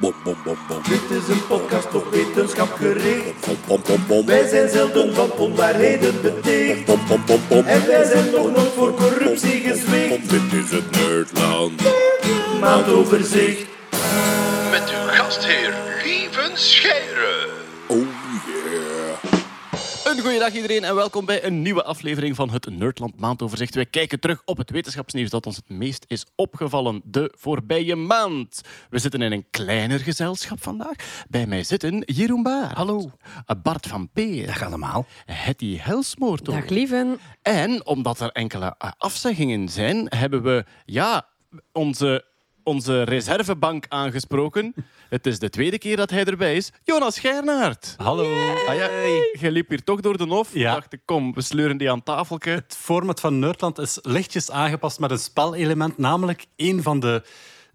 Bom, bom, bom, bom. Dit is een podcast op wetenschap gericht. Bom, bom, bom, bom. Wij zijn zelden van onwaarheden beticht. Bom, bom, bom, bom. En wij zijn nog nooit voor corruptie gezwicht. Dit is het Nerdland. Maandoverzicht. Met uw gastheer Lieven Scheire. Een goeiedag iedereen en welkom bij een nieuwe aflevering van het Nerdland Maandoverzicht. Wij kijken terug op het wetenschapsnieuws dat ons het meest is opgevallen de voorbije maand. We zitten in een kleiner gezelschap vandaag. Bij mij zitten Jeroen Baar. Hallo. Bart van Peer. Dag allemaal. Hetty Helsmoortel. Dag lieven. En omdat er enkele afzeggingen zijn, hebben we ja, onze, onze reservebank aangesproken. Het is de tweede keer dat hij erbij is. Jonas Gernaert. Hallo. Ah ja, je liep hier toch door de hof. Ja. dacht ik, kom, we sleuren die aan tafeltje. Het format van Nerdland is lichtjes aangepast met een spelelement. Namelijk, een van de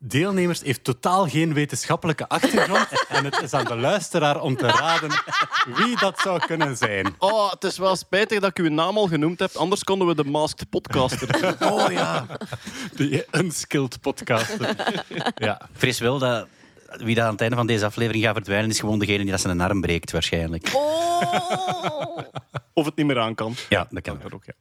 deelnemers heeft totaal geen wetenschappelijke achtergrond. en het is aan de luisteraar om te raden wie dat zou kunnen zijn. Oh, het is wel spijtig dat ik uw naam al genoemd heb. Anders konden we de Masked Podcaster. Oh ja. Die unskilled podcaster. Ja. Vrees wel dat wie dat aan het einde van deze aflevering gaat verdwijnen, is gewoon degene die dat zijn arm breekt, waarschijnlijk. of het niet meer aan kan. Ja, dat kan. Dat ook, ja.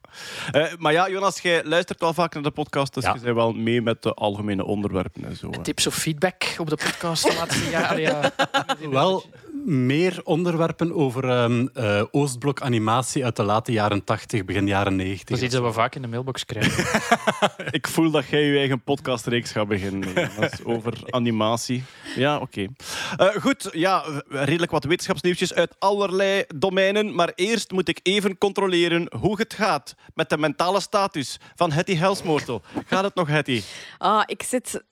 Eh, maar ja, Jonas, jij luistert wel vaak naar de podcast, dus Ja. je bent wel mee met de algemene onderwerpen en zo. hè. tips of feedback op de podcast de laatste jaren. Ja. Wel meer onderwerpen over ehm, eh, Oostblok animatie uit de late jaren 80, begin jaren 90. Dat is iets dat we vaak in de mailbox krijgen. Ik voel dat jij je eigen podcastreeks gaat beginnen Jonas, over animatie. Ja, oké. Eh, goed, ja, redelijk wat wetenschapsnieuwtjes uit allerlei domeinen. Maar eerst moet ik even controleren hoe het gaat met de mentale status van Hetty Helsmoortel. Gaat het nog, Hetty? Ah, ik zit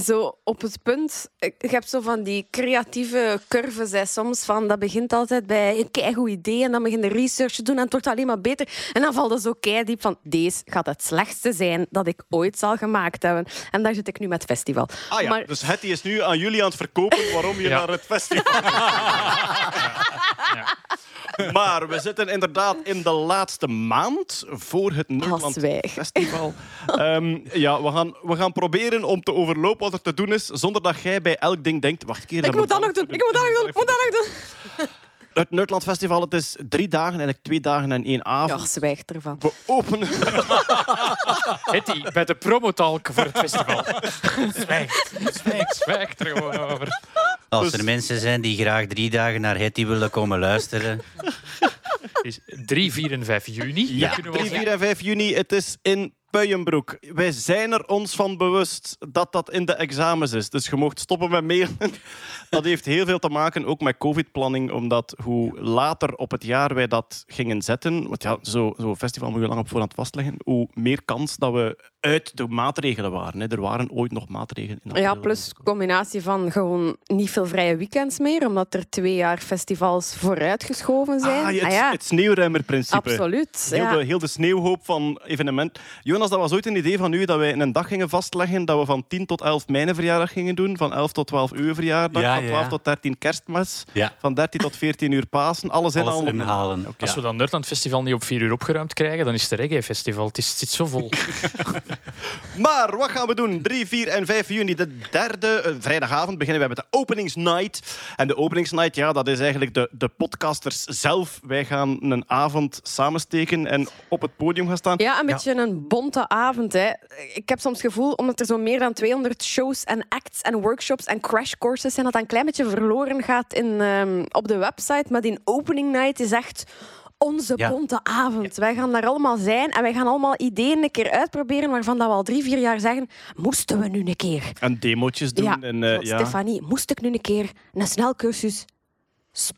zo op het punt. Ik heb zo van die creatieve curves hè, soms. Van, dat begint altijd bij een keigoed idee en dan begin je research te doen en het wordt alleen maar beter. En dan valt het zo keidiep van deze gaat het slechtste zijn dat ik ooit zal gemaakt hebben. En daar zit ik nu met het festival. Ah ja, Maar- dus Hetty is nu aan jullie aan het verkopen waarom je Ja. naar het festival Maar we zitten inderdaad in de laatste maand voor het Nederland zwijg. Festival. Ehm, ja, we gaan, we gaan proberen om te overlopen wat er te doen is, zonder dat jij bij elk ding denkt... Wacht, een keer, Ik moet dat nog doen, ik moet dat nog doen, ik moet dat nog doen. Het Nerdland Festival, het is drie dagen, eigenlijk twee dagen en één Ja, avond. zwijg ervan. We openen... Hetty, bij de promotalk voor het festival. Zwijgt. Zwijgt. Zwijgt er gewoon over. Als Dus- er mensen zijn die graag drie dagen naar Hetty willen komen luisteren, Is 3, 4 en 5 juni. Ja, kunnen we 3, wel 4 en 5 juni. Het is in Puienbroek. Wij zijn er ons van bewust dat dat in de examens is. Dus je mocht stoppen met mailen. Dat heeft heel veel te maken ook met covid-planning. Omdat hoe later op het jaar wij dat gingen zetten... Want ja, zo'n zo festival moet je lang op voorhand vastleggen. Hoe meer kans dat we uit de maatregelen waren. Hè. Er waren ooit nog maatregelen. In Ja, plus combinatie van gewoon niet veel vrije weekends meer, omdat er twee jaar festivals vooruitgeschoven zijn. Ah, het, Ah ja, het sneeuwruimerprincipe. absoluut. Heel, ja. de, heel de sneeuwhoop van evenement. Jonas, dat was ooit een idee van u dat wij een dag gingen vastleggen dat we van 10 tot 11 mijn verjaardag gingen doen, van 11 tot 12 uw verjaardag, Ja, van ja, 12 ja. tot 13 kerstmis, Ja. van 13 tot 14 uur Pasen. Alles in al. inhalen. Als we dat Nerdland Festival niet op 4 uur opgeruimd krijgen, dan is het een reggae-festival. Het, is, het zit zo vol. Maar wat gaan we doen? 3, 4 en 5 juni, de derde eh, vrijdagavond, beginnen wij met de openingsnight. En de openingsnight, ja, dat is eigenlijk de, de podcasters zelf. Wij gaan een avond samensteken en op het podium gaan staan. Ja, een beetje een bonte avond. Hè. Ik heb soms het gevoel, omdat er zo meer dan 200 shows en acts en workshops en crashcourses zijn, dat dat een klein beetje verloren gaat in, ehm, op de website. Maar die opening night is echt onze Ja. bonte avond. Wij gaan daar allemaal zijn en wij gaan allemaal ideeën een keer uitproberen waarvan dat we al drie, vier jaar zeggen, moesten we nu een keer? En demootjes doen. Ja, en, eh, ja. Stefanie, moest ik nu een keer een snelcursus...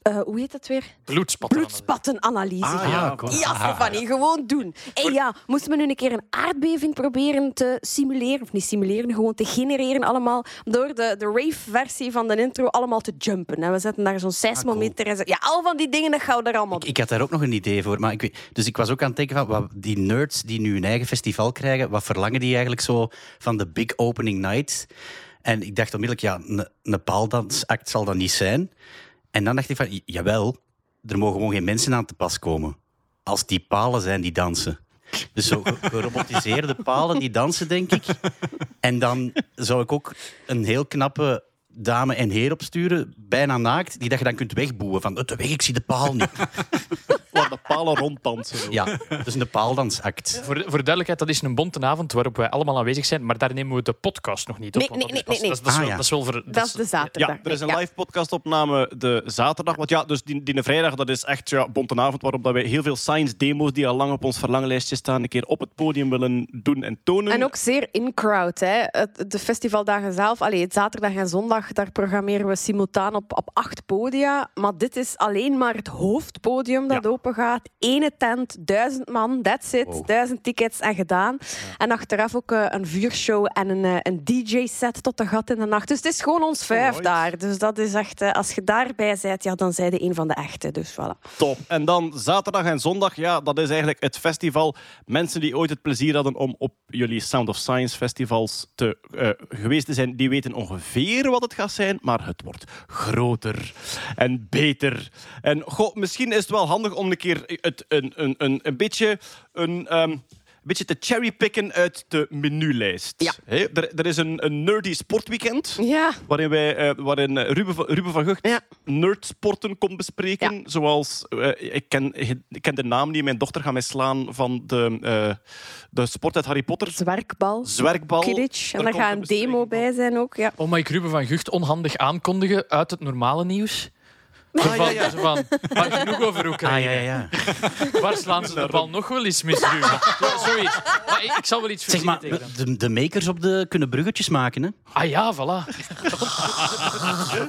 eh, hoe heet dat weer? Bloedspatten. Bloedspattenanalyse. Ah, ja, cool. ja, Stefanie, gewoon doen. En ja, moesten we nu een keer een aardbeving proberen te simuleren, of niet simuleren, gewoon te genereren allemaal, door de, de rave-versie van de intro allemaal te jumpen. En we zetten daar zo'n seismometer en zo. Ja, al van die dingen, dat gaan we daar allemaal ik, doen. ik had daar ook nog een idee voor. Maar ik weet, dus ik was ook aan het denken van, wat, die nerds die nu een eigen festival krijgen, wat verlangen die eigenlijk zo van de big opening night? En ik dacht onmiddellijk, ja, een- een paaldansact zal dat niet zijn. En dan dacht ik van, jawel, er mogen gewoon geen mensen aan te pas komen. Als die palen zijn die dansen. Dus zo ge- gerobotiseerde palen die dansen, denk ik. En dan zou ik ook een heel knappe dame en heer opsturen, bijna naakt, die dat je dan kunt wegboeien. Van, de weg, ik zie de paal niet. Waar de palen ronddansen. Ja, is een paaldansact. Voor, voor de duidelijkheid, dat is een bonte avond waarop wij allemaal aanwezig zijn, maar daar nemen we de podcast nog niet op. Nee, nee, dat is nee, Dat, is- Ah, wel- ja. dat is wel voor... Dat is de zaterdag. Ja, er is een Ja. live podcastopname de zaterdag. Want ja, dus die, die vrijdag, dat is echt ja, bontenavond waarop dat wij heel veel science demos die al lang op ons verlanglijstje staan, een keer op het podium willen doen en tonen. En ook zeer in-crowd. De festivaldagen zelf, allee, het zaterdag en zondag, daar programmeren we simultaan op, op acht podia. Maar dit is alleen maar het hoofdpodium dat open gaat. Ene tent, duizend man, that's it. Wow. Duizend tickets en gedaan. En achteraf ook eh, een vuurshow en een, eh, een DJ-set tot de gat in de nacht. Dus het is gewoon ons vijf daar. Dus dat is echt, eh, als je daarbij bent, ja, dan zij de een van de echte. Dus voilà. Top. En dan zaterdag en zondag, ja, dat is eigenlijk het festival. Mensen die ooit het plezier hadden om op jullie Sound of Science festivals te, geweest te zijn, die weten ongeveer wat het gaat zijn, maar het wordt groter en beter. En misschien is het wel handig om een keer het, een, een, een, een beetje een... ehm, beetje te cherrypicken uit de menulijst. Ja. Hè, er, er is een, een nerdy sportweekend. Ja, Waarin, wij, eh, waarin eh, Ruben, van, Ruben van Gucht Ja. nerdsporten komt bespreken. Zoals, eh, ik, ken, ik ken de naam die mijn dochter gaat mij slaan van de, eh, de sport uit Harry Potter. zwerkbal, Zwerkbal. En Daar gaat een demo bij zijn ook. Ja. Oh, mag ik Ruben van Gucht onhandig aankondigen uit het normale nieuws? Zo Ah, van, ja, ja. zo van, maar genoeg over Ah, Oekraïne. ja, ja, ja. Waar slaan ze de bal nog wel eens mis, Ruben? Zo- Zoiets. Maar ik, ik zal wel iets Zeg verzinnen maar, de, de makers op de kunnen bruggetjes maken, hè? Ah ja, voilà.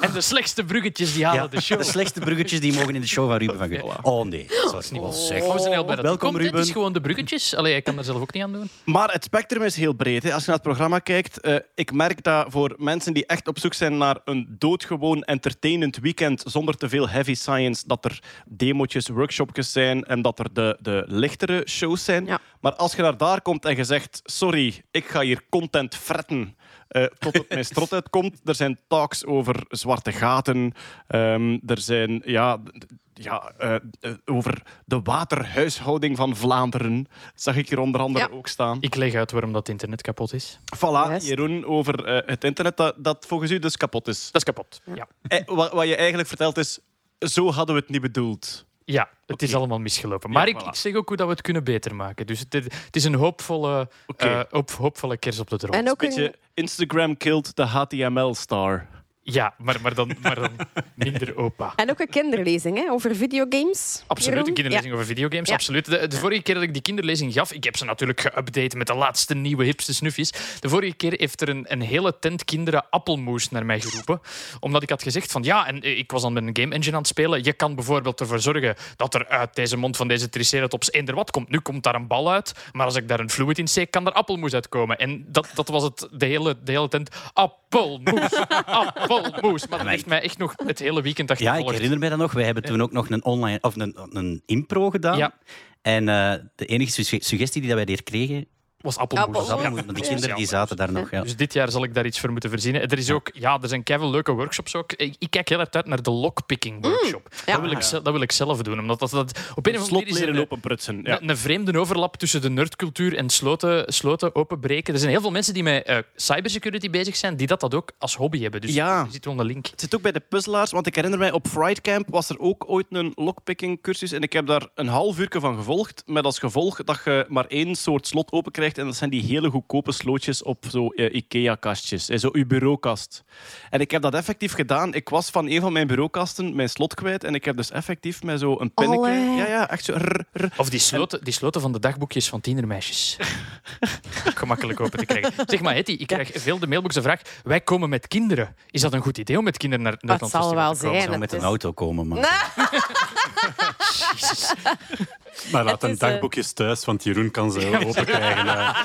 en de slechtste bruggetjes die halen Ja, de show. de slechtste bruggetjes die mogen in de show van Ruben van Gucht. Oh nee, dat is niet wel zeg. Oh, het Welkom, komt. hè. Het is Ruben. gewoon de bruggetjes. Allee, ik kan er zelf ook niet aan doen. Maar het spectrum is heel breed. Hè. Als je naar het programma kijkt, eh, ik merk dat voor mensen die echt op zoek zijn naar een doodgewoon entertainend weekend zonder te veel heavy science, dat er demotjes, workshopjes zijn en dat er de, de lichtere shows zijn. Ja. Maar als je naar daar komt en je zegt, sorry, ik ga hier content fretten eh, tot het mijn strot uitkomt. Er zijn talks over zwarte gaten. Ehm, er zijn ja, ja, eh, eh, over de waterhuishouding van Vlaanderen. Zag ik hier onder andere Ja. ook staan. Ik leg uit waarom dat internet kapot is. Voilà, Yes. Jeroen, over eh, het internet dat, dat volgens u dus kapot is. Dat is kapot. Ja, Eh, wat, wat je eigenlijk vertelt is, zo hadden we het niet bedoeld. ja het is allemaal misgelopen. Maar Ja, ik, voilà. ik zeg ook hoe dat we het kunnen beter maken. Dus het, het is een hoopvolle, eh, hoop, hoopvolle kers op de droom. En ook een, Beetje Instagram killed de HTML-star. Ja, maar, maar, dan, maar dan minder opa. en ook een kinderlezing hè, over videogames. Absoluut, Jeroen? een kinderlezing over videogames. Ja. Absoluut. De, de vorige keer dat ik die kinderlezing gaf, ik heb ze natuurlijk geüpdate met de laatste nieuwe hipste snufjes. De vorige keer heeft er een, een hele tent kinderen appelmoes naar mij geroepen. Omdat ik had gezegd van ja, en eh, ik was dan met een game engine aan het spelen. Je kan bijvoorbeeld ervoor zorgen dat er uit deze mond van deze triceratops eender wat komt. Nu komt daar een bal uit, maar als ik daar een fluid in steek, kan er appelmoes uitkomen. En dat, dat was het, de hele, de hele tent. Appelmoes, appelmoes. Maar dat heeft mij echt nog het hele weekend Ja, achtervolgd. ik herinner me dat nog. Wij hebben toen ook nog een online of een, een impro gedaan. Ja. En eh, de enige su- suggestie die dat wij hier kregen, was appelmoes. Was Ja. appelmoes. Die kinderen die zaten daar nog. Ja. Dus dit jaar zal ik daar iets voor moeten verzinnen. Er, is ook, ja, er zijn keihard leuke workshops ook. Ik, ik kijk heel erg uit naar de lockpicking workshop. ja. dat, wil ik, dat wil ik zelf doen. Omdat dat, dat, op een of andere Slot manier is er leren een, lopen prutsen. Ja. een, een vreemde overlap tussen de nerdcultuur en sloten, sloten openbreken. Er zijn heel veel mensen die met eh, cybersecurity bezig zijn, die dat, dat ook als hobby hebben. Dus Ja. er zit wel een link. Het zit ook bij de puzzelaars, want ik herinner mij op Fright Camp was er ook ooit een lockpicking cursus en ik heb daar een half uur van gevolgd, met als gevolg dat je maar één soort slot open krijgt en dat zijn die hele goedkope slootjes op zo eh, Ikea-kastjes, eh, zo uw bureaukast. En ik heb dat effectief gedaan. Ik was van een van mijn bureaukasten mijn slot kwijt en ik heb dus effectief met zo een pinnetje... Allee. Ja, ja, echt zo... rrr, rrr. Of die sloten, die sloten van de dagboekjes van tienermeisjes. Gemakkelijk open te krijgen. Zeg maar, Hetty, ik krijg veel de mailbox de vraag: wij komen met kinderen. Is dat een goed idee om met kinderen naar naar Dat zal wel Ik zijn. zou met een auto komen, maar... Maar laat een eh, dagboekjes thuis, want Jeroen kan ze open krijgen.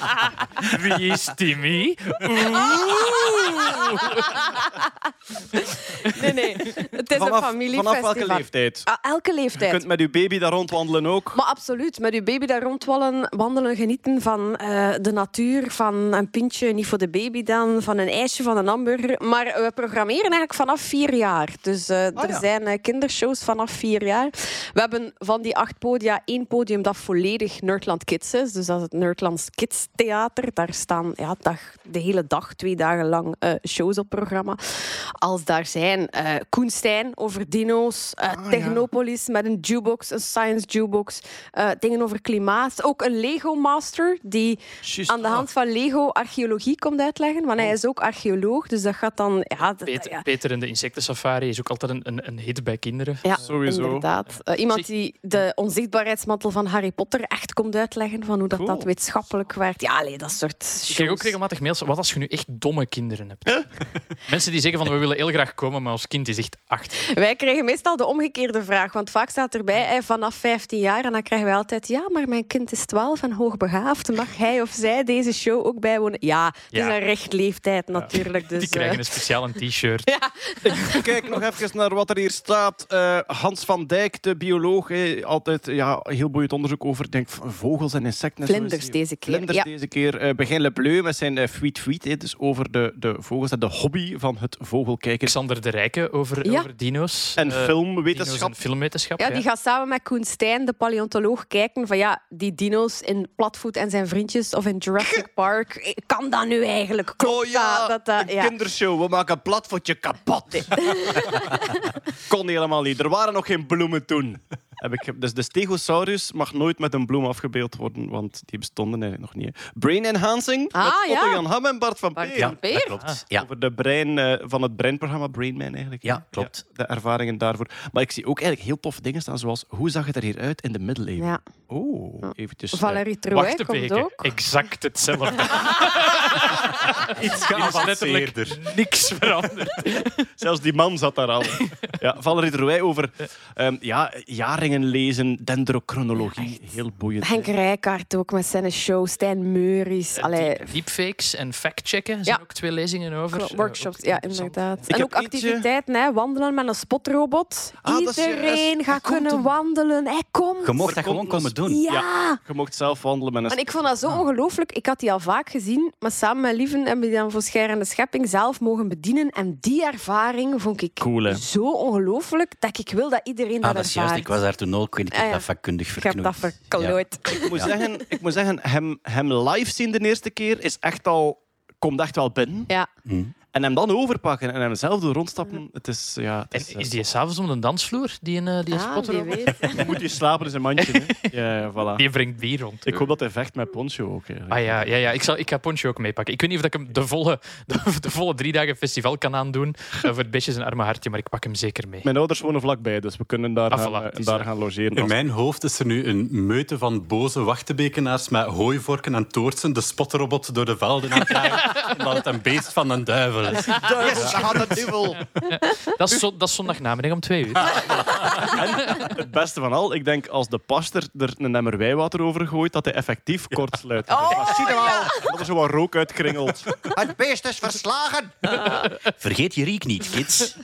Wie is Timmy? Nee, nee. Het is een vanaf, familiefestival. vanaf welke leeftijd? Ah, elke Je leeftijd. kunt met uw baby daar rondwandelen ook. Maar absoluut, met uw baby daar rondwandelen, wandelen, genieten van eh, de natuur, van een pintje, niet voor de baby dan, van een ijsje, van een hamburger. Maar we programmeren eigenlijk vanaf vier jaar. Dus eh, Ah, er ja. zijn eh, kindershows vanaf vier jaar. We hebben van die acht podia één podium dat volledig Nerdland Kids is. Dus dat is het Nerdlands Kids Theater. Daar staan ja, dag, de hele dag, twee dagen lang eh, shows op programma. Als daar zijn eh Koen Stijn over dino's, eh, Ah, Technopolis met een jukebox, een science jukebox, eh, dingen over klimaat. Ook een Lego Master die aan de hand van Lego archeologie komt uitleggen. Want hij is ook archeoloog, dus dat gaat dan... Ja, dat- Peter, ja, Peter en de insectensafari is ook altijd een, een, een hit bij kinderen. ja, Sowieso. inderdaad. Iemand die de van Harry Potter echt komt uitleggen van hoe dat, Cool. dat wetenschappelijk werkt. Ja, allee, dat soort Ik krijg ook shows. regelmatig mails. Wat als je nu echt domme kinderen hebt? Mensen die zeggen van we willen heel graag komen, maar ons kind is echt acht. Wij krijgen meestal de omgekeerde vraag, want vaak staat erbij hè, vanaf 15 jaar en dan krijgen wij altijd ja, maar mijn kind is 12 en hoogbegaafd. Mag hij of zij deze show ook bijwonen? Ja, het is Ja. een recht leeftijd natuurlijk. Dus, Die krijgen eh, een speciaal een t-shirt. Kijk nog even naar wat er hier staat. Eh, Hans van Dijk, de bioloog, hè, altijd ja, heel boeiend onderzoek over denk, vogels en insecten. Vlinders deze keer, Vlinders ja. deze keer. Eh Begin Le Bleu met zijn uh, Fweet Fweet, hè, dus over de, de vogels en de hobby van het vogelkijken. Xander de Rijke over, Ja. over dino's. En Eh, filmwetenschap. dino's en filmwetenschap. Ja, die gaat samen met Koen Stijn, de paleontoloog, kijken van ja, die dino's in Platvoet en zijn vriendjes of in Jurassic Park, eh, kan dat nu eigenlijk? Klopt Oh ja, dat? dat, een ja. kindershow. We maken platvoetje kapot. Kon helemaal niet. Er waren nog geen bloemen toen. Heb ik, dus de Stegosaurus mag nooit met een bloem afgebeeld worden, want die bestonden eigenlijk nog niet. hè. Brain enhancing Ah, met Otto ja. Jan Ham en Bart van Bart Peer. Peer? klopt. Ja. Over de brein eh, van het breinprogramma Brain Man eigenlijk. hè. Ja, klopt. de ervaringen daarvoor. Maar ik zie ook eigenlijk heel toffe dingen staan, zoals hoe zag het er hier uit in de middeleeuwen? Ja. Oh, eventjes. eh, Valerie Trouwet Wacht komt even, ook. exact hetzelfde. Iets Er geavanceerder. niks veranderd. Zelfs die man zat daar al. Ja, Valerie Drouij over ehm, ja, lezen, dendrochronologie. Heel boeiend. Henk Rijkaard ook met zijn show, Stijn Meuris. Allee, Die- Deepfakes en fact-checken zijn Ja. ook twee lezingen over. Klo- Eh, Workshops, ja, inderdaad. Ik en ook eentje- activiteiten, hè. wandelen met een spotrobot. Ah, Iedereen gaat kunnen hem. wandelen. Hij komt. Je mocht dat gewoon komen doen. Ja. Je mocht zelf wandelen met een En ik vond dat zo Ah. ongelooflijk. Ik had die al vaak gezien, maar samen met Lieven hebben we die dan voor Scherende Schepping zelf mogen bedienen. En die ervaring vond ik Cool, zo ongelooflijk dat ik wil dat iedereen Ah, dat dat ervaart. juist. Ik was daar toen ook. en Ik heb Ah, ja. dat vakkundig Ik heb dat verklooid. Ik moet zeggen, ik moet zeggen hem, hem live zien de eerste keer is echt al, komt echt wel binnen. Ja. En hem dan overpakken en hem zelf doen rondstappen. Het is, ja, het En is, is die s'avonds om de dansvloer, die een, eh, die een Ah, spotter? moet hij slapen in zijn mandje. Hè. Ja, voilà. Die brengt bier rond. Ik hoop dat hij vecht met Poncho ook. Ah ja, ja, ja. Ik, zal, ik ga Poncho ook meepakken. Ik weet niet of ik hem de volle, de, de volle drie dagen festival kan aandoen eh, voor het bestjes en arme hartje, maar ik pak hem zeker mee. Mijn ouders wonen vlakbij, dus we kunnen daar, Ah, gaan, voilà, eh, is, daar eh, gaan logeren. In mijn hoofd is er nu een meute van boze wachtenbekenaars met hooivorken en toortsen de spotterobot door de velden aan het het een beest van een duivel is. Duivel, gaat de duivel. Dat is, zo, dat is zondagnamiddag om twee uur. Het beste van al, ik denk als de pastor er een emmer wijwater over gooit, dat hij effectief kort sluit. Oh, Zie je wel, dat er zo wat rook uitkringelt. Het beest is verslagen. Vergeet je riek niet, kids.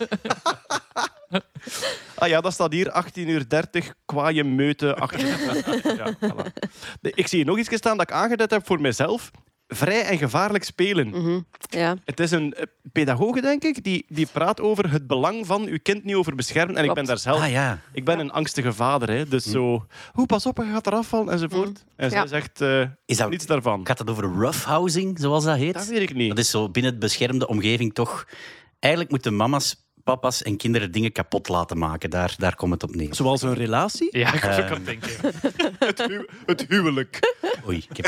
Ah ja, dat staat hier, 18 uur 30, kwaaie meute. 18 ja, voilà. De- Ik zie hier nog iets staan dat ik aangeduid heb voor mezelf. Vrij en gevaarlijk spelen. Mhm. Ja. Het is een eh, pedagoge, denk ik, die, die praat over het belang van uw kind niet over beschermen. En ik ben daar zelf... Ah ja. Ik ben een angstige vader, hè, dus zo... Hoe, pas op, je gaat eraf vallen, enzovoort. En zij Ja. zegt eh, Is dat- niets daarvan. Gaat het over roughhousing, zoals dat heet? Dat weet ik niet. Dat is zo binnen het beschermde omgeving toch... Eigenlijk moeten mama's, papa's en kinderen dingen kapot laten maken. Daar, daar komt het op neer. Zoals een relatie? Ja, ik ook aan het denken. Het, hu- het huwelijk. Oei, ik heb...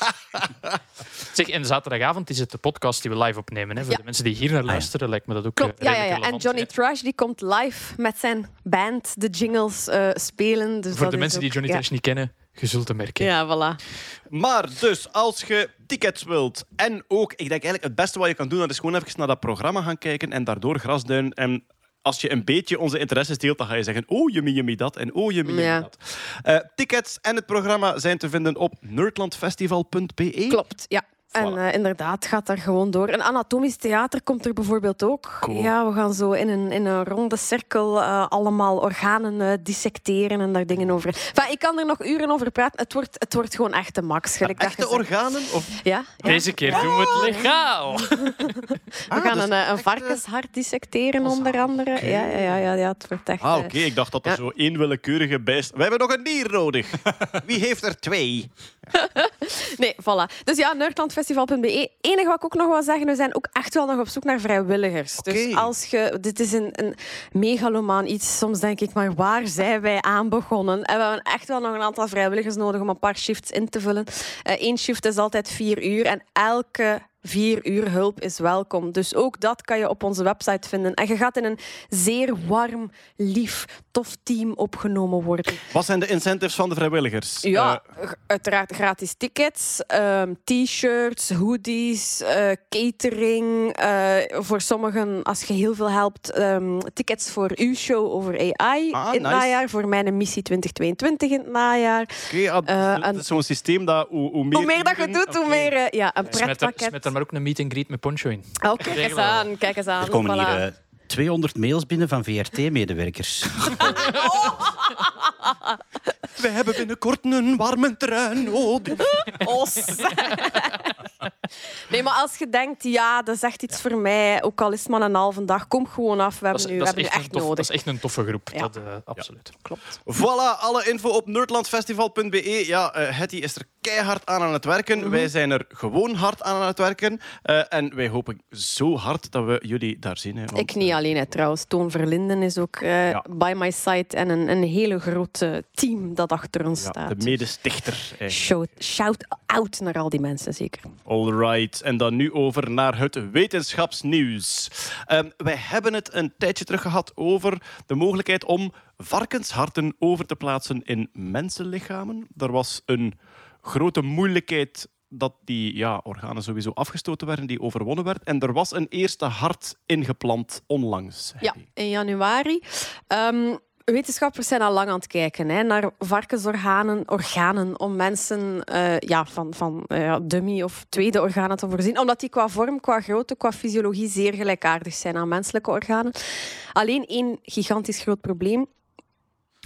Zeg, en zaterdagavond is het de podcast die we live opnemen. Hè. Voor Ja. de mensen die hier naar luisteren, lijkt me dat ook Klopt, eh, ja, ja. En Johnny hè. Trash die komt live met zijn band de jingles eh, spelen. Dus Voor dat de is mensen die Johnny ja. Trash niet kennen, je zult hem herkennen. Ja, voilà. Maar dus, als je tickets wilt en ook, ik denk eigenlijk het beste wat je kan doen, dat is gewoon even naar dat programma gaan kijken en daardoor grasduin. En als je een beetje onze interesses deelt, dan ga je zeggen, oh, yummy, yummy dat en oh, yummy, yummy Ja. dat. Eh, tickets en het programma zijn te vinden op nerdlandfestival.be. Klopt, ja. En eh, inderdaad, gaat daar gewoon door. Een anatomisch theater komt er bijvoorbeeld ook. Cool. Ja, we gaan zo in een, in een ronde cirkel eh, allemaal organen eh, dissecteren en daar dingen over. Enfin, ik kan er nog uren over praten. Het wordt, het wordt gewoon echt de max. gelijk dat Echte organen? Of... Ja, ja. Deze keer doen we het legaal. We Ah, gaan dus een, varkenshart dissecteren, onder andere. Ja, ja, ja, ja, ja, het wordt echt... Ah, oké. Ik dacht dat er ja. zo één willekeurige bijst... We hebben nog een dier nodig. Wie heeft er twee? Nee, voilà. Dus ja, nerdlandfestival.be. Enige wat ik ook nog wil zeggen, we zijn ook echt wel nog op zoek naar vrijwilligers. Dus als je... Dit is een, een megalomaan iets. Soms denk ik, maar waar zijn wij aan begonnen? En we hebben echt wel nog een aantal vrijwilligers nodig om een paar shifts in te vullen. Eén shift is altijd vier uur en elke vier uur hulp is welkom. Dus ook dat kan je op onze website vinden. En je gaat in een zeer warm, lief, tof team opgenomen worden. Wat zijn de incentives van de vrijwilligers? Ja, Eh, uiteraard gratis tickets, ehm, t-shirts, hoodies, eh, catering. eh, voor sommigen, als je heel veel helpt, ehm, tickets voor uw show over AI Ah, in het nice. najaar. Voor mijn missie 2022 in het najaar. Oké, ah, Eh, het en- is zo'n systeem dat hoe, hoe meer... Hoe meer dat je doet, hoe meer ja, een Smet er, pretpakket. Maar ook een meet and greet met Poncho in. Oh, kijk eens aan, kijk eens aan. Er komen Voilà. hier eh, 200 mails binnen van VRT-medewerkers. We hebben binnenkort een warme trein nodig. Os. nee, maar als je denkt, ja, dat is echt iets voor mij, ook al is het maar een halve dag, kom gewoon af. We Dat hebben is, nu, we dat, is hebben echt tof, dat nodig. is echt een toffe groep. Ja. Dat, eh, absoluut. Klopt. Voilà, alle info op nerdlandfestival.be. Ja, eh Hetty is er keihard aan aan het werken. Mhm. Wij zijn er gewoon hard aan aan het werken. Eh, en wij hopen zo hard dat we jullie daar zien. Hè, want, Ik niet alleen, hè, trouwens. Toon Verlinden is ook eh, Ja. by my side en een, een hele grote team dat achter ons ja, staat. de medestichter. Shout, shout out naar al die mensen, zeker. Alright, en dan nu over naar het wetenschapsnieuws. Ehm, wij hebben het een tijdje terug gehad over de mogelijkheid om varkensharten over te plaatsen in mensenlichamen. Er was een grote moeilijkheid dat die ja, organen sowieso afgestoten werden, die overwonnen werd. En er was een eerste hart ingeplant onlangs. Ja, in januari. Ehm, wetenschappers zijn al lang aan het kijken hè, naar varkensorganen, organen, om mensen eh, ja, van, van eh, dummy of tweede organen te voorzien. Omdat die qua vorm, qua grootte, qua fysiologie zeer gelijkaardig zijn aan menselijke organen. Alleen één gigantisch groot probleem.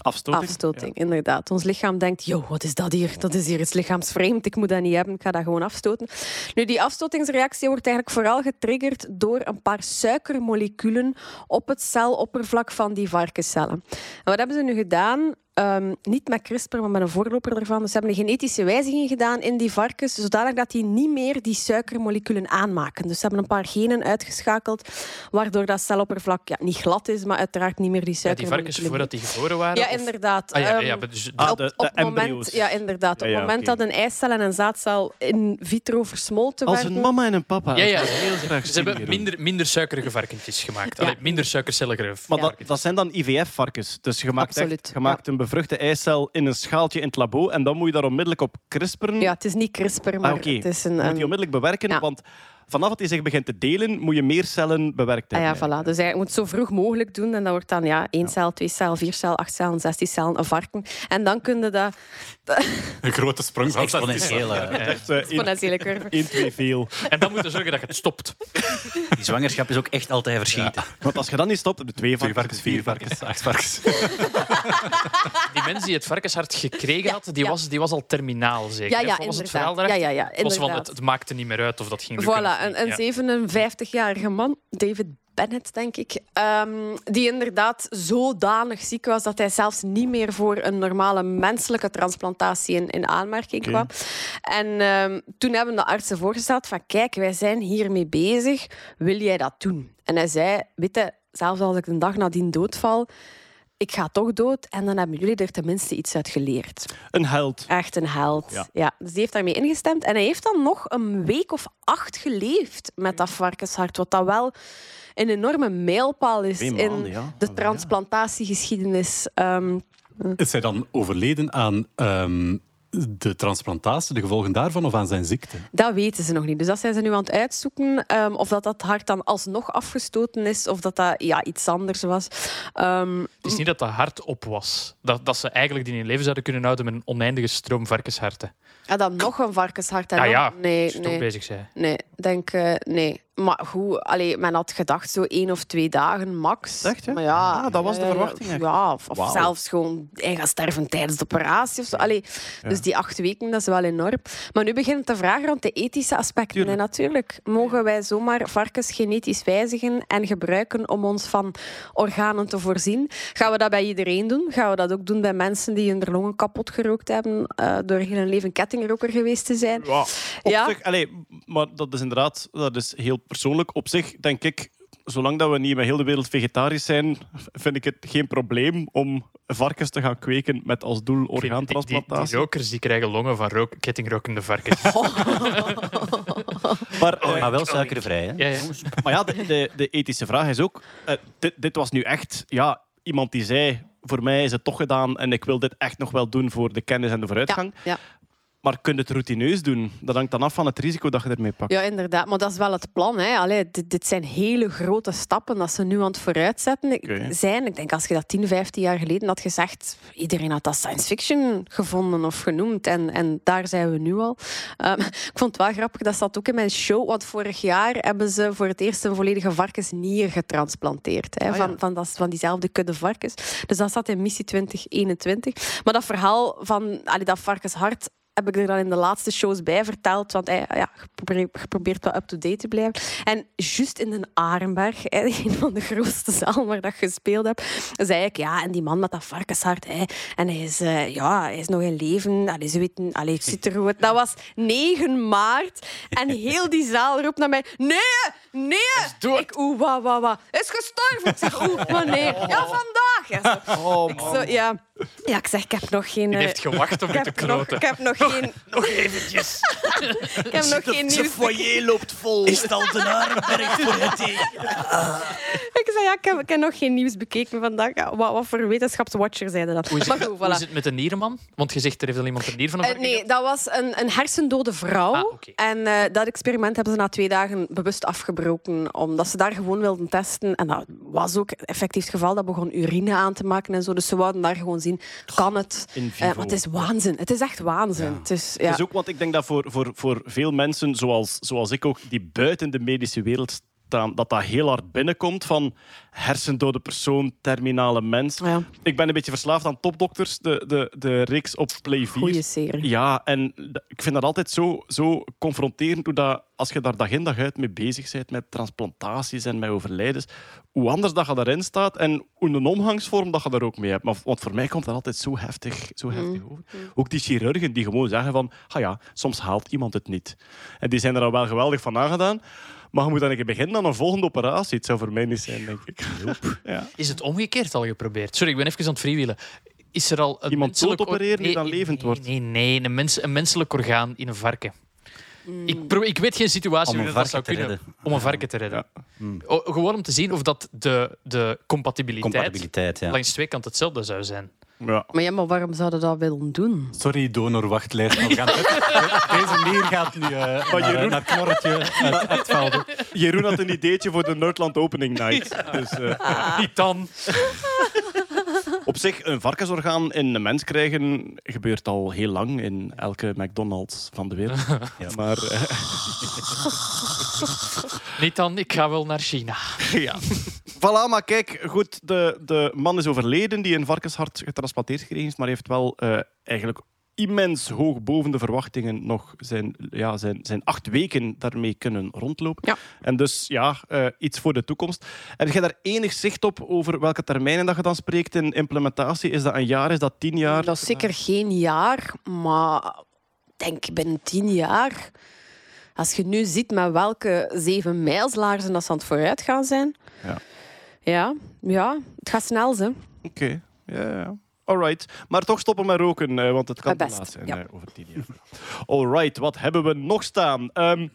Afstoting. Afstoting, inderdaad. Ons lichaam denkt, yo, wat is dat hier? Dat is hier iets lichaamsvreemd, ik moet dat niet hebben, ik ga dat gewoon afstoten. Nu, die afstotingsreactie wordt eigenlijk vooral getriggerd door een paar suikermoleculen op het celoppervlak van die varkenscellen. En wat hebben ze nu gedaan? Ehm, niet met CRISPR, maar met een voorloper ervan. Dus ze hebben een genetische wijziging gedaan in die varkens, zodanig dat die niet meer die suikermoleculen aanmaken. Dus ze hebben een paar genen uitgeschakeld, waardoor dat celoppervlak ja, niet glad is, maar uiteraard niet meer die Ja, die suikermoleculen varkens voordat die geboren waren? ja, inderdaad. Ah, ja, Ehm, ja, dus, Ah, op, de- op de moment, embryo's. ja, inderdaad. Op Ja, ja, het moment dat een eicel en een zaadcel in vitro versmolten Als werden... een mama en een papa. Ja, ja. Heel graag Ze hebben minder, minder suikerige varkentjes gemaakt. Ja. Allee, minder suikercellige Maar dat, dat zijn dan IVF-varkens. Dus je maakt, Absoluut, echt, je maakt een bevruchte eicel in een schaaltje in het labo en dan moet je daar onmiddellijk op crisperen. Ja, het is niet CRISPR, maar Ah, het is Je een... moet die een onmiddellijk bewerken, Ja. want vanaf dat hij zich begint te delen, moet je meer cellen bewerkt ah ja, voilà. Dus je moet het zo vroeg mogelijk doen. En dat wordt dan ja, één cel, twee cel, vier cel, acht cellen, zestien cellen, een varken. En dan kun je dat... Een grote sprong van eh. Echt één, Exponentiële curve. één, twee veel. En dan moet je zorgen dat je het stopt. Die zwangerschap is ook echt altijd verschieten. Want als je dan niet stopt, heb je twee varkens, varkens, vier varkens, acht varkens. Die mens die het varkenshart gekregen had, die, ja. was, die was al terminaal zeker. Ja, ja, was het verhaal inderdaad. Ja, ja, ja, Was van, het, inderdaad. het maakte niet meer uit of dat ging lukken. Voilà, een, een Ja. 57-jarige man, David Bennett, denk ik, ehm, die inderdaad zodanig ziek was dat hij zelfs niet meer voor een normale menselijke transplantatie in, in aanmerking kwam. En ehm, toen hebben de artsen voorgesteld van kijk, wij zijn hiermee bezig, wil jij dat doen? En hij zei, weet je, zelfs als ik een dag nadien doodval, ik ga toch dood en dan hebben jullie er tenminste iets uit geleerd. Een held. Echt een held. Ja. Ja. dus die heeft daarmee ingestemd. En hij heeft dan nog een week of acht geleefd met dat varkenshart. Wat dat wel een enorme mijlpaal is in ja. de transplantatiegeschiedenis. Ehm, Is hij dan overleden aan ehm, de transplantatie, de gevolgen daarvan of aan zijn ziekte? Dat weten ze nog niet. Dus dat zijn ze nu aan het uitzoeken. ehm, of dat, dat hart dan alsnog afgestoten is, of dat dat ja, iets anders was. Ehm, Het is niet dat dat hart op was. Dat, dat ze eigenlijk die in leven zouden kunnen houden met een oneindige stroom varkensharten. ja, dan nog een varkenshart. en Ja, nog- ja. Nee, nee. bezig zijn. Nee, denk eh, nee. Maar goed, allee, men had gedacht zo één of twee dagen max. Echt, hè? Maar ja, Ah, dat was de eh, verwachting, echt. Ja, of, zelfs gewoon hij gaat sterven tijdens de operatie of zo. Allee, Dus die acht weken, dat is wel enorm. Maar nu begint de vraag rond de ethische aspecten. En natuurlijk, mogen wij zomaar varkens genetisch wijzigen en gebruiken om ons van organen te voorzien? Gaan we dat bij iedereen doen? Gaan we dat ook doen bij mensen die hun longen kapot gerookt hebben eh, door heel hun leven kettingroker geweest te zijn? Ja, op Ja. zich, allee, maar dat is inderdaad dat is heel persoonlijk. Op zich denk ik, zolang dat we niet met heel de wereld vegetarisch zijn, vind ik het geen probleem om varkens te gaan kweken met als doel Die, die, die orgaantransplantatie. rokers die krijgen longen van rook, kettingrokende varkens. Maar, eh, Maar wel suikervrij, hè? Ja, ja. maar ja, de, de, de ethische vraag is ook... eh, dit, dit was nu echt ja, iemand die zei... Voor mij is het toch gedaan en ik wil dit echt nog wel doen voor de kennis en de vooruitgang. ja. Maar kun je het routineus doen? Dat hangt dan af van het risico dat je ermee pakt. Ja, inderdaad. Maar dat is wel het plan. Hè. Allee, dit, dit zijn hele grote stappen dat ze nu aan het vooruitzetten zijn. Ik denk als je dat 10, 15 jaar geleden had gezegd, iedereen had dat science fiction gevonden of genoemd. En, en daar zijn we nu al. Ehm, ik vond het wel grappig, dat zat ook in mijn show. Want vorig jaar hebben ze voor het eerst een volledige varkensnier getransplanteerd. Hè, Ah, ja. van, van, dat, van diezelfde kudde varkens. Dus dat zat in missie 2021. Maar dat verhaal van allee, dat varkenshart heb ik er dan in de laatste shows bij verteld. Want hij ja, geprobeerd, geprobeerd wel up-to-date te blijven. En juist in de Arenberg, een van de grootste zalen waar ik gespeeld heb, zei ik, ja, en die man met dat varkenshart, hè, en hij is, eh, ja, hij is nog in leven. Allee, ze allee, ziet er goed. Dat was 9 maart. En heel die zaal roept naar mij, nee, nee. Ik, oeh, wat, wat. Hij is gestorven. Ik zeg, oeh, wanneer? Ja, vandaag. Ja, zo. ik, zo, ja. ja, ik zeg, ik heb nog geen... Die eh, heeft gewacht om ik je te heb, nog, knoten. ik heb nog geen... Nog eventjes. Ik heb nog geen nieuws. foyer loopt vol. Is het al de Arenberg voor het? Ik zei, ja, ik heb, ik heb nog geen nieuws bekeken vandaag. Ja, wat, wat voor wetenschapswatcher zeiden dat? Hoe is, Maar het, goed, hoe is voilà. het met de nierenman? Want je zegt er heeft al iemand een nier van varken nee, dat was een, een hersendode vrouw. Ah. En eh, dat experiment hebben ze na twee dagen bewust afgebroken. Omdat ze daar gewoon wilden testen. En dat was ook effectief het geval. Dat begon urine aan te maken en zo. Dus ze wouden daar gewoon zien, kan het? Eh, maar het is waanzin. Het is echt waanzin. Het is, ja. Het is ook, want ik denk dat voor, voor, voor veel mensen, zoals, zoals ik ook, die buiten de medische wereld dat dat heel hard binnenkomt van hersendode persoon, terminale mens. Ja. Ik ben een beetje verslaafd aan Topdokters, de, de, de reeks op Play 4. Goeie serie. Ja, en ik vind dat altijd zo, zo confronterend hoe dat, als je daar dag in dag uit mee bezig bent met transplantaties en met overlijdens, hoe anders dat je daarin staat en hoe een omgangsvorm dat je daar ook mee hebt. Maar, want voor mij komt dat altijd zo heftig, zo heftig over. Ook die chirurgen die gewoon zeggen van, ah ja, soms haalt iemand het niet. En die zijn er al wel geweldig van aangedaan. Maar je moet dan een keer beginnen aan een volgende operatie. Het zou voor mij niet zijn, denk ik. Ja. Is het omgekeerd al geprobeerd? Sorry, ik ben even aan het freewheelen. Is er al een Iemand menselijk dood opereren die Nee, dan levend nee, wordt? Nee, nee, een, mens, een menselijk orgaan in een varken. Ik, pro- ik weet geen situatie Om een hoe dat zou varken te kunnen. redden. Om een varken te redden. O- gewoon om te zien of dat de, de compatibiliteit, Compatibiliteit, ja. langs twee kanten hetzelfde zou zijn. Ja. Maar ja, maar waarom zouden dat willen doen? Sorry, donorwachtlijst. maar we gaan Deze nier gaat nu naar, Jeroen- naar het knorretje uit. Jeroen had een ideetje voor de Nerdland Opening Night. Dus, eh, Niet dan. Op zich, een varkensorgaan in een mens krijgen gebeurt al heel lang in elke McDonald's van de wereld. Maar eh, Niet dan, ik ga wel naar China. ja. Voilà, maar kijk, goed, de, de man is overleden die een varkenshart getransplanteerd gekregen heeft, maar heeft wel eh, eigenlijk immens hoog boven de verwachtingen nog zijn, ja, zijn, zijn acht weken daarmee kunnen rondlopen. Ja. En dus ja, eh, iets voor de toekomst. Heb je daar enig zicht op over welke termijnen dat je dan spreekt in implementatie? Is dat een jaar? Is dat tien jaar? Dat is zeker geen jaar, maar ik denk binnen tien jaar. Als je nu ziet met welke zeven mijlslaarzen dat ze aan het vooruit gaan zijn. Ja. Ja, ja het gaat snel zijn. Oké, ja, ja. Alright. Maar toch stoppen met roken, eh, want het kan te laat zijn ja. eh, over tien jaar. Alright, wat hebben we nog staan? Ehm,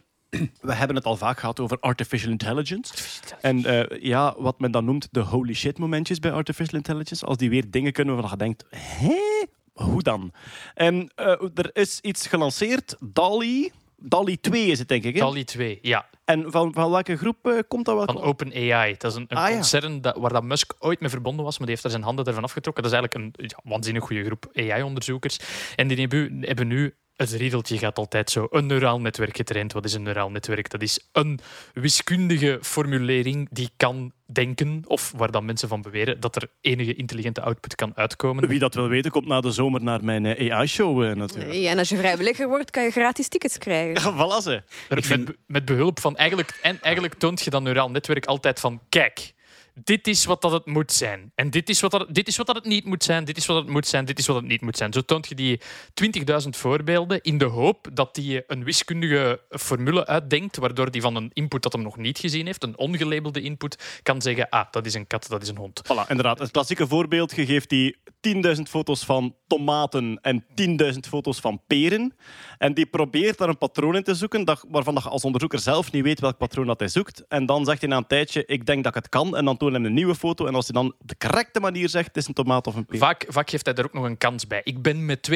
we hebben het al vaak gehad over artificial intelligence. En eh, ja, wat men dan noemt de holy shit momentjes bij artificial intelligence. Als die weer dingen kunnen waarvan je denkt, hé? hoe dan? En er is iets gelanceerd, DALI. DALI 2 is het, denk ik. Hè? DALI 2, ja. En van, van welke groep eh, komt dat wel? Van OpenAI. Dat is een, een Ah, ja. concern dat, waar dat Musk ooit mee verbonden was, maar die heeft daar zijn handen ervan afgetrokken. Dat is eigenlijk een ja, waanzinnig goede groep AI-onderzoekers. En die hebben nu... Het riedeltje gaat altijd zo. Een neuraal netwerk getraind. Wat is een neuraal netwerk? Dat is een wiskundige formulering die kan denken, of waar dan mensen van beweren, dat er enige intelligente output kan uitkomen. Wie dat wil weten, komt na de zomer naar mijn eh, AI-show eh, natuurlijk. Nee, en als je vrijwilliger wordt, kan je gratis tickets krijgen. Ja, voilà ze. met, be- met behulp van eigenlijk, en eigenlijk toont je dat neuraal netwerk altijd van kijk. Dit is wat dat het moet zijn. En dit is wat dat, dit is wat dat het niet moet zijn. Dit is wat het moet zijn. Dit is wat het niet moet zijn. Zo toont je die 20.000 voorbeelden in de hoop dat die een wiskundige formule uitdenkt, waardoor die van een input dat hem nog niet gezien heeft, een ongelabelde input, kan zeggen: ah, dat is een kat, dat is een hond. Voilà, inderdaad. Het klassieke voorbeeld. Je geeft die 10.000 foto's van tomaten en 10.000 foto's van peren. En die probeert daar een patroon in te zoeken waarvan je als onderzoeker zelf niet weet welk patroon dat hij zoekt. En dan zegt hij na een tijdje, ik denk dat het kan. En dan hij hem een nieuwe foto. En als hij dan op de correcte manier zegt, het is een tomaat of een peer. Vaak, vaak geeft hij er ook nog een kans bij. Ik ben met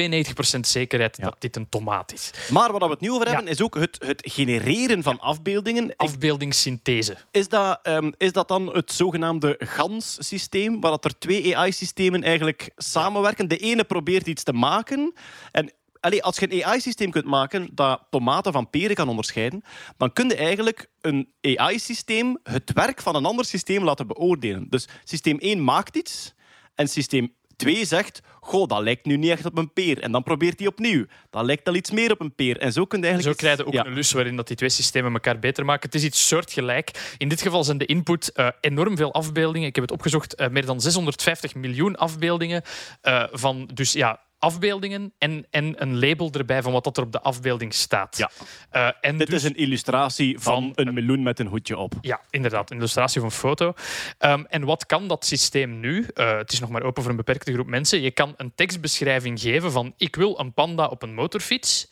92% zekerheid dat dit een tomaat is. Maar waar we het nu over Ja. hebben, is ook het, het genereren van afbeeldingen. Afbeeldingssynthese. Is dat, ehm, is dat dan het zogenaamde GANS-systeem, waar dat er twee AI-systemen eigenlijk samenwerken? De ene probeert iets te maken. En allee, als je een AI-systeem kunt maken dat tomaten van peren kan onderscheiden, dan kun je eigenlijk een AI-systeem het werk van een ander systeem laten beoordelen. Dus systeem 1 maakt iets en systeem 2 zegt, goh, dat lijkt nu niet echt op een peer. En dan probeert hij opnieuw. Dat lijkt al iets meer op een peer. En zo kun je Zo eigenlijk... krijg je ook Ja. een lus waarin dat die twee systemen elkaar beter maken. Het is iets soortgelijk. In dit geval zijn de input eh, enorm veel afbeeldingen. Ik heb het opgezocht, eh, meer dan 650 miljoen afbeeldingen. eh, van dus ja, afbeeldingen en, en een label erbij van wat dat er op de afbeelding staat. Ja. Eh, en Dit dus- is een illustratie van, Van een meloen met een hoedje op. Ja, inderdaad. Een illustratie of een foto. Ehm, en wat kan dat systeem nu? Eh, het is nog maar open voor een beperkte groep mensen. Je kan een tekstbeschrijving geven van ik wil een panda op een motorfiets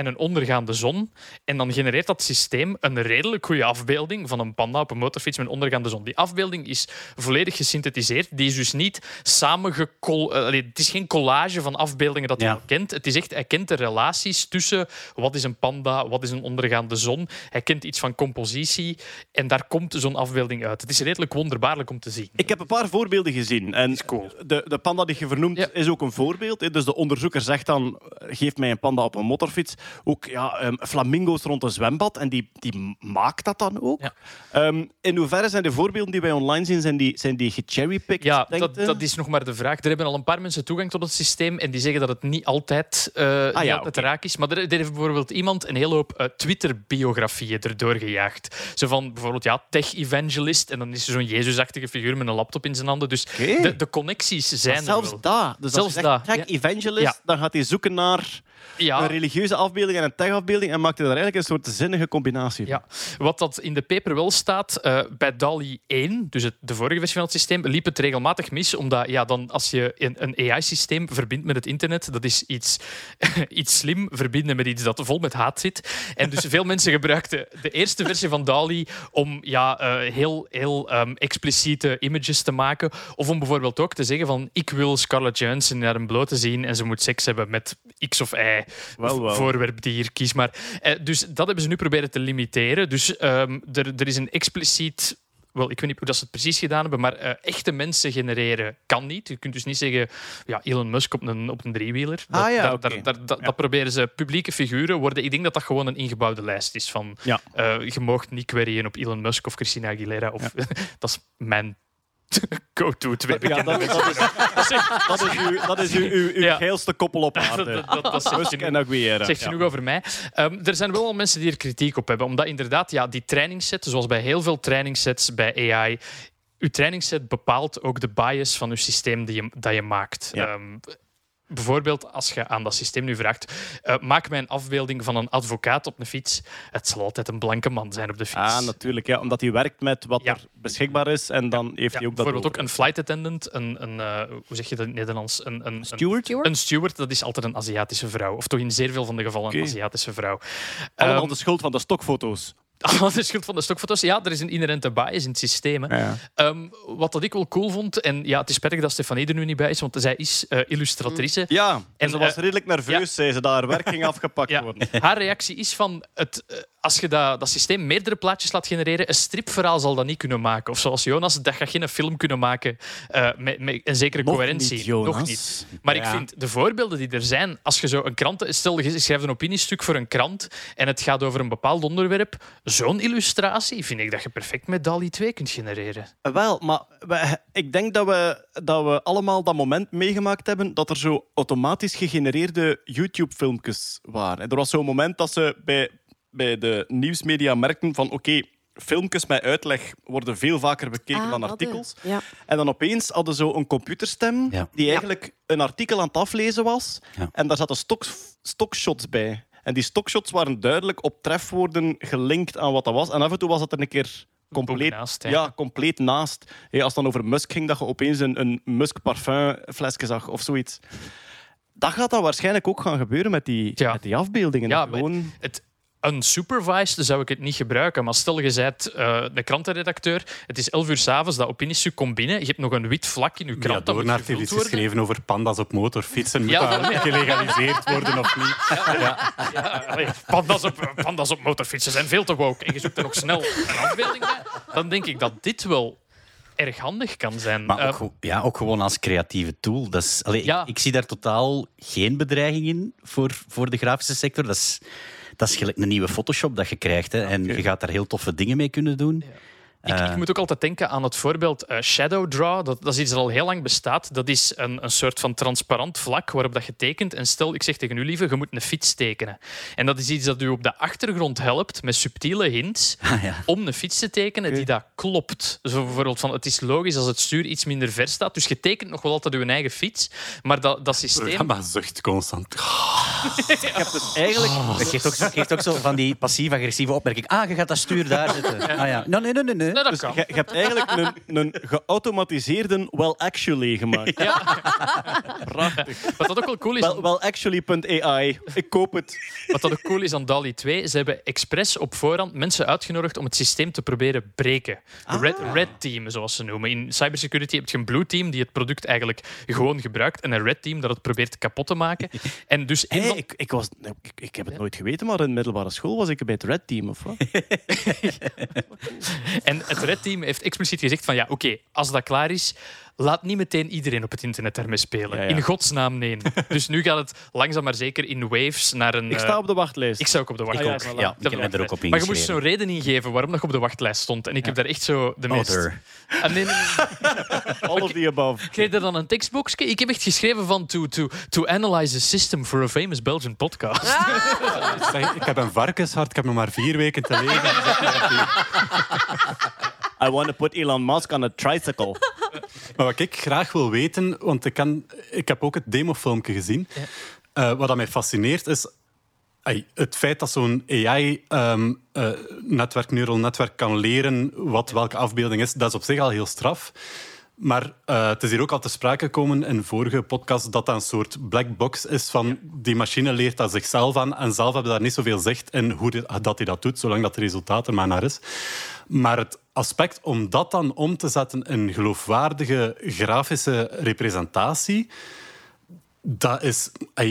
en een ondergaande zon. En dan genereert dat systeem een redelijk goede afbeelding van een panda op een motorfiets met een ondergaande zon. Die afbeelding is volledig gesynthetiseerd. Die is dus niet samengekol... eh, het is geen collage van afbeeldingen dat hij al kent. Het is echt, hij kent de relaties tussen wat is een panda, wat is een ondergaande zon. Hij kent iets van compositie en daar komt zo'n afbeelding uit. Het is redelijk wonderbaarlijk om te zien. Ik heb een paar voorbeelden gezien. En cool. de, de panda die je vernoemt Ja. is ook een voorbeeld. hè. Dus de onderzoeker zegt dan, geef mij een panda op een motorfiets. Ook ja, ehm, flamingo's rond een zwembad. En die, die maakt dat dan ook. Ja. Ehm, in hoeverre zijn de voorbeelden die wij online zien, zijn die, zijn die gecherrypicked? Ja, dat, dat is nog maar de vraag. Er hebben al een paar mensen toegang tot het systeem en die zeggen dat het niet altijd, eh niet Ah ja, altijd oké. raak is. Maar er, er heeft bijvoorbeeld iemand een hele hoop eh, Twitter-biografieën erdoor gejaagd. Zo van bijvoorbeeld ja, tech-evangelist en dan is er zo'n Jezusachtige figuur met een laptop in zijn handen. Dus de, de connecties zijn Maar zelfs er wel. dat. Dus Zelfs als je zegt dat, tech ja. evangelist, Ja. dan gaat hij zoeken naar Ja, een religieuze afbeelding en een tech-afbeelding en maakt hij daar eigenlijk een soort zinnige combinatie van. Ja, wat dat in de paper wel staat, eh, bij DALI 1, dus het, de vorige versie van het systeem, liep het regelmatig mis. Omdat ja, dan, als je een, een AI-systeem verbindt met het internet, dat is iets, iets slim verbinden met iets dat vol met haat zit. En dus veel mensen gebruikten de eerste versie van DALI om ja, eh, heel, heel ehm, expliciete images te maken. Of om bijvoorbeeld ook te zeggen van ik wil Scarlett Johansson naar een blote zien en ze moet seks hebben met X of Y Wel, wel. voorwerp, dier, kies maar. Eh, dus dat hebben ze nu proberen te limiteren. Dus ehm, er, er is een expliciet... Wel, ik weet niet hoe dat ze het precies gedaan hebben, maar eh, echte mensen genereren kan niet. Je kunt dus niet zeggen, ja, Elon Musk op een, op een driewieler. Dat, Ah ja, daar- oké. daar- daar- dat- Ja. dat proberen ze publieke figuren worden. Ik denk dat dat gewoon een ingebouwde lijst is van Ja. eh, je mag niet queryen op Elon Musk of Christina Aguilera. Of, dat is mijn go-to twee Ja, dat, dat is, dat is uw, dat is uw, uw, uw Ja. geilste koppel op aarde. Dat- dat- dat Musk en Aguilera. zegt Ja. genoeg over mij. Ehm, er zijn wel al mensen die er kritiek op hebben. Omdat inderdaad, ja, die trainingsset, zoals bij heel veel trainingssets bij AI, uw trainingsset bepaalt ook de bias van uw systeem die je, dat je maakt. Ja. Bijvoorbeeld, als je aan dat systeem nu vraagt, eh, maak mij een afbeelding van een advocaat op een fiets. Het zal altijd een blanke man zijn op de fiets. Ah, natuurlijk. Ja, omdat hij werkt met wat Ja. er beschikbaar is en dan heeft Ja, hij ook dat bijvoorbeeld ook een flight attendant, een, een eh, hoe zeg je dat in het Nederlands? Een, een, Steward? Een steward, dat is altijd een Aziatische vrouw. Of toch in zeer veel van de gevallen een. Aziatische vrouw. Allemaal Ehm, de schuld van de stokfoto's. Allemaal de schuld van de stokfoto's. Ja, er is een inherente bias in het systeem. hè. Ja. Ehm, wat dat ik wel cool vond, en ja, het is spijtig dat Stefanie er nu niet bij is, want zij is eh, illustratrice. Ja, en En, ze was eh, redelijk nerveus, ja. zei ze, dat haar werk ging afgepakt Ja. worden. Haar reactie is van, het, eh, als je dat, dat systeem meerdere plaatjes laat genereren, een stripverhaal zal dat niet kunnen maken. Of zoals Jonas, dat gaat geen film kunnen maken eh, met, met een zekere Nog coherentie. niet, Jonas. Nog niet. Maar ik vind de voorbeelden die er zijn, als je zo een krant, stel je schrijft een opiniestuk voor een krant en het gaat over een bepaald onderwerp, zo'n illustratie vind ik dat je perfect met DALI 2 kunt genereren. Wel, maar we- ik denk dat we, dat we allemaal dat moment meegemaakt hebben dat er zo automatisch gegenereerde YouTube-filmpjes waren. En er was zo'n moment dat ze bij, bij de nieuwsmedia merkten van oké, filmpjes met uitleg worden veel vaker bekeken Ah, dan dat, artikels. eh, Ja. En dan opeens hadden ze een computerstem Ja. die eigenlijk een artikel aan het aflezen was. Ja. En daar zaten stok, stockshots bij. En die stockshots waren duidelijk op trefwoorden gelinkt aan wat dat was. En af en toe was het er een keer compleet hè. ja, compleet naast. Hey, als het dan over Musk ging, dat je opeens een, een Musk parfumflesje zag of zoiets. Dat gaat dan waarschijnlijk ook gaan gebeuren met die, Ja. met die afbeeldingen. Ja, Gewoon... Het, unsupervised zou ik het niet gebruiken. Maar stel je bent eh, de krantenredacteur, het is 11 uur s'avonds, dat opiniestuk komt binnen, je hebt nog een wit vlak in je krant. Doornaert heeft gevuld iets geschreven over panda's op motorfietsen. Moet Ja, dat ja. gelegaliseerd worden of niet? Ja, allee, panda's, op, panda's op motorfietsen zijn veel te woke. En je zoekt er nog snel een afbeelding bij. Dan denk ik dat dit wel erg handig kan zijn. Maar Eh, ook, ge- ja, ook gewoon als creatieve tool. Dat is, allee, Ja. ik, ik zie daar totaal geen bedreiging in voor, voor de grafische sector. Dat is, dat is gelijk een nieuwe Photoshop dat je krijgt. Hè. En je gaat daar heel toffe dingen mee kunnen doen. Ik, ik moet ook altijd denken aan het voorbeeld eh, Shadow Draw. Dat, dat is iets dat al heel lang bestaat. Dat is een, een soort van transparant vlak waarop dat je tekent. En stel, ik zeg tegen u liever, je moet een fiets tekenen. En dat is iets dat u op de achtergrond helpt met subtiele hints Ah, ja. om een fiets te tekenen die dat klopt. Zo bijvoorbeeld van, het is logisch als het stuur iets minder ver staat. Dus je tekent nog wel altijd uw eigen fiets. Maar dat, dat Het systeem... programma zucht constant. Ik heb dus eigenlijk... Dat geeft ook, geeft ook zo van die passief-agressieve opmerking. Ah, je gaat dat stuur daar zetten. Ah, ja. Nee, nee, nee, nee. Nee. Nee, dat Dus kan. je, je hebt eigenlijk een, een geautomatiseerde well actually gemaakt. Ja. Wat dat ook wel cool is... Well, wellactually.ai. Ik koop het. Wat dat ook cool is aan DALI 2, ze hebben expres op voorhand mensen uitgenodigd om het systeem te proberen breken. Red, red team, zoals ze noemen. In cybersecurity heb je een blue team die het product eigenlijk gewoon gebruikt en een red team dat het probeert kapot te maken. En dus een Hey, van- ik, ik, was, ik, ik heb het nooit geweten, maar in middelbare school was ik bij het Red Team. Of wat? En het Red Team heeft expliciet gezegd van ja, oké, als dat klaar is, laat niet meteen iedereen op het internet daarmee spelen. Ja, ja. In godsnaam nee. dus nu gaat het langzaam maar zeker in waves naar een... Ik eh, sta op de wachtlijst. ik sta ook op de Ik wachtlijst. ook. voilà. Ja, ik heb me er ook op. Maar je moest zo'n reden ingeven waarom dat je op de wachtlijst stond. En ik heb daar echt zo de meest... Ah, nee. All of the above. Ik kreeg er dan een tekstboekje. Ik heb echt geschreven van to, to, to analyze a system for a famous Belgian podcast. Zeg, ik heb een varkenshart, ik heb nog maar vier weken te leven. I want to put Elon Musk on a tricycle. Maar wat ik graag wil weten, want ik, kan, ik heb ook het demofilmpje gezien. Eh, wat dat mij fascineert is het feit dat zo'n AI-netwerk, neural netwerk kan leren wat welke afbeelding is. Dat is op zich al heel straf. Maar eh, het is hier ook al te sprake gekomen in vorige podcast dat dat een soort black box is van die machine leert dat zichzelf aan en zelf hebben daar niet zoveel zicht in hoe die- dat hij dat doet, zolang dat de resultaat er maar naar is. Maar het aspect om dat dan om te zetten in geloofwaardige grafische representatie, dat is...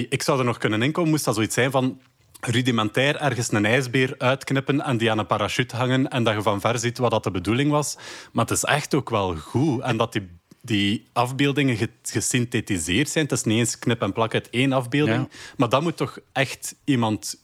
Ik zou er nog kunnen inkomen, moest dat zoiets zijn van rudimentair ergens een ijsbeer uitknippen en die aan een parachute hangen en dat je van ver ziet wat dat de bedoeling was. Maar het is echt ook wel goed. En dat die, die afbeeldingen ge- gesynthetiseerd zijn. Het is niet eens knip en plak uit één afbeelding. Ja. Maar dat moet toch echt iemand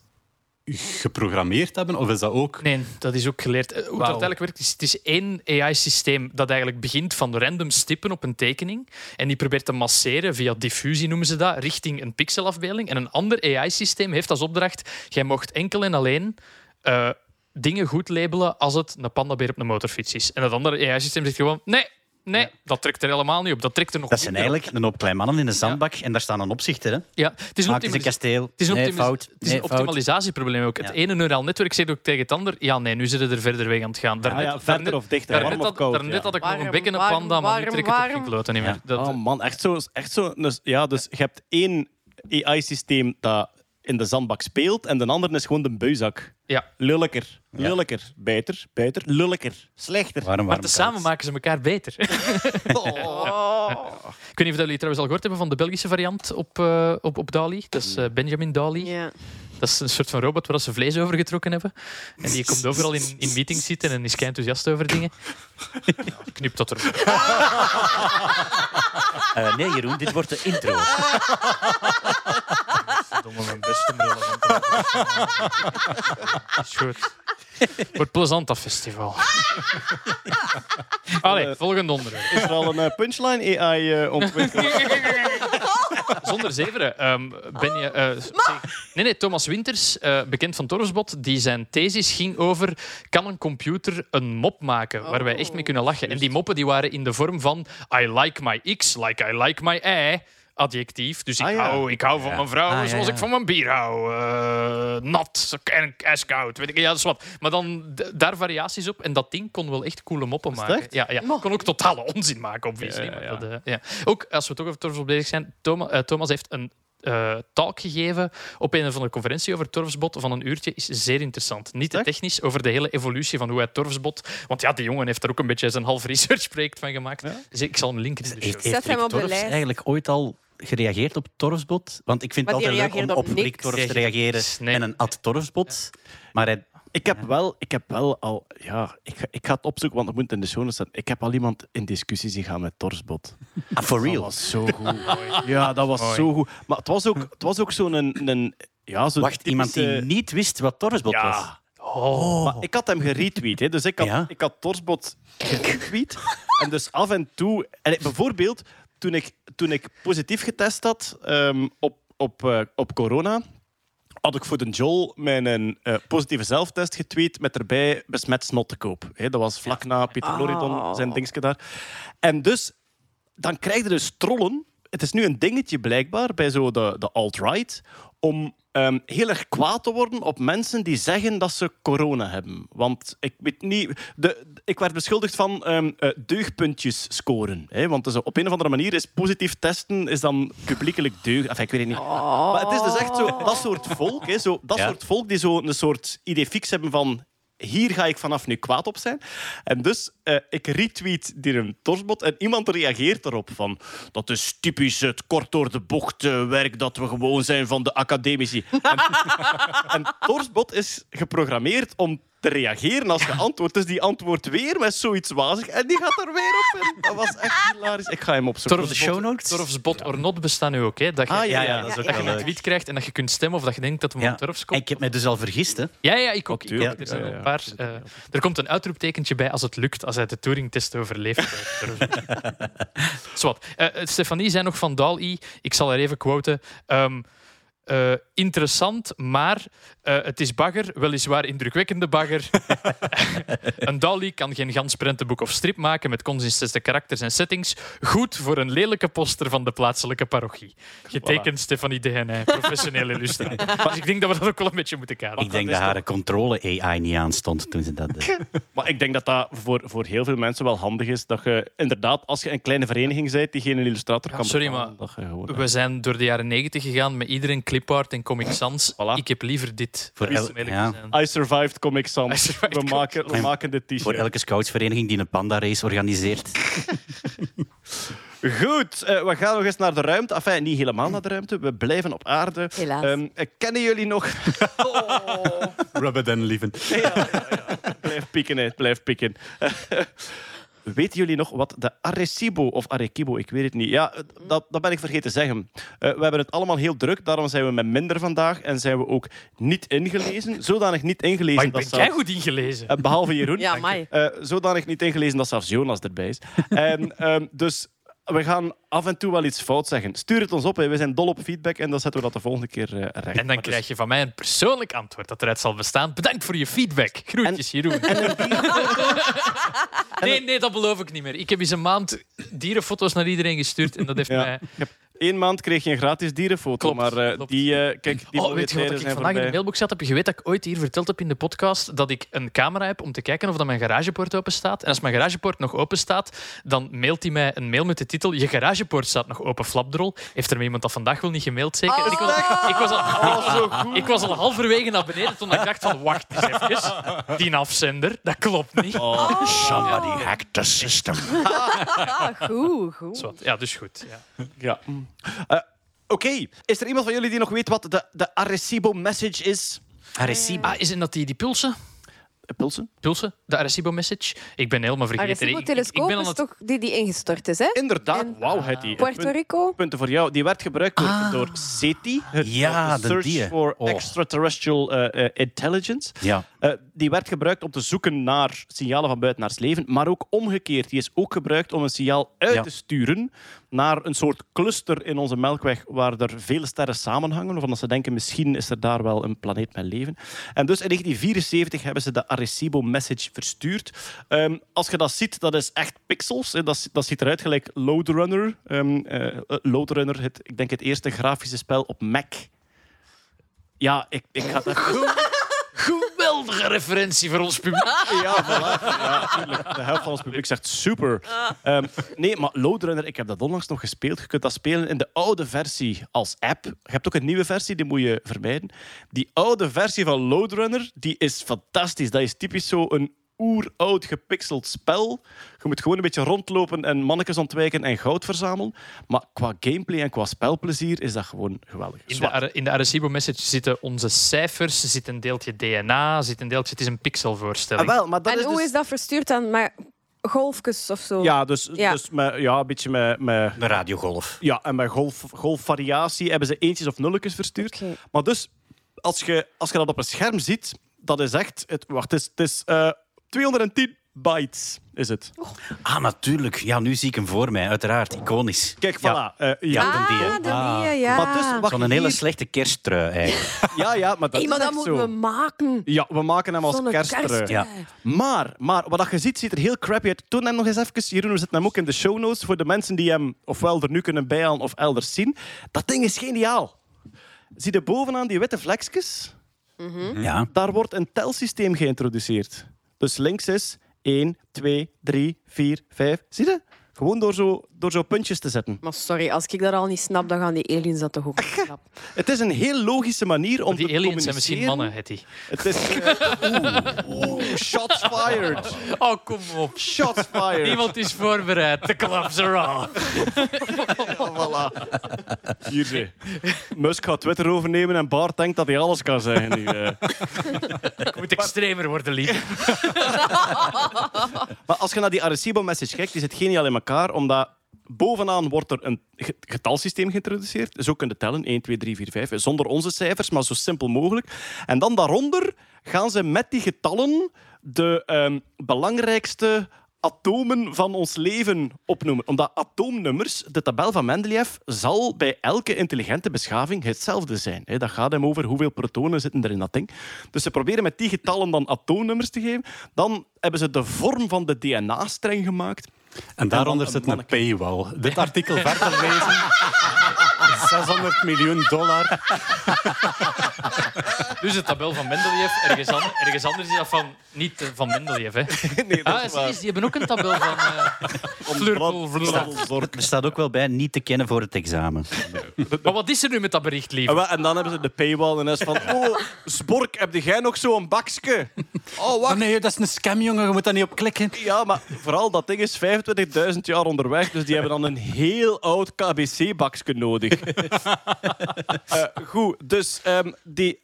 geprogrammeerd hebben? Of is dat ook... Nee, dat is ook geleerd. Eh, Hoe Wauw. eigenlijk werkt, is het is één AI-systeem dat eigenlijk begint van random stippen op een tekening. En die probeert te masseren via diffusie, noemen ze dat, richting een pixelafbeelding. En een ander AI-systeem heeft als opdracht: jij mocht enkel en alleen. eh, dingen goed labelen als het een pandabeer op een motorfiets is. En dat andere AI-systeem zegt gewoon: nee, nee, dat trekt er helemaal niet op. Dat trekt er nog Dat zijn minder op. eigenlijk een hoop kleine mannen in een zandbak en daar staan een opzichter. Hè. Ja, het is een, kasteel. het is een, nee, fout. het is Nee, een fout. optimalisatieprobleem ook. Het ene neuraal netwerk zegt ook tegen het ander: ja, nee, nu zitten we er verder weg aan het gaan. Ah Daarnet, ja, daarnet- verder of dichter, daarnet warm of had- koud. daarnet ja. had ik nog een bekken een warm, panda, maar nu trek ik op warm. geen kloten niet Ja. meer. Dat, Oh man, echt zo. Echt zo dus, ja, dus je hebt één AI-systeem dat in de zandbak speelt en de andere is gewoon de buizak. Ja. Lulliker. Lulliker. Beter. Beter. Lulliker. Slechter. Waarom, Maar tezamen maken ze elkaar beter. Oh. Ik weet niet of jullie trouwens al gehoord hebben van de Belgische variant op, eh, op, op Dali. Dat is eh, Benjamin Dali. Ja. Dat is een soort van robot waar ze vlees over getrokken hebben. En die komt overal in, in meetings zitten en is kei enthousiast over dingen. Ja, knip dat er. Eh, nee, Jeroen, dit wordt de intro. Domme mijn beste relevante. Is goed. Wordt plezant dat festival. Allee, volgende onderwerp. Is er al een eh, punchline AI eh, ontwikkeld? Zonder zeveren. ehm, ben je, eh, zeg- nee, nee, Thomas Winters, eh, bekend van Torresbot, die zijn thesis ging over kan een computer een mop maken waar wij echt mee kunnen lachen. En die moppen die waren in de vorm van I like my X, like I like my Y. Adjectief. Dus ik, Ah, ja. hou, ik hou van mijn vrouw Ah, zoals ja. ik van mijn bier hou. Eh, nat en ijskoud. Weet ik, ja, dat is wat. Maar dan daar variaties op. En dat ding kon wel echt coole moppen maken. echt? Ja, ja. Kon ook totale onzin maken, obviously. Ja, ja, ja. maar Dat, ja. Ook als we toch over Torfsbot bezig zijn. Thomas, eh, Thomas heeft een eh, talk gegeven op een of andere conferentie over Torfsbot van een uurtje. Is zeer interessant. Niet te technisch, over de hele evolutie van hoe hij Torfsbot... Want ja, die jongen heeft er ook een beetje zijn half research project van gemaakt. Ja? Dus ik zal hem linken in de show. Heeft, heeft Zet hem Rick op de Torfs lijst. eigenlijk ooit al gereageerd op Torfsbot? Want ik vind Maar het altijd leuk om op op Rick. Torfs te reageren nee. en een ad Torfsbot. Maar hij, Ik heb, wel, ik heb wel al... Ja, ik, ga- ik ga het opzoeken, want het moet in de show staan. Ik heb al iemand in discussie zien gaan met Torsbot. ah, for Dat real. was zo goed. Ja, dat was Mooi. zo goed. Maar het was ook, het was ook zo'n... Een, een, ja, zo'n Wacht, iemand die niet wist wat Torfsbot was? Ja, Oh. maar ik had hem geretweet. Hè. Dus ik had, Ja? ik had Torsbot geretweet. en dus af en toe... En ik- bijvoorbeeld, toen ik, toen ik positief getest had ehm, op, op, eh, op corona... had ik voor de Joel mijn eh, positieve zelftest getweet met erbij besmet snot te koop. Hè, dat was vlak na Pieter Loridon, Oh. zijn dingetje daar. En dus, dan krijg je dus trollen. Het is nu een dingetje blijkbaar bij zo de, de alt-right om ehm, heel erg kwaad te worden op mensen die zeggen dat ze corona hebben. Want ik weet niet... De, ik werd beschuldigd van eh, deugdpuntjes scoren. Hè? Want dus op een of andere manier is positief testen is dan publiekelijk deugd. Enfin, ik weet het niet. Maar het is dus echt zo, dat soort volk, hè, zo, dat Ja. soort volk die zo een soort idee fix hebben van hier ga ik vanaf nu kwaad op zijn. En dus, eh, ik retweet die een torsbot en iemand reageert erop van dat is typisch het kort door de bocht eh, werk dat we gewoon zijn van de academici. En, en torsbot is geprogrammeerd om te reageren als je antwoordt. Dus die antwoordt weer met zoiets wazig en die gaat er weer op. En dat was echt hilarisch. Ik ga hem opzoeken. De show notes? Torfsbot or not bestaan nu ook. Hè? Dat je, Ah, ja, ja, dat is ook dat je een tweet krijgt en dat je kunt stemmen of dat je denkt dat het Ja. Torfs En komt. ik heb me dus al vergist, hè. Ja, ja, ik ook. Ik ook. tuurlijk. Er zijn een paar. eh, er komt een uitroeptekentje bij als het lukt, als hij de Turing-test overleeft. Zwat. Eh, Stefanie zei nog van DAL-I, ik zal haar even quoten. ehm, eh, interessant, maar eh, het is bagger, weliswaar indrukwekkende bagger. een DALI kan geen gans prentenboek of strip maken met consistente karakters en settings. Goed voor een lelijke poster van de plaatselijke parochie. Getekend Stefanie Dehenij, professionele illustrator. Dus ik denk dat we dat ook wel een beetje moeten kaderen. Ik denk dat haar controle-AI niet aanstond toen ze dat deed. Maar ik denk dat dat voor, voor heel veel mensen wel handig is. Dat je inderdaad, als je een kleine vereniging bent die geen illustrator kan sorry, betalen, maar dat je gewoon, We zijn door de jaren negentig gegaan met iedereen clipart en Comic Sans. Voilà. Ik heb liever dit. Voor el- ja. I survived Comic Sans. survived We maken, we maken dit Voor t-shirt. elke scoutsvereniging die een panda-race organiseert. Goed, eh, we gaan nog eens naar de ruimte. Enfin, niet helemaal naar de ruimte. We blijven op aarde. Helaas. Ehm, eh, kennen jullie nog... Rubber than lieven. blijf pikken, hè. blijf pikken. Weten jullie nog wat de Arecibo of Arequibo, ik weet het niet. Ja, dat, dat ben ik vergeten te zeggen. Eh, we hebben het allemaal heel druk, daarom zijn we met minder vandaag en zijn we ook niet ingelezen. Zodanig niet ingelezen Maar dat ben jij zelfs... goed ingelezen? Eh, behalve Jeroen. Ja, mai. Eh, zodanig niet ingelezen dat zelfs Jonas erbij is. en, ehm, dus we gaan af en toe wel iets fout zeggen. Stuur het ons op, hè. we zijn dol op feedback en dan zetten we dat de volgende keer eh, recht. En Maar dan dus- krijg je van mij een persoonlijk antwoord dat eruit zal bestaan. Bedankt voor je feedback. Groetjes, Jeroen. nee, nee, dat beloof ik niet meer. Ik heb eens een maand dierenfoto's naar iedereen gestuurd en dat heeft Ja. mij Eén maand kreeg je een gratis dierenfoto. Klopt, maar eh, klopt. die, eh, kijk, die Oh, weet je wat ik vandaag in de mailbox had? Heb je geweten dat ik ooit hier verteld heb in de podcast dat ik een camera heb om te kijken of dat mijn garagepoort open staat. En als mijn garagepoort nog open staat, dan mailt hij mij een mail met de titel Je garagepoort staat nog open, flapdrol. Heeft er iemand dat vandaag wel niet gemaild, zeker? En ik, was, ik, was al, ik was al halverwege naar beneden toen ik dacht van wacht eens even, die afzender, dat klopt niet. Somebody hacked the system. Ah, goed, goed. Ja, dus goed. Ja. Ja. Eh, Oké, is er iemand van jullie die nog weet wat de, de Arecibo message is? Arecibo. Ah, is het dat die, die pulsen? Eh, Pulsen? Pulsen? De Arecibo message? Ik ben helemaal vergeten. Arecibo-telescoop is het- toch die die ingestort is, hè? Inderdaad, En- wauw, Hetty. Puerto Rico. Punten voor jou. Die werd gebruikt door, door SETI, het Ja, de Search die. for Oh. Extraterrestrial eh, Intelligence. Ja. Eh, die werd gebruikt om te zoeken naar signalen van buitenaards leven, maar ook omgekeerd. Die is ook gebruikt om een signaal uit Ja. te sturen naar een soort cluster in onze Melkweg waar er vele sterren samenhangen, waarvan dat ze denken misschien is er daar wel een planeet met leven. En dus in 1974 hebben ze de Arecibo message verstuurd. Ehm, als je dat ziet, dat is echt pixels. hè. Dat, dat ziet eruit gelijk Loadrunner. Ehm eh, eh, Loadrunner, het, ik denk het eerste grafische spel op Mac. Ja, ik, ik ga het even... Geweldige referentie voor ons publiek. Ja, voilà. Ja, tuurlijk. De helft van ons publiek zegt super. Ehm, nee, maar Loadrunner, ik heb dat onlangs nog gespeeld. Je kunt dat spelen in de oude versie als app. Je hebt ook een nieuwe versie, die moet je vermijden. Die oude versie van Loadrunner, die is fantastisch. Dat is typisch zo een oeroud gepixeld spel. Je moet gewoon een beetje rondlopen en mannetjes ontwijken en goud verzamelen. Maar qua gameplay en qua spelplezier is dat gewoon geweldig. In de, Zwart. In de Arecibo message zitten onze cijfers, zit een deeltje DNA, zit een deeltje... Het is een Ah, pixelvoorstelling. wel, maar dat En is hoe dus- is dat verstuurd dan? Maar golfjes of zo? Ja, dus, Ja. dus met, ja, een beetje met... met De radiogolf. Ja, en bij golf, golfvariatie hebben ze eentjes of nulletjes verstuurd. Maar dus, als je, als je dat op een scherm ziet, dat is echt... Het, wacht, het is, het is eh, 210 bytes, is het. Ah, natuurlijk. Ja, nu zie ik hem voor mij. Uiteraard. Iconisch. Kijk, voilà. Ja. eh, ja. Ja, Ah, de die, hè. de Ah. die, ja. Maar dus, Zo'n je hele slechte kersttrui eigenlijk. Ja, ja, maar dat Hey, maar is dat echt moeten we maken. Ja, we maken hem als kersttrui. kersttrui. Ja. Maar, maar wat dat je ziet, ziet er heel crappy uit. Toon hem nog eens even. Jeroen, we zetten hem ook in de show notes voor de mensen die hem ofwel er nu kunnen bijhalen of elders zien. Dat ding is geniaal. Zie je bovenaan die witte vlekjes? Ja. Daar wordt een telsysteem geïntroduceerd. Dus links is 1, 2, 3, 4, 5. Zie je? Gewoon door zo, door zo puntjes te zetten. Maar sorry, als ik dat al niet snap, dan gaan die aliens dat toch ook niet snappen. Het is een heel logische manier om Die te aliens zijn misschien communiceren. mannen, Hetty. Het is... eh, Oeh, oeh, shots fired. Oh, kom op. Shots fired. Niemand is voorbereid. De klaps are off. Voilà. Hier zie. Musk gaat Twitter overnemen en Bart denkt dat hij alles kan zeggen. Nu, eh. Het moet extremer worden, lief. Maar als je naar die Arecibo-message kijkt, die zit geniaal in elkaar, omdat bovenaan wordt er een ge- getalsysteem geïntroduceerd. Ook kunnen tellen, 1, 2, 3, 4, 5, zonder onze cijfers, maar zo simpel mogelijk. En dan daaronder gaan ze met die getallen de ehm, belangrijkste atomen van ons leven opnoemen. Omdat atoomnummers, de tabel van Mendeleev, zal bij elke intelligente beschaving hetzelfde zijn. Dat gaat hem over hoeveel protonen zitten er in dat ding. Dus ze proberen met die getallen dan atoomnummers te geven. Dan hebben ze de vorm van de DNA-streng gemaakt. En daaronder zit een paywall. Dit artikel verder lezen. 600 miljoen dollar. Dus de tabel van Mendeleev, ergens, an- ergens anders is dat van... Niet eh, van Mendeleev, hè. Nee, dat Ah, is zie waar. eens, die hebben ook een tabel van... eh Flurpel, Flurpel. Er staat ook wel bij niet te kennen voor het examen. Maar wat is er nu met dat bericht, lief? En, dan hebben ze de paywall en is van... Oh, Spork, heb jij nog zo'n bakske? Oh, Oh wacht. nee, dat is een scam, jongen. Je moet daar niet op klikken. Ja, maar vooral dat ding is 25.000 jaar onderweg, dus die hebben dan een heel oud KBC-bakske nodig. Eh, goed, dus ehm, die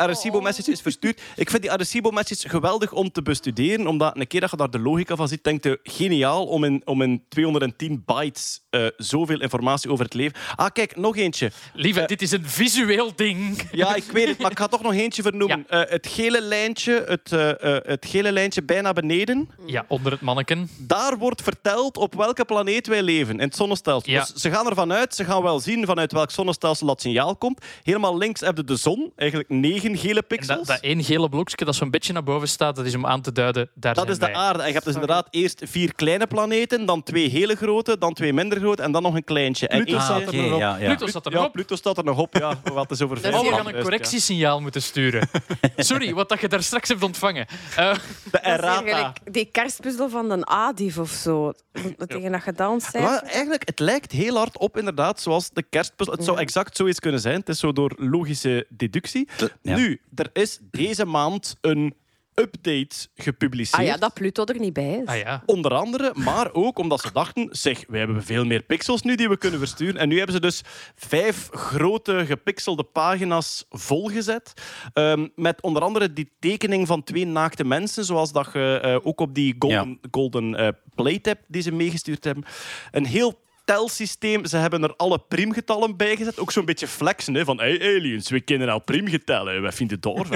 Arecibo-message is verstuurd. Ik vind die Arecibo-message geweldig om te bestuderen, omdat een keer dat je daar de logica van ziet, denk je geniaal om in, om in 210 bytes eh, zoveel informatie over het leven... Ah, kijk, nog eentje. Lieve, dit is een visueel ding. Ja, ik weet het, maar ik ga toch nog eentje vernoemen. Eh, het gele lijntje, het, eh, eh, het gele lijntje bijna beneden. Ja, onder het manneken. Daar wordt verteld op welke planeet wij leven in het zonnestelsel. Ja. Dus ze gaan ervan uit, ze gaan wel zien vanuit welk zonnestelsel dat signaal komt. Helemaal links heb je de zon, eigenlijk negen gele pixels. dat, dat één gele blokje dat zo'n beetje naar boven staat, dat is om aan te duiden, daar Dat zijn is de wij. aarde. En je hebt dus inderdaad eerst vier kleine planeten, dan twee hele grote, dan twee minder grote en dan nog een kleintje. En Pluto staat er nog op. ja, ja. Pluto staat er nog op. Pluto staat er nog op, ja. Wat is over Dat vijf is Oh, we hier- gaan een correctiesignaal moeten sturen. Sorry, wat dat je daar straks hebt ontvangen. Eh, De errata. die kerstpuzzel van de Adief of zo. Wat tegen dat gedaan zijn. Maar eigenlijk, het lijkt heel hard op inderdaad, zoals de kerstpuzzel. Het zou exact zoiets kunnen zijn. Het is zo door logische deductie. Ja. Nu, er is deze maand een update gepubliceerd. Ah ja, dat Pluto er niet bij is. ah ja. Onder andere, maar ook omdat ze dachten, zeg, wij hebben veel meer pixels nu die we kunnen versturen. En nu hebben ze dus vijf grote gepixelde pagina's volgezet. ehm, met onder andere die tekening van twee naakte mensen, zoals dat je eh, ook op die golden, golden eh, plate hebt die ze meegestuurd hebben. Een heel telsysteem. Ze hebben er alle priemgetallen bij gezet. Ook zo'n beetje flexen, hè, van hey, aliens, we kennen al priemgetallen. Wij vinden het door.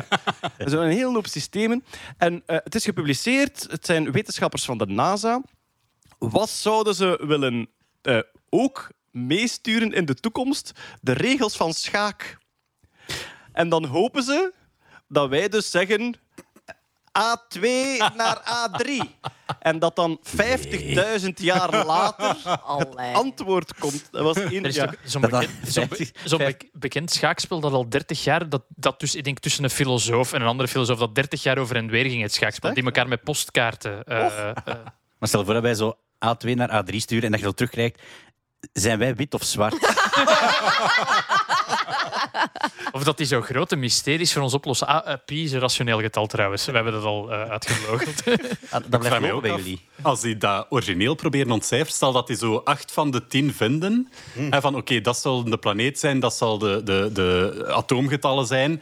Zo'n hele hoop systemen. En eh, het is gepubliceerd. Het zijn wetenschappers van de NASA. Wat zouden ze willen eh, ook meesturen in de toekomst? De regels van schaak. En dan hopen ze dat wij dus zeggen A2 naar A3. En dat dan 50.000 jaar later Allee. antwoord komt. Dat was in, Er is ja. zo'n bekend, be- bekend schaakspel dat al 30 jaar, dat, dat dus, ik denk tussen een filosoof en een andere filosoof, dat 30 jaar over en weer ging, het schaakspel, die elkaar met postkaarten... eh, eh, Maar stel voor dat wij zo A2 naar A3 sturen en dat je dat terugkrijgt. Zijn wij wit of zwart? of dat die zo grote mysteries voor ons oplossen. Ah, pi is een rationeel getal trouwens. We hebben dat al eh. Ah, Dat blijft mij bij ook af. jullie. Als die dat origineel proberen ontcijferen, stel dat die zo acht van de tien vinden. En van oké, dat zal de planeet zijn, dat zal de, de, de atoomgetallen zijn.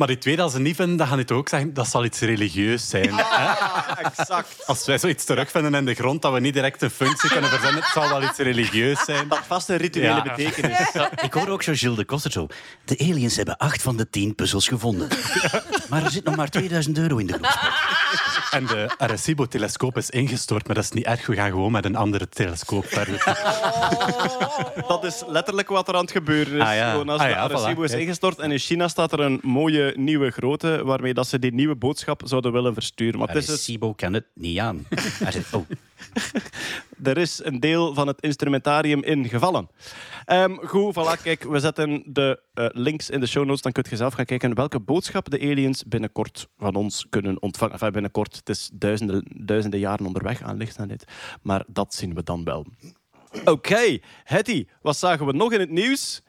Maar die twee dat ze niet vinden, dan gaan die toch ook zeggen dat zal iets religieus zijn. hè? exact. Als wij zoiets terugvinden in de grond, dat we niet direct een functie kunnen verzinnen, het zal wel iets religieus zijn. Dat vast een rituele Ja. betekenis. Ik hoor ook zo Gilles de Koster zo. De aliens hebben acht van de tien puzzels gevonden. Maar er zit nog maar 2000 euro in de groep. En de Arecibo-telescoop is ingestort, maar dat is niet erg. We gaan gewoon met een andere telescoop verder. Dat is letterlijk wat er aan het gebeuren is. Ah, ja. Gewoon als Ah, de ja, Arecibo voilà. is ingestort en in China staat er een mooie nieuwe grote waarmee dat ze die nieuwe boodschap zouden willen versturen. Maar het is dus, Arecibo kan het niet aan. Oh, er is een deel van het instrumentarium ingevallen. Ehm goed, voilà, kijk, we zetten de eh, links in de show notes. Dan kun je zelf gaan kijken welke boodschap de aliens binnenkort van ons kunnen ontvangen. Enfin, binnenkort, het is duizenden, duizenden jaren onderweg aan dit. Maar dat zien we dan wel. Oké, Hetty, wat zagen we nog in het nieuws?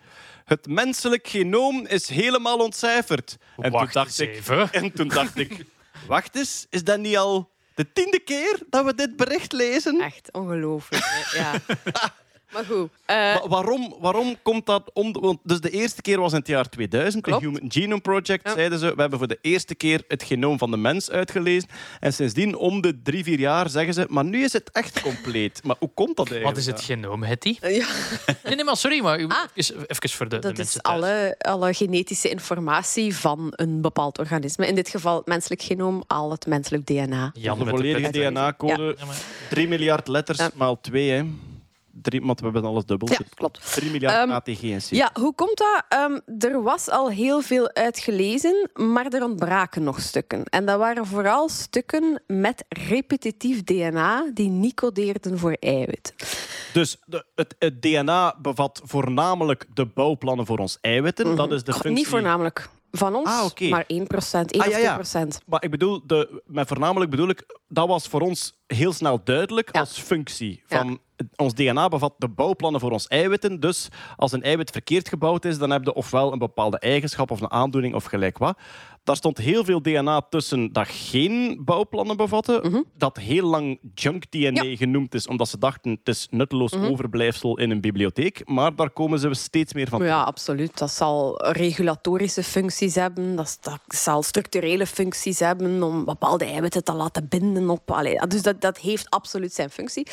Het menselijk genoom is helemaal ontcijferd. En toen Wacht dacht eens ik, even. en toen dacht ik, wacht eens, is dat niet al de tiende keer dat we dit bericht lezen? Echt ongelooflijk. Ja. Maar goed. eh, Wa- waarom, waarom komt dat om? Want dus de eerste keer was in het jaar 2000. Klopt. De Human Genome Project Ja. zeiden ze. We hebben voor de eerste keer het genoom van de mens uitgelezen. En sindsdien, om de drie, vier jaar, zeggen ze. Maar nu is het echt compleet. Maar hoe komt dat eigenlijk? Wat is het genoom, Hetty? ja, Nee, nee, maar sorry, maar u- Ah. even, even voor de, de dat is mensen thuis. alle, alle genetische informatie van een bepaald organisme. In dit geval het menselijk genoom, al het menselijk DNA. Jan de volledige. DNA-code. Ja, maar- 3 miljard letters Ja. maal 2, hè. Drie, want we hebben alles dubbel. Ja, klopt. 3 miljard Ehm, ATG en C. Ja, hoe komt dat? Ehm, er was al heel veel uitgelezen, maar er ontbraken nog stukken. En dat waren vooral stukken met repetitief DNA die niet codeerden voor eiwit. Dus de, het, het DNA bevat voornamelijk de bouwplannen voor ons eiwitten. Dat is de functie... Niet voornamelijk van ons, Ah, maar 1% 1 Ah, ja, of 2 ja. procent. Maar ik bedoel, de, met voornamelijk bedoel ik, dat was voor ons heel snel duidelijk Ja. als functie. Ja. Van, Ons DNA bevat de bouwplannen voor ons eiwitten. Dus als een eiwit verkeerd gebouwd is, dan heb je ofwel een bepaalde eigenschap of een aandoening of gelijk wat. Daar stond heel veel DNA tussen dat geen bouwplannen bevatte. Dat heel lang junk DNA Mhm. Ja. Mhm. genoemd is, omdat ze dachten het is nutteloos overblijfsel in een bibliotheek. Maar daar komen ze steeds meer van. Ja, absoluut. Dat zal regulatorische functies hebben. Dat, zal structurele functies hebben om bepaalde eiwitten te laten binden op. Allee, dus dat, dat heeft absoluut zijn functie.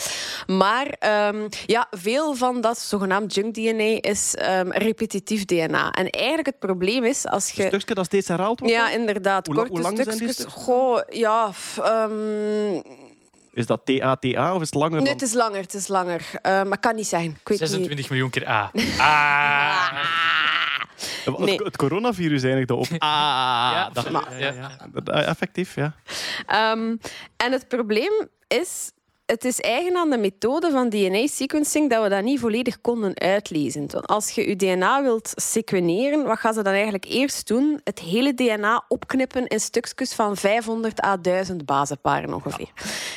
Maar ehm, ja, veel van dat zogenaamd junk DNA is ehm, repetitief DNA. En eigenlijk het probleem is als je. Een stukje dat steeds herhaald wordt. Ja, inderdaad. Hoe Korte hoe lang zijn die stukjes. Goh, ja. f- ehm, Is dat TATA of is het langer nee, dan... het is langer. Het is langer. Eh, maar kan niet zijn. Ik weet niet. 26 miljoen keer A. Ah. Het, Nee. het coronavirus eindigde op. Ah, Ja, dat, maar- ja, ja, ja. Effectief, ja. Ehm, en het probleem is het is eigen aan de methode van DNA-sequencing dat we dat niet volledig konden uitlezen. Want als je je DNA wilt sequeneren, wat gaan ze dan eigenlijk eerst doen? Het hele DNA opknippen in stukjes van 500 à 1000 bazenparen ongeveer.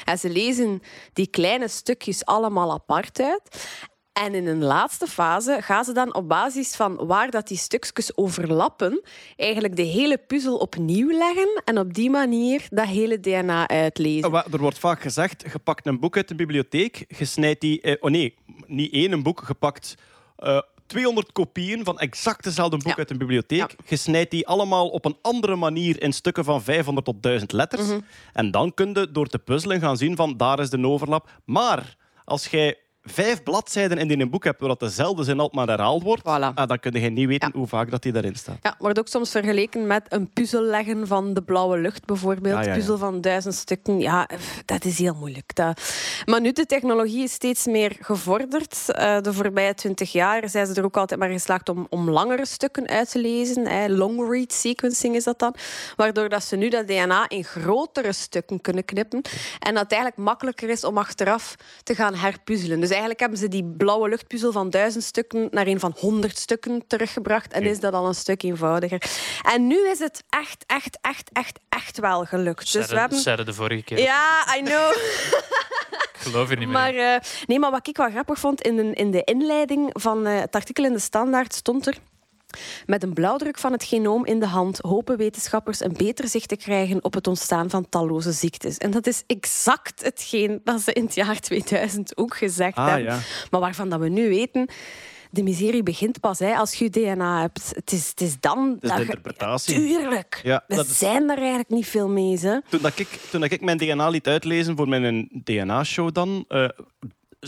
En ze lezen die kleine stukjes allemaal apart uit. En in een laatste fase gaan ze dan op basis van waar dat die stukjes overlappen, eigenlijk de hele puzzel opnieuw leggen en op die manier dat hele DNA uitlezen. Er wordt vaak gezegd, je pakt een boek uit de bibliotheek, je snijdt die... eh, oh nee, niet één een boek, je pakt eh, 200 kopieën van exact dezelfde boek Ja. uit een bibliotheek. Je snijdt die allemaal op een andere manier in stukken van 500 tot 1000 letters. Mhm. En dan kun je door te puzzelen gaan zien van daar is de overlap. Maar als jij vijf bladzijden in een boek hebt waar dat dezelfde zin altijd maar herhaald wordt, Voilà. ah, dan kun je niet weten Ja. hoe vaak dat die daarin staat. Ja, wordt ook soms vergeleken met een puzzel leggen van de blauwe lucht, bijvoorbeeld. Ja, ja, ja. Puzzel van duizend stukken. Ja, dat is heel moeilijk. Dat... Maar nu, de technologie is steeds meer gevorderd. Eh, de voorbije twintig jaar zijn ze er ook altijd maar geslaagd om, om langere stukken uit te lezen. Hè. Long read sequencing is dat dan. Waardoor dat ze nu dat DNA in grotere stukken kunnen knippen. En dat het eigenlijk makkelijker is om achteraf te gaan herpuzzelen. Dus eigenlijk hebben ze die blauwe luchtpuzzel van duizend stukken naar een van honderd stukken teruggebracht. En is dat al een stuk eenvoudiger. En nu is het echt, echt, echt, echt, echt wel gelukt. Dus we hebben... zeiden de vorige keer. Ja, I know. Ik geloof er niet meer Maar, eh, nee, maar wat ik wel grappig vond, in de, in de inleiding van eh, het artikel in de Standaard stond er... Met een blauwdruk van het genoom in de hand hopen wetenschappers een beter zicht te krijgen op het ontstaan van talloze ziektes. En dat is exact hetgeen dat ze in het jaar 2000 ook gezegd Ah, hebben. ja. Maar waarvan dat we nu weten, de miserie begint pas hè, als je DNA hebt. Het is, het is dan... dat de je- interpretatie. Tuurlijk. Ja, we is- zijn er eigenlijk niet veel mee. Toen, dat ik, toen dat ik mijn DNA liet uitlezen voor mijn DNA-show dan, eh,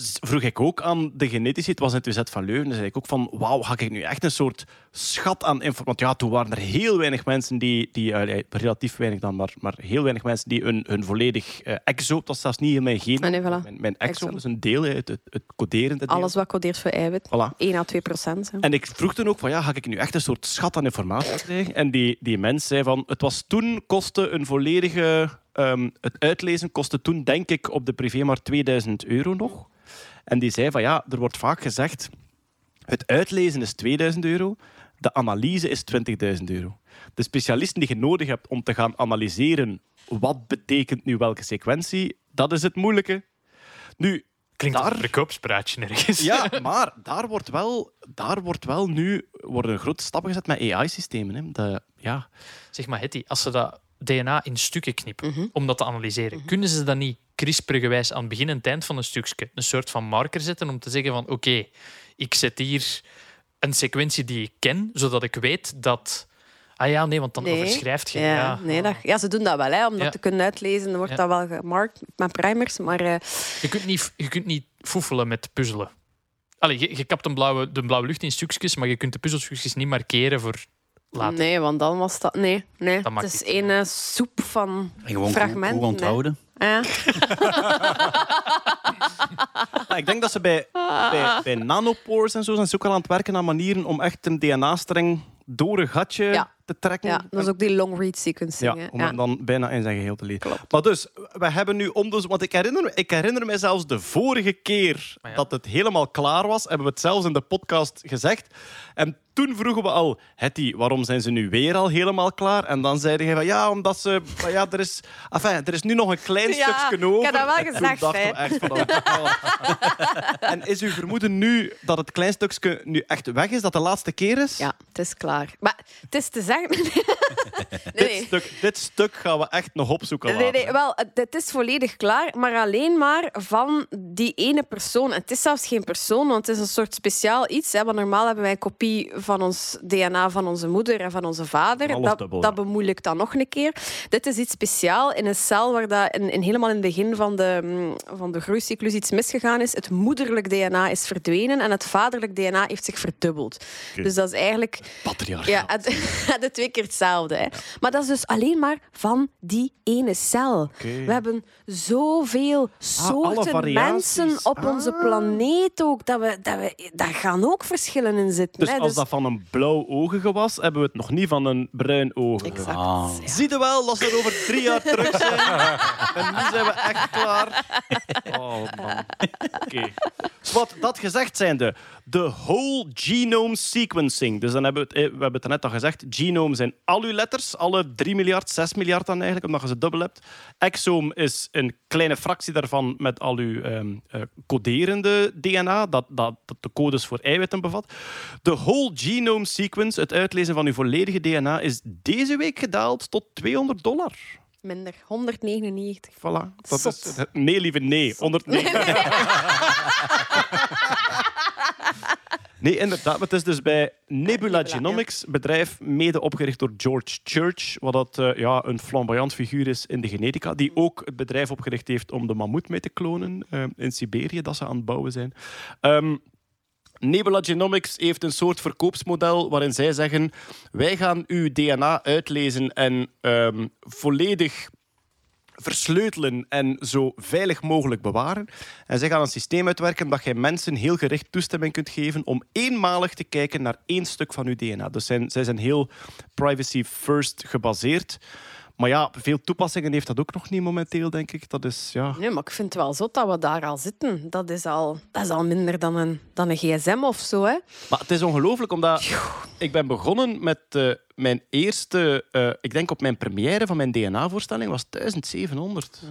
vroeg ik ook aan de genetici, het was in het UZ van Leuven, dan zei ik ook van, wauw, ga ik nu echt een soort schat aan informatie... Want ja, toen waren er heel weinig mensen die, die eh, relatief weinig dan, maar, maar heel weinig mensen die hun, hun volledig eh, exo, dat is zelfs niet in mijn gen, Ah, nee, voilà. mijn, mijn exo, is een deel, het, het, het coderende deel. Alles wat codeert voor eiwit. Voilà. 1 à 2 procent. hè. En ik vroeg toen ook van, ja, ga ik nu echt een soort schat aan informatie krijgen? En die, die mens zei van, het was toen, kostte een volledige... ehm, het uitlezen kostte toen, denk ik, op de privé maar 2000 euro nog. En die zei van, ja, er wordt vaak gezegd, het uitlezen is 2000 euro, de analyse is 20.000 euro. De specialisten die je nodig hebt om te gaan analyseren wat betekent nu welke sequentie, dat is het moeilijke. Nu, Klinkt als daar- een verkoopspraatje ergens. ja, maar daar wordt wel, daar wordt wel nu worden grote stappen gezet met AI-systemen. De- Ja. Zeg maar, Hetty, als ze dat DNA in stukken knippen Mhm. om dat te analyseren, kunnen ze dan niet CRISPR-gewijs aan het begin en het eind van een stukje een soort van marker zetten om te zeggen van oké, ik zet hier een sequentie die ik ken, zodat ik weet dat... Ah ja, nee, want dan Nee. overschrijft je. Ja, Ja. Nee, dat, ja, ze doen dat wel. Hè. Om dat Ja. te kunnen uitlezen wordt Ja. dat wel gemarkt met primers. Maar eh, Je, kunt niet, je kunt niet foefelen met puzzelen. Allee, je, je kapt een blauwe, de blauwe lucht in stukjes, maar je kunt de puzzelstukjes niet markeren voor later. nee, want dan was dat... Nee, nee. Dat het is één eh, soep van En gewoon fragmenten. goed onthouden. ik denk dat ze bij, bij, bij nanopores en zo zijn ze ook al aan het werken aan manieren om echt een DNA-streng door een gatje Ja. te trekken. ja, dat is ook die long read sequencing. Ja, hè. om Ja. hem dan bijna in zijn geheel te lezen. Maar dus, we hebben nu onderzoek... Want ik herinner, me, ik herinner me zelfs de vorige keer ja. dat het helemaal klaar was, hebben we het zelfs in de podcast gezegd. En toen vroegen we al, Hetty, waarom zijn ze nu weer al helemaal klaar? En dan zeiden hij van, ja, omdat ze... Ja, er is, enfin, er is nu nog een klein Ja, stukje ik over. heb dat wel En gezegd, dachten we hè. echt van... oh. en is uw vermoeden nu dat het klein stukje nu echt weg is, dat de laatste keer is? ja, het is klaar. Maar het is te zeggen... nee, Dit, stuk, dit stuk gaan we echt nog opzoeken Nee, later. nee, wel, het- is volledig klaar, maar alleen maar van die ene persoon. En het is zelfs geen persoon, want het is een soort speciaal iets. Hè, want normaal hebben wij een kopie van ons DNA van onze moeder en van onze vader. Alles dat, dubbel, dat bemoeilijkt dan nog een keer. Dit is iets speciaal in een cel waar dat in, in helemaal in het begin van de, mm, van de groeicyclus iets misgegaan is. Het moederlijk DNA is verdwenen en het vaderlijk DNA heeft zich verdubbeld. Dus dat is eigenlijk Patriarchaat. ja, het, het de twee keer hetzelfde. Hè. Maar dat is dus alleen maar van die ene cel. We hebben zoveel soorten variaties. mensen op onze Ah. planeet ook. Dat we, dat we, daar gaan ook verschillen in zitten. Dus hè. als dat van een blauw ogige was, hebben we het nog niet van een bruin. Exact. Ah. ja. Zie je wel dat we er over drie jaar terug zijn? en nu zijn we echt klaar. Oh man. Oké. Dus wat dat gezegd zijnde, de whole genome sequencing. Dus dan hebben we het, eh, we hebben het net al gezegd. Genome zijn al uw letters, alle 3 miljard, 6 miljard dan eigenlijk, omdat je ze dubbel hebt. Exome is een kleine fractie daarvan met al uw ehm, eh, coderende DNA, dat, dat, dat de codes voor eiwitten bevat. De whole genome sequence, het uitlezen van uw volledige DNA, is deze week gedaald tot 200 dollar. Minder, 199. Voilà. Dat Zot. is, nee, lieve, nee. 109. Nee, inderdaad. maar Het is dus bij Nebula Nebula, Genomics, bedrijf mede opgericht door George Church, wat dat, eh, ja, een flamboyant figuur is in de genetica, die ook het bedrijf opgericht heeft om de mammoet mee te klonen eh, in Siberië, dat ze aan het bouwen zijn. Ehm, Nebula Genomics heeft een soort verkoopsmodel waarin zij zeggen: wij gaan uw DNA uitlezen en ehm, volledig versleutelen en zo veilig mogelijk bewaren. En zij gaan een systeem uitwerken dat jij mensen heel gericht toestemming kunt geven om eenmalig te kijken naar één stuk van uw DNA. Dus zijn, zij zijn heel privacy first gebaseerd. Maar ja, veel toepassingen heeft dat ook nog niet momenteel, denk ik. Dat is, ja... Nee, maar ik vind het wel zot dat we daar al zitten. Dat is al, dat is al minder dan een, dan een gsm of zo. Hè. Maar het is ongelooflijk, omdat ik ben begonnen met eh, mijn eerste... eh, ik denk op mijn première van mijn DNA-voorstelling was 1700.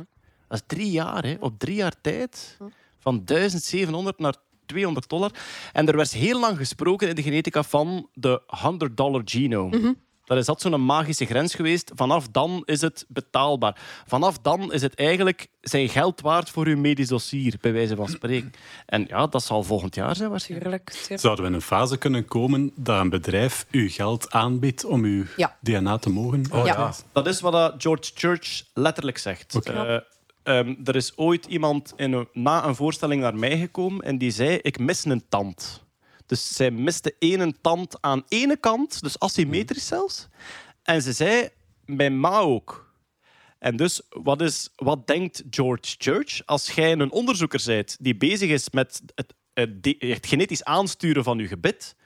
Dat is drie jaar, hè. Op drie jaar tijd. Van 1700 naar 200 dollar. En er werd heel lang gesproken in de genetica van de 100 dollar genome. Dat is dat zo'n magische grens geweest. Vanaf dan is het betaalbaar. Vanaf dan is het eigenlijk zijn geld waard voor uw medisch dossier, bij wijze van spreken. En ja, dat zal volgend jaar zijn waarschijnlijk. Zouden we in een fase kunnen komen dat een bedrijf u geld aanbiedt om uw Ja. DNA te mogen Ja. uitlezen? Dat is wat dat George Church letterlijk zegt. Eh, ehm, er is ooit iemand in een- na een voorstelling naar mij gekomen en die zei: Ik mis een tand. Dus zij miste één tand aan ene kant, dus asymmetrisch zelfs. En ze zei: Bij ma ook. En dus, wat, is, wat denkt George Church als jij een onderzoeker bent die bezig is met het, het, genetisch aansturen van je gebit?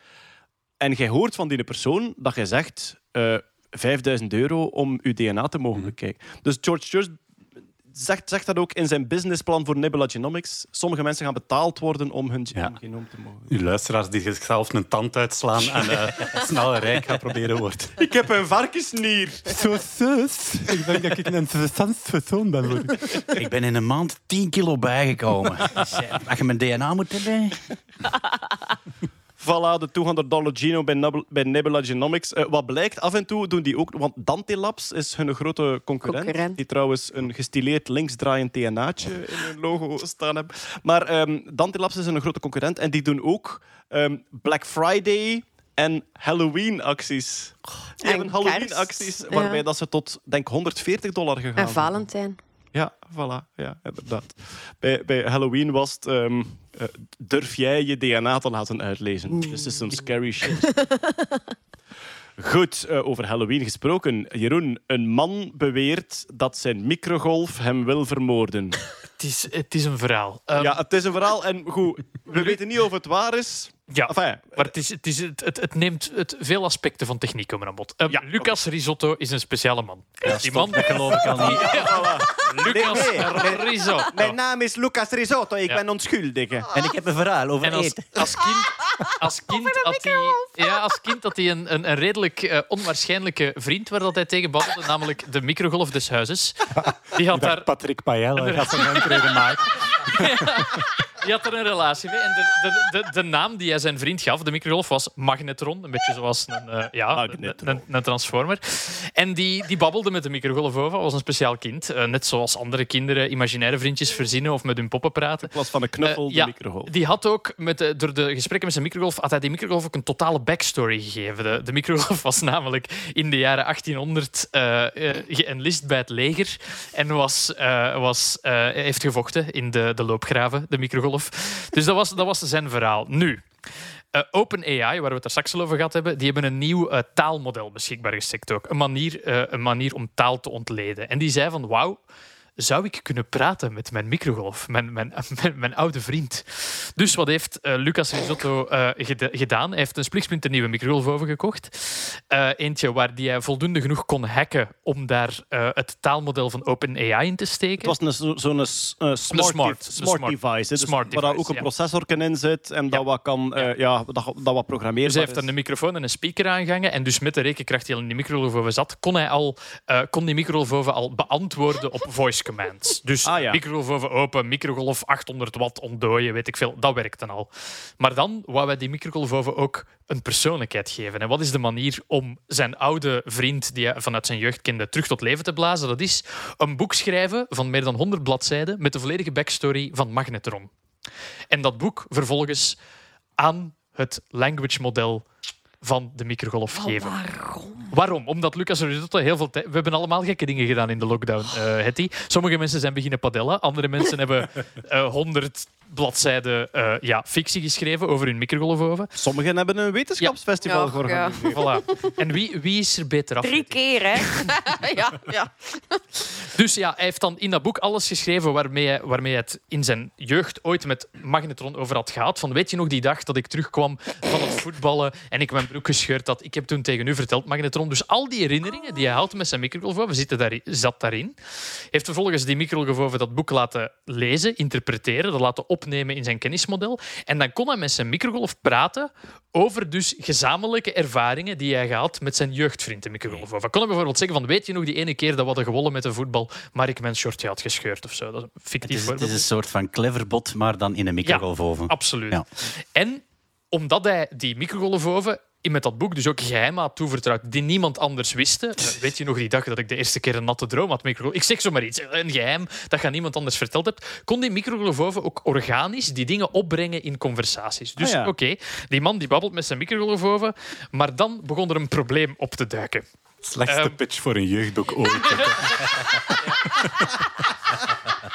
en jij hoort van die persoon dat jij zegt eh 5000 euro om uw DNA te mogen bekijken. Dus George Church zegt, zegt dat ook in zijn businessplan voor Nebula Genomics. Sommige mensen gaan betaald worden om hun Ja. genoom te mogen. Uw luisteraars die zichzelf een tand uitslaan en eh, snel rijk gaan proberen wordt. Ik heb een varkensnier. Zo zus. Ik denk dat ik een interessant persoon ben. Ik ben in een maand 10 kilo bijgekomen. Als je mijn DNA moet hebben... Voilà, de 200 dollar genome bij, Nebula, bij Nebula Genomics. Eh, wat blijkt, af en toe doen die ook... Want Dante Labs is hun grote concurrent. Concurrent. Die trouwens een gestileerd linksdraaiend DNA'tje in hun logo staan hebben. Maar ehm, Dante Labs is een grote concurrent. En die doen ook ehm, Black Friday en Halloween-acties. Die En hebben Halloween-acties waarbij ja. dat ze tot, denk 140 dollar gegaan En. Valentijn. Ja, voilà. Ja, inderdaad. Bij, bij Halloween was het... ehm, eh, durf jij je DNA te laten uitlezen? This is some scary shit. Goed, eh, over Halloween gesproken. Jeroen, een man beweert dat zijn microgolf hem wil vermoorden. Het is, het is een verhaal. Ehm, ja, het is een verhaal en goed, we weten niet of het waar is. Ja. Enfin, Maar het, is, het, is, het, het, het neemt het, veel aspecten van techniek komen aan bod. Ehm, Ja, Lucas Risotto is een speciale man. die man Dat geloof ik al niet. Lucas Nee, nee. Risotto. Mijn naam is Lucas Risotto, ik Ja. ben onschuldig. En ik heb een verhaal over En als, eten. als kind, als kind had hij, ja, als kind had hij een, een, een redelijk eh, onwaarschijnlijke vriend waar dat hij tegen babbelde, namelijk de microgolf des huizes. Die had daar Patrick Paella gaat zijn optreden maken. Die had er een relatie mee. En de, de, de, de naam die hij zijn vriend gaf, de microgolf, was Magnetron. Een beetje zoals een, eh, ja, Magnetron. een, een transformer. En die, die babbelde met de microgolf over. was een speciaal kind. Eh, net zoals andere kinderen imaginaire vriendjes verzinnen of met hun poppen praten. In plaats van een knuffel, Eh, de ja, microgolf. Die had ook, met de, door de gesprekken met zijn microgolf, had hij die microgolf ook een totale backstory gegeven. De, de microgolf was namelijk in de jaren 1800 eh eh, geënlist bij het leger en was, was, heeft gevochten in de, de loopgraven, de microgolf. Dus dat was, dat was zijn verhaal. Nu, Eh, OpenAI, waar we het er straks al over gehad hebben, die hebben een nieuw eh, taalmodel beschikbaar gesteld ook. Een manier, eh, een manier om taal te ontleden. En die zei van, wauw, zou ik kunnen praten met mijn microgolf, mijn, mijn, mijn, mijn oude vriend. Dus wat heeft eh, Lucas Risotto eh, geda- gedaan? Hij heeft een spliksplinter nieuwe microgolfoven gekocht. Eh, eentje waar die hij voldoende genoeg kon hacken om daar het taalmodel van OpenAI in te steken. Het was een, zo- zo'n eh, smart, smart- smart device. Dus smart waar device, ook een ja. processor in zit en dat, wat kan, ja. dat, dat wat programmeerbaar Dus hij heeft er een microfoon en een speaker aangehangen. En dus met de rekenkracht die al in die microgolfoven zat, kon, hij al, kon die microgolfoven al beantwoorden op voice commands. Dus Ah, ja. microgolfoven open, microgolf 800 watt ontdooien, weet ik veel. Dat werkt dan al. Maar dan wou wij die microgolfoven ook een persoonlijkheid geven. En wat is de manier om zijn oude vriend, die hij vanuit zijn jeugd kende, terug tot leven te blazen? Dat is een boek schrijven van meer dan 100 bladzijden met de volledige backstory van Magnetron. En dat boek vervolgens aan het language model van de microgolf geven. Waarom? Waarom? Omdat Lucas Risotto heel veel tijd... We hebben allemaal gekke dingen gedaan in de lockdown, eh Hetty. Sommige mensen zijn beginnen padellen. Andere mensen hebben eh 100 bladzijden eh, ja, fictie geschreven over hun microgolfoven. Sommigen hebben een wetenschapsfestival Ja, georganiseerd. Voilà. En wie, wie is er beter af? Drie keer, hè? ja, ja. Dus ja, hij heeft dan in dat boek alles geschreven waarmee hij, waarmee hij het in zijn jeugd ooit met Magnetron over had gehad. Van weet je nog die dag dat ik terugkwam van het voetballen en ik mijn broek gescheurd had? Ik heb toen tegen u verteld, Magnetron. Dus al die herinneringen die hij had met zijn microgolfoven, zitten daarin, zat daarin. Heeft vervolgens die microgolfoven dat boek laten lezen, interpreteren, dat laten opnemen in zijn kennismodel. En dan kon hij met zijn microgolf praten over dus gezamenlijke ervaringen die hij gehad met zijn jeugdvriend, de microgolfoven. Kon hij bijvoorbeeld zeggen van, weet je nog die ene keer dat we hadden gewonnen met de voetbal, maar ik mijn shortje had gescheurd of zo. Dat is een Het fictief is, het is een soort van cleverbot, maar dan in een microgolfoven. Absoluut. Ja. En omdat hij die microgolfoven met dat boek dus ook geheimen had toevertrouwd die niemand anders wist. Eh, weet je nog die dag dat ik de eerste keer een natte droom had? Microgolf? Ik zeg zomaar iets, een geheim dat je aan niemand anders verteld hebt. Kon die microgolfoven ook organisch die dingen opbrengen in conversaties. Dus Ah, ja. oké, die man die babbelt met zijn microgolfoven, maar dan begon er een probleem op te duiken. Slechtste Ehm. pitch voor een jeugddoc ooit.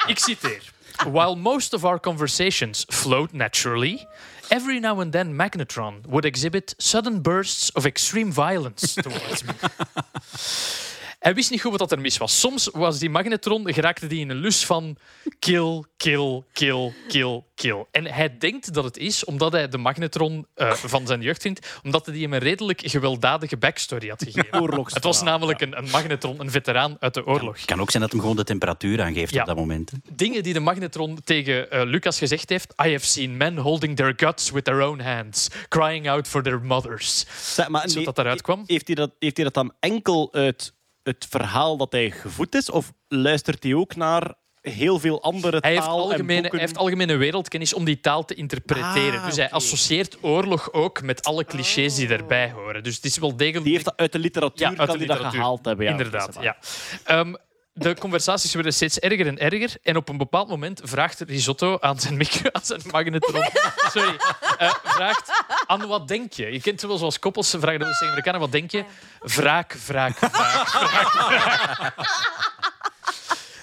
Ik citeer. While most of our conversations flowed naturally, every now and then Magnetron would exhibit sudden bursts of extreme violence towards me. Hij wist niet goed wat er mis was. Soms was die magnetron, geraakte die in een lus van kill, kill, kill, kill, kill. En hij denkt dat het is omdat hij de magnetron eh, van zijn jeugd vindt, omdat hij die hem een redelijk gewelddadige backstory had gegeven. Het was namelijk een, een magnetron, een veteraan uit de oorlog. Het kan ook zijn dat hem gewoon de temperatuur aangeeft Ja. op dat moment. hè. dingen die de magnetron tegen eh, Lucas gezegd heeft. I have seen men holding their guts with their own hands, crying out for their mothers. Zeg, maar nee, dat daaruit kwam? Heeft hij dat, heeft hij dat dan enkel uit het verhaal dat hij gevoed is? Of luistert hij ook naar heel veel andere Hij heeft, taal en algemene, boeken? hij heeft algemene wereldkennis om die taal te interpreteren. Ah, dus hij associeert oorlog ook met alle clichés die erbij horen. Dus het is wel degelijk... Die heeft dat uit de literatuur, Ja, uit de dat gehaald hebben. Ja. Inderdaad, ja. Ehm, de conversaties werden steeds erger en erger. En op een bepaald moment vraagt Risotto aan zijn, micro, aan zijn magnetron... Sorry. eh, vraagt, aan wat denk je? Je kent het wel zoals koppels vragen dat tegen Amerikanen. Wat denk je? Wraak, wraak, wraak, wraak, wraak.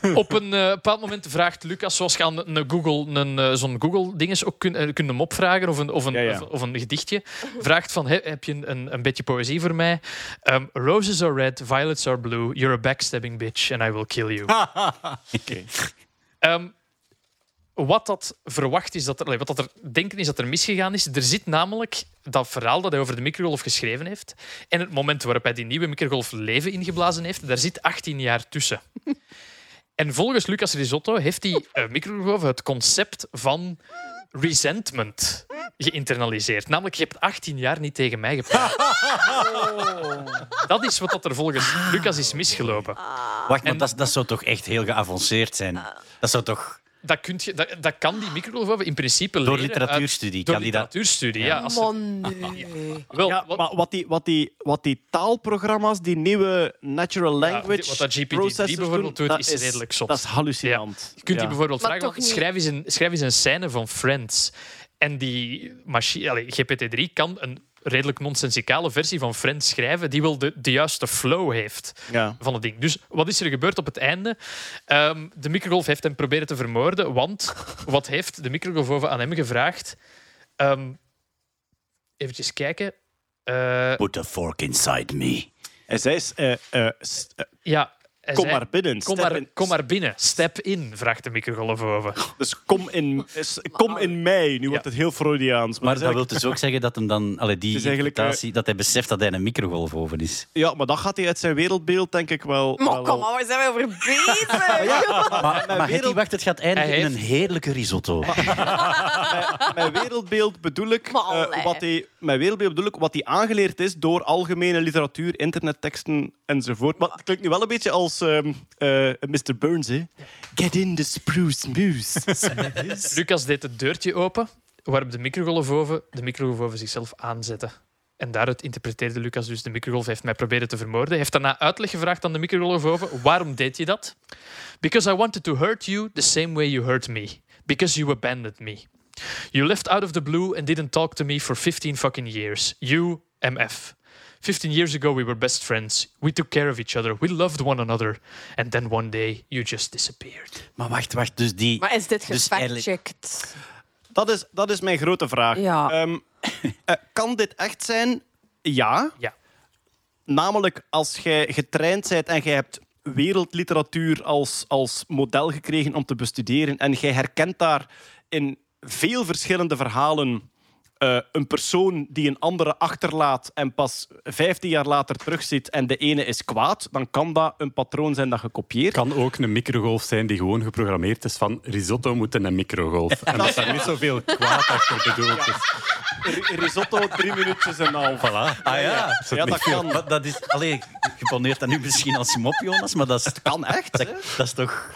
Op een eh, bepaald moment vraagt Lucas, zoals je aan een Google, een, eh, zo'n Google-dinges ook eh, kunt hem opvragen, of een, of een, Ja, ja. Of, of een gedichtje, vraagt van, "He- heb je een, een, beetje poëzie voor mij? Ehm, Roses are red, violets are blue, you're a backstabbing bitch and I will kill you. Ehm, wat dat verwacht is, dat er, wat dat er denken is dat er misgegaan is. Er zit namelijk dat verhaal dat hij over de microgolf geschreven heeft. En het moment waarop hij die nieuwe microgolf leven ingeblazen heeft, daar zit 18 jaar tussen. En volgens Lucas Risotto heeft die uh, microgolf het concept van resentment geïnternaliseerd. Namelijk, je hebt 18 jaar niet tegen mij gepraat. Dat is wat er volgens Lucas is misgelopen. Wacht, maar En- dat, dat zou toch echt heel geavanceerd zijn? Dat zou toch... Dat, kunt je, dat, dat kan die microgolf in principe Door leren literatuurstudie uit- Door kan die dat- literatuurstudie, ja. als Man, nee. wel, Ja, wat- maar wat die, wat, die, wat die taalprogramma's, die nieuwe natural language die- wat dat GPT-3 processors bijvoorbeeld doen, doet, is redelijk zot. Dat is hallucinant. Je kunt Ja. die bijvoorbeeld Maar vragen, want schrijf eens, een, schrijf eens een scène van Friends. En die machine, allee, GPT-3 kan een redelijk nonsensicale versie van Friends schrijven die wel de, de juiste flow heeft Ja. van het ding. Dus wat is er gebeurd op het einde? Ehm, de microgolf heeft hem proberen te vermoorden, want wat heeft de microgolf aan hem gevraagd? Ehm, Eventjes kijken. Eh, Put a fork inside me. Hij zei, eh, eh, ja, hij kom zei, maar binnen. Kom step maar, in. kom maar binnen. Step in, vraagt de microgolfoven. Dus kom in, kom in mei. Nu wordt het heel Freudiaans. Maar is dat wil dus ook zeggen dat, hem dan, allee, die eh, dat hij beseft dat hij een microgolfoven is. Ja, maar dat gaat hij uit zijn wereldbeeld, denk ik wel. Maar wel kom maar, waar zijn we over bezig? Maar, maar wereld- Hetty, wacht, het gaat eindigen in een heerlijke risotto. Mijn wereldbeeld bedoel ik, Maar eh, wat hij, mijn wereldbeeld bedoel ik wat hij aangeleerd is door algemene literatuur, internetteksten enzovoort. Maar het klinkt nu wel een beetje als ehm, eh, Mr. Burns, hè? Get in the spruce moose. Lucas deed het deurtje open, waarop de microgolfoven de microgolfoven zichzelf aanzetten. En daaruit interpreteerde Lucas dus de microgolf heeft mij proberen te vermoorden. Hij heeft daarna uitleg gevraagd aan de microgolfoven. Waarom deed je dat? Because I wanted to hurt you the same way you hurt me. Because you abandoned me. You left out of the blue and didn't talk to me for 15 fucking years. You, MF. 15 years ago we were best friends. We took care of each other. We loved one another. And then one day you just disappeared. Maar wacht, wacht. Dus die... Maar is dit Dus gefactcheckt? Dat is, dat is mijn grote vraag. Ja. Ehm, eh, kan dit echt zijn? Ja. Ja. Namelijk, als jij getraind bent en jij hebt wereldliteratuur als, als model gekregen om te bestuderen en jij herkent daar in veel verschillende verhalen eh, een persoon die een andere achterlaat en pas 15 jaar later terugziet en de ene is kwaad, dan kan dat een patroon zijn dat gekopieerd. kan ook een microgolf zijn die gewoon geprogrammeerd is van risotto moet in een microgolf. En dat daar niet zoveel kwaad achter bedoeld is. R- Risotto, drie minuutjes en half. Voilà. Ah ja. Ja, dat kan. Maar dat is... Allee, je poneert dat nu misschien als mop, Jonas, maar dat is, Kan echt, hè? dat is toch...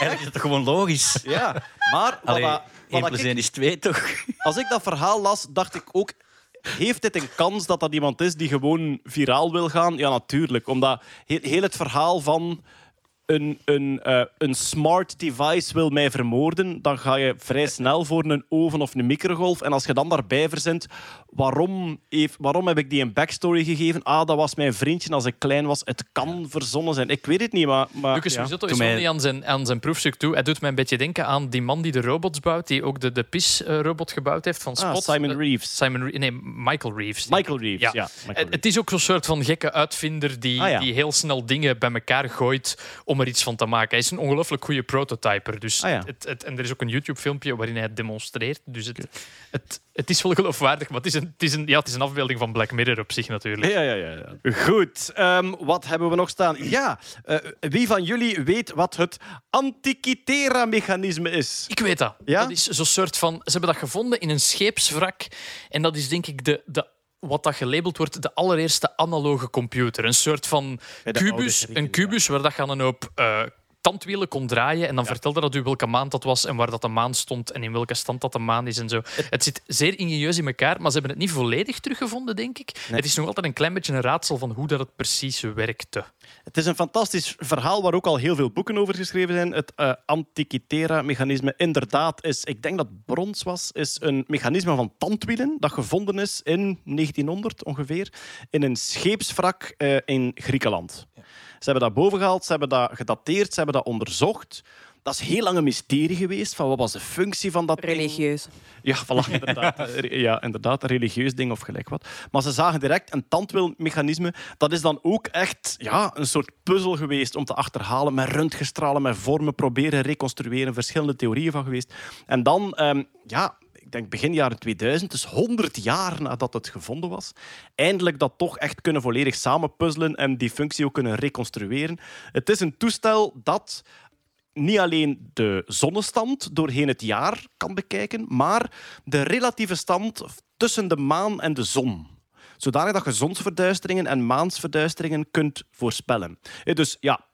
Is het toch gewoon logisch? Ja, maar dat- wat 1 dat plus ik- 1 is 2, toch? als ik dat verhaal las, dacht ik ook... Heeft dit een kans dat dat iemand is die gewoon viraal wil gaan? Ja, natuurlijk. Omdat heel, heel het verhaal van een, een, eh, een smart device wil mij vermoorden, dan ga je vrij snel voor een oven of een microgolf. En als je dan daarbij verzint, waarom, heeft, waarom heb ik die een backstory gegeven? Ah, dat was mijn vriendje als ik klein was. Het kan verzonnen zijn. Ik weet het niet, maar... maar Lucas ja. Risotto is mij- niet aan zijn, aan zijn proefstuk toe. Hij doet mij een beetje denken aan die man die de robots bouwt, die ook de, de PIS-robot gebouwd heeft van Ah, Spot. Simon Eh, Reeves. Simon Re- nee, Michael Reeves. Michael. Reeves, Ja. ja. Michael Het- Reeves. Het is ook zo'n soort van gekke uitvinder die, Ah, ja. die heel snel dingen bij elkaar gooit om er iets van te maken. Hij is een ongelooflijk goede prototyper. Dus Ah, ja. het, het, en er is ook een YouTube-filmpje waarin hij het demonstreert. Dus het, het, het is wel geloofwaardig, maar het is, een, het, is een, ja, het is een afbeelding van Black Mirror op zich natuurlijk. Ja, ja, ja. ja. Goed. ehm, wat hebben we nog staan? Ja, eh, wie van jullie weet wat het Antikythera-mechanisme is? Ik weet dat. Ja? Dat is zo'n soort van. Ze hebben dat gevonden in een scheepswrak. En dat is denk ik de. de wat dat gelabeld wordt, de allereerste analoge computer. Een soort van kubus, een kubus waar dat je aan een hoop eh, tandwielen kon draaien. En dan vertelde dat u welke maand dat was en waar dat de maan stond en in welke stand dat de maan is en zo. Het zit zeer ingenieus in elkaar, maar ze hebben het niet volledig teruggevonden, denk ik. Het is nog altijd een klein beetje een raadsel van hoe dat het precies werkte. Het is een fantastisch verhaal waar ook al heel veel boeken over geschreven zijn. Het eh Antikythera-mechanisme inderdaad is, ik denk dat brons was, is een mechanisme van tandwielen dat gevonden is in 1900 ongeveer in een scheepswrak eh, in Griekenland. Hebben dat bovengehaald, ze hebben dat gedateerd, ze hebben dat onderzocht. Dat is heel lang een mysterie geweest van wat was de functie van dat ding. Religieus. Ja, voilà, inderdaad. Eh, ja, inderdaad, een religieus ding of gelijk wat. Maar ze zagen direct een tandwielmechanisme. Dat is dan ook echt ja, een soort puzzel geweest om te achterhalen met röntgenstralen, met vormen, proberen reconstrueren, verschillende theorieën van geweest. En dan, ehm, ja, ik denk begin jaren 2000, dus 100 jaar nadat het gevonden was, eindelijk dat toch echt kunnen volledig samenpuzzelen en die functie ook kunnen reconstrueren. Het is een toestel dat niet alleen de zonnestand doorheen het jaar kan bekijken, maar de relatieve stand tussen de maan en de zon. Zodanig dat je zonsverduisteringen en maansverduisteringen kunt voorspellen. Eh, Dus ja,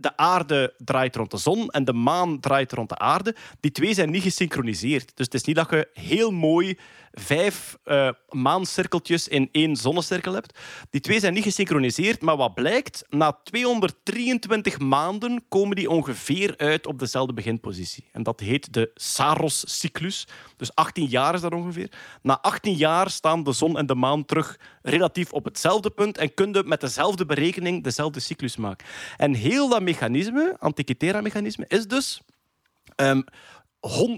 de aarde draait rond de zon en de maan draait rond de aarde. Die twee zijn niet gesynchroniseerd. Dus het is niet dat je heel mooi vijf eh, maancirkeltjes in één zonnecirkel hebt. Die twee zijn niet gesynchroniseerd, maar wat blijkt, na 223 maanden komen die ongeveer uit op dezelfde beginpositie. En dat heet de Saros-cyclus. Dus 18 jaar is dat ongeveer. Na 18 jaar staan de zon en de maan terug relatief op hetzelfde punt en kun je met dezelfde berekening dezelfde cyclus maken. En heel dat mechanisme, Antikythera-mechanisme, is dus Ehm,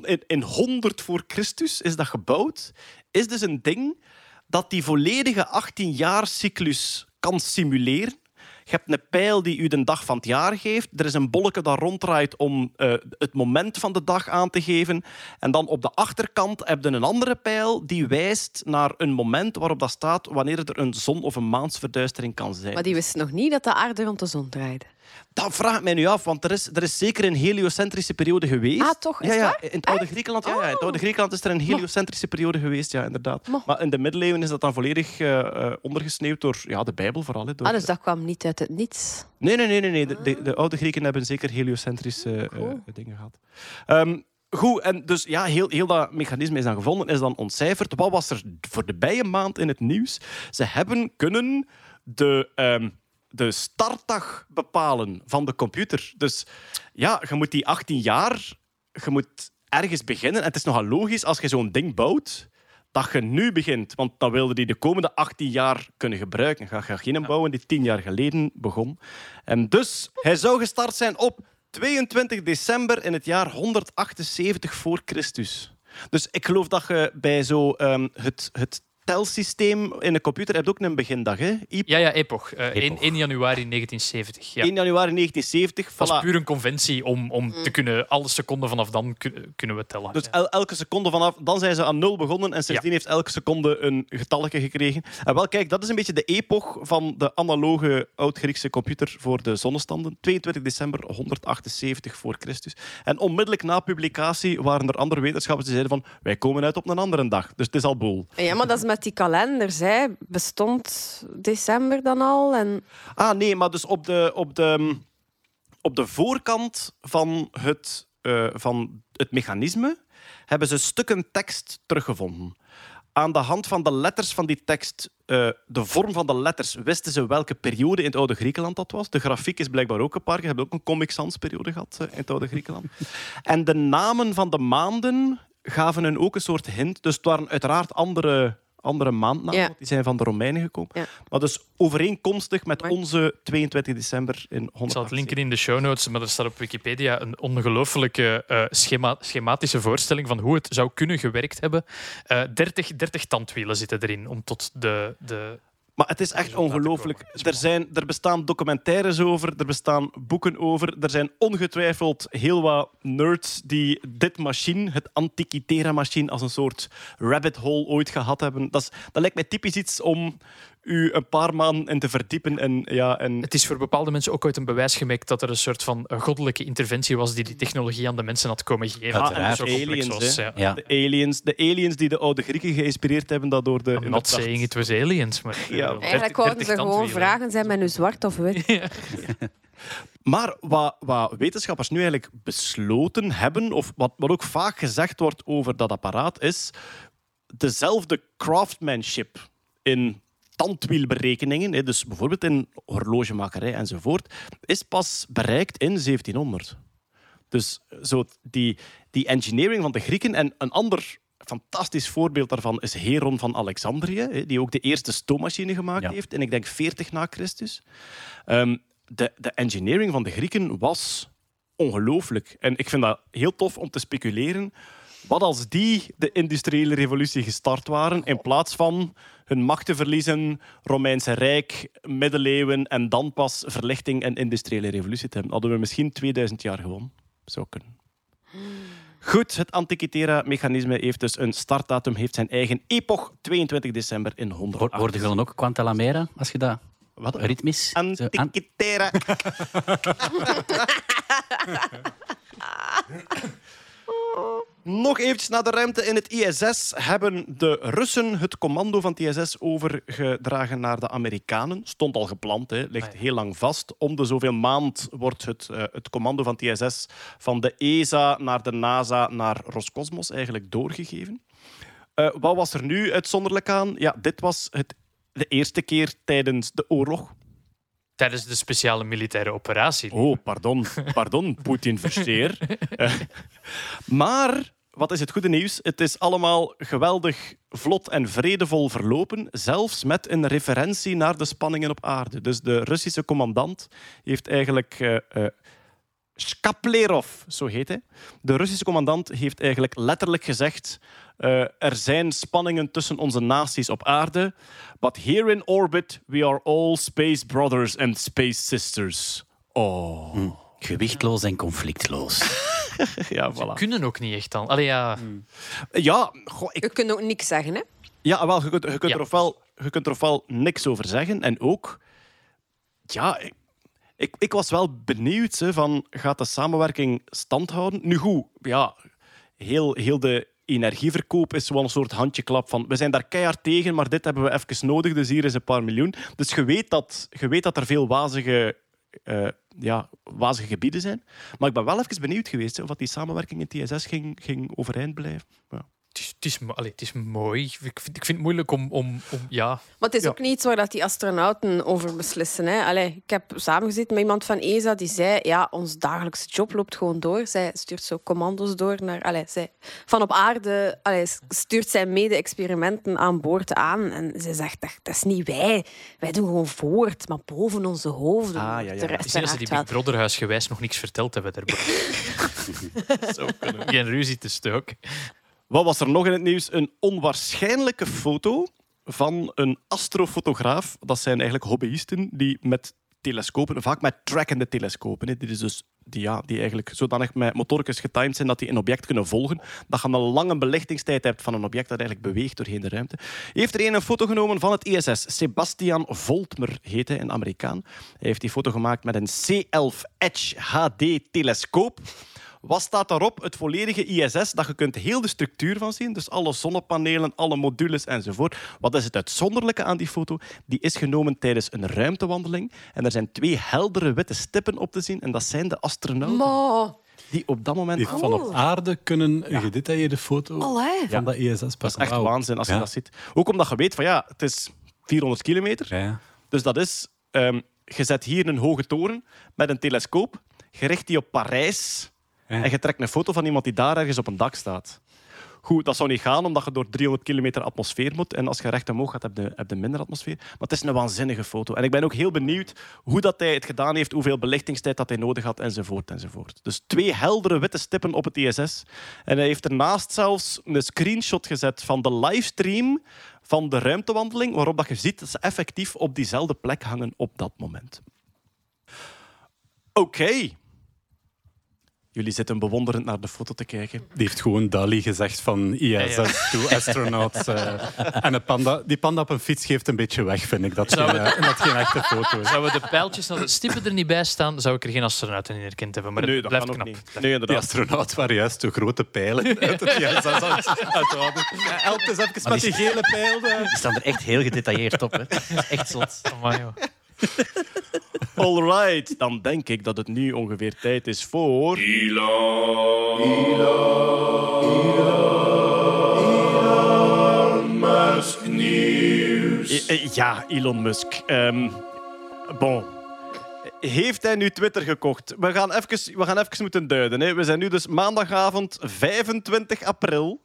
in, in 100 voor Christus is dat gebouwd. Is dus een ding dat die volledige 18-jaar-cyclus kan simuleren. Je hebt een pijl die u de dag van het jaar geeft. Er is een bolletje dat ronddraait om eh, het moment van de dag aan te geven. En dan op de achterkant heb je een andere pijl die wijst naar een moment waarop dat staat wanneer er een zon- of een maansverduistering kan zijn. Maar die wisten nog niet dat de aarde rond de zon draaide. Dat vraag ik mij nu af, want er is, er is zeker een heliocentrische periode geweest. Ah, toch? Is ja, ja, in het oude Griekenland, ja, ja, in het oude Griekenland is er een heliocentrische periode geweest, ja, inderdaad. Mo. Maar in de middeleeuwen is dat dan volledig eh, eh, ondergesneeuwd door ja, de Bijbel vooral. hè, door- Ah, dus dat kwam niet uit het niets. Nee, nee, nee, nee. nee. De, de, de oude Grieken hebben zeker heliocentrische eh, Cool. dingen gehad. Ehm, goed, en dus ja, heel, heel dat mechanisme is dan gevonden, is dan ontcijferd. Wat was er voor de bijenmaand in het nieuws? Ze hebben kunnen de, ehm, de startdag bepalen van de computer. Dus ja, je moet die 18 jaar, je moet ergens beginnen. En het is nogal logisch als je zo'n ding bouwt. Dat je nu begint, want dan wilde die de komende 18 jaar kunnen gebruiken. Ga je geen bouwen die 10 jaar geleden begon. En dus, hij zou gestart zijn op 22 december in het jaar 178 voor Christus. Dus ik geloof dat je bij zo ehm, het, het telsysteem in een computer hebt ook een begindag. Hè? Ja, ja, Epoch. Eh, 1, Epoch. 1 januari 1970. Ja. 1 januari 1970. Dat is puur een conventie om, om te kunnen... Alle seconden vanaf dan kun- kunnen we tellen. Dus Ja. el- elke seconde vanaf, dan zijn ze aan nul begonnen en sindsdien heeft elke seconde een getalletje gekregen. En wel, kijk, dat is een beetje de epoch van de analoge oud-Griekse computer voor de zonnestanden. 22 december 178 voor Christus. En onmiddellijk na publicatie waren er andere wetenschappers die zeiden van wij komen uit op een andere dag. Dus het is al boel. Ja, maar dat is met die kalenders. Hè. Bestond december dan al? En... Ah, nee, maar dus op de, op de, op de voorkant van het, eh, van het mechanisme hebben ze stukken tekst teruggevonden. Aan de hand van de letters van die tekst, eh, de vorm van de letters, wisten ze welke periode in het oude Griekenland dat was. De grafiek is blijkbaar ook een paar keer. Ze hebben ook een Comic Sans periode gehad eh, in het oude Griekenland. en de namen van de maanden gaven hun ook een soort hint. Dus het waren uiteraard andere, andere maandnamen, Ja. want die zijn van de Romeinen gekomen. Ja. Maar dus overeenkomstig met onze 22 december in 100. Ik zal het linken in de show notes, maar er staat op Wikipedia een ongelooflijke eh, schema schematische voorstelling van hoe het zou kunnen gewerkt hebben. Eh 30, 30 tandwielen zitten erin om tot de, de Maar het is echt ongelooflijk. Er, zijn, er bestaan documentaires over, er bestaan boeken over. Er zijn ongetwijfeld heel wat nerds die dit machine, het Antikythera-machine, als een soort rabbit hole ooit gehad hebben. Dat, is, dat lijkt mij typisch iets om u een paar maanden in te verdiepen. En, ja, en Het is voor bepaalde mensen ook ooit een bewijs gemaakt dat er een soort van goddelijke interventie was die die technologie aan de mensen had komen geven. Ah, En zo complex aliens, was, hè. ja. Ja. de, aliens, de aliens die de oude Grieken geïnspireerd hebben, dat door de... I'm not saying it was aliens, maar... eh, Ja. 30 Eigenlijk wouden ze 30 gewoon vragen, zijn wij nu zwart of wit? Maar wat, wat wetenschappers nu eigenlijk besloten hebben, of wat, wat ook vaak gezegd wordt over dat apparaat, is dezelfde craftsmanship in tandwielberekeningen, dus bijvoorbeeld in horlogemakerij enzovoort, is pas bereikt in 1700. Dus zo die, die engineering van de Grieken en een ander fantastisch voorbeeld daarvan is Heron van Alexandrië, die ook de eerste stoommachine gemaakt Ja. heeft, en ik denk 40 na Christus. Ehm, de, de engineering van de Grieken was ongelooflijk. En ik vind dat heel tof om te speculeren. Wat als die de industriële revolutie gestart waren, in plaats van hun macht te verliezen, Romeinse Rijk, middeleeuwen en dan pas verlichting en industriële revolutie te hebben, hadden we misschien 2000 jaar gewonnen. Zou kunnen. Goed, het Antikythera-mechanisme heeft dus een startdatum, heeft zijn eigen epoch, 22 december in 100. Hoor- Hoorde je dan ook Quantalamera, als je dat Wat? ritmisch... zo- an- Antikythera. Nog eventjes naar de ruimte. In het ISS hebben de Russen het commando van het ISS overgedragen naar de Amerikanen. Stond al gepland, hè. ligt heel lang vast. Om de zoveel maand wordt het, eh, het commando van het ISS van de ESA naar de NASA naar Roscosmos eigenlijk doorgegeven. Eh, wat was er nu uitzonderlijk aan? Ja, dit was het, de eerste keer tijdens de oorlog. Tijdens de speciale militaire operatie. Oh, pardon, pardon, Poetin versteer. Eh, maar, wat is het goede nieuws? Het is allemaal geweldig vlot en vredevol verlopen, zelfs met een referentie naar de spanningen op aarde. Dus de Russische commandant heeft eigenlijk eh, eh, Shkaplerov, zo heet hij. De Russische commandant heeft eigenlijk letterlijk gezegd... eh, er zijn spanningen tussen onze naties op aarde. But here in orbit, we are all space brothers and space sisters. Oh, Gewichtloos en conflictloos. ja, voilà. Kunnen ook niet echt dan. Allee, ja. Ja, goh, ik Je kunt ook niks zeggen, hè? Ja, wel, je kunt, je kunt, Ja. Er, ofwel, je kunt er ofwel niks over zeggen. En ook, ja, ik, ik, ik was wel benieuwd hè, van, gaat de samenwerking stand houden? Nu goed, ja, heel, heel de energieverkoop is wel een soort handjeklap van, we zijn daar keihard tegen, maar dit hebben we even nodig, dus hier is een paar miljoen. Dus je weet dat, je weet dat er veel wazige, eh, ja, wazige gebieden zijn. Maar ik ben wel even benieuwd geweest of dat die samenwerking in TSS ging, ging overeind blijven. Ja. Het is, het, is, mo- allee, het is mooi. Ik vind, ik vind het moeilijk om... om, om ja. Maar het is Ja. ook niet waar dat die astronauten over beslissen. Hè. Allee, ik heb samengezeten met iemand van ESA die zei: ja, ons dagelijkse job loopt gewoon door. Zij stuurt zo commando's door naar. Allee, zij, van op aarde allee, stuurt zij mede-experimenten aan boord aan. En ze zegt: dat, dat is niet wij. Wij doen gewoon voort, maar boven onze hoofden. Ah, ja, ja. De Ik rest zie dat ze die uiteraard Big Brother huisgewijs nog niks verteld hebben. Daarboven. Zo kunnen. Geen ruzie te stoken. Wat was er nog in het nieuws? Een onwaarschijnlijke foto van een astrofotograaf. Dat zijn eigenlijk hobbyisten die met telescopen, vaak met trackende telescopen, die, is dus, die, ja, die eigenlijk zodanig met motorkes getimed zijn dat die een object kunnen volgen. Dat je een lange belichtingstijd hebt van een object dat eigenlijk beweegt doorheen de ruimte. Heeft er een, een foto genomen van het ISS. Sebastian Voltmer heet hij, een Amerikaan. Hij heeft die foto gemaakt met een C11 Edge HD-telescoop. Wat staat daarop? Het volledige ISS, dat je kunt heel de structuur van zien. Dus alle zonnepanelen, alle modules enzovoort. Wat is het uitzonderlijke aan die foto? Die is genomen tijdens een ruimtewandeling. En er zijn twee heldere witte stippen op te zien. En dat zijn de astronauten die op dat moment... Die van op aarde kunnen een gedetailleerde foto allee. van dat ISS Dat is echt waanzin als je Ja. dat ziet. Ook omdat je weet van ja, het is 400 kilometer. Ja. Dus dat is, ehm, je zet hier een hoge toren met een telescoop, je richt die op Parijs. En je trekt een foto van iemand die daar ergens op een dak staat. Goed, dat zou niet gaan omdat je door 300 kilometer atmosfeer moet. En als je recht omhoog gaat, heb je, minder atmosfeer. Maar het is een waanzinnige foto. En ik ben ook heel benieuwd hoe dat hij het gedaan heeft, hoeveel belichtingstijd dat hij nodig had, enzovoort. enzovoort. Dus twee heldere witte stippen op het ISS. En hij heeft ernaast zelfs een screenshot gezet van de livestream van de ruimtewandeling, waarop dat je ziet dat ze effectief op diezelfde plek hangen op dat moment. Oké. Jullie zitten bewonderend naar de foto te kijken. Die heeft gewoon Dali gezegd van ISS Ja, to astronauts. eh. en een panda, die panda op een fiets geeft een beetje weg, vind ik. Dat geen, eh, dat geen echte foto is. Zouden de pijltjes naar de stippen er niet bij staan, zou ik er geen astronauten in herkend hebben. Maar nee, het dat blijft kan ook knap. niet. Nee, Die inderdaad. astronaut waren juist de grote pijlen uit het ISS. Ja, Elk is even met die gele pijl. eh. Die staan er echt heel gedetailleerd op. Hè. Dat is echt zot. Amai, joh. Alright, dan denk ik dat het nu ongeveer tijd is voor... Eh, eh, Ja, Elon Musk. Ehm, bon. Heeft hij nu Twitter gekocht? We gaan even, we gaan even moeten duiden. Hè. We zijn nu dus maandagavond 25 april.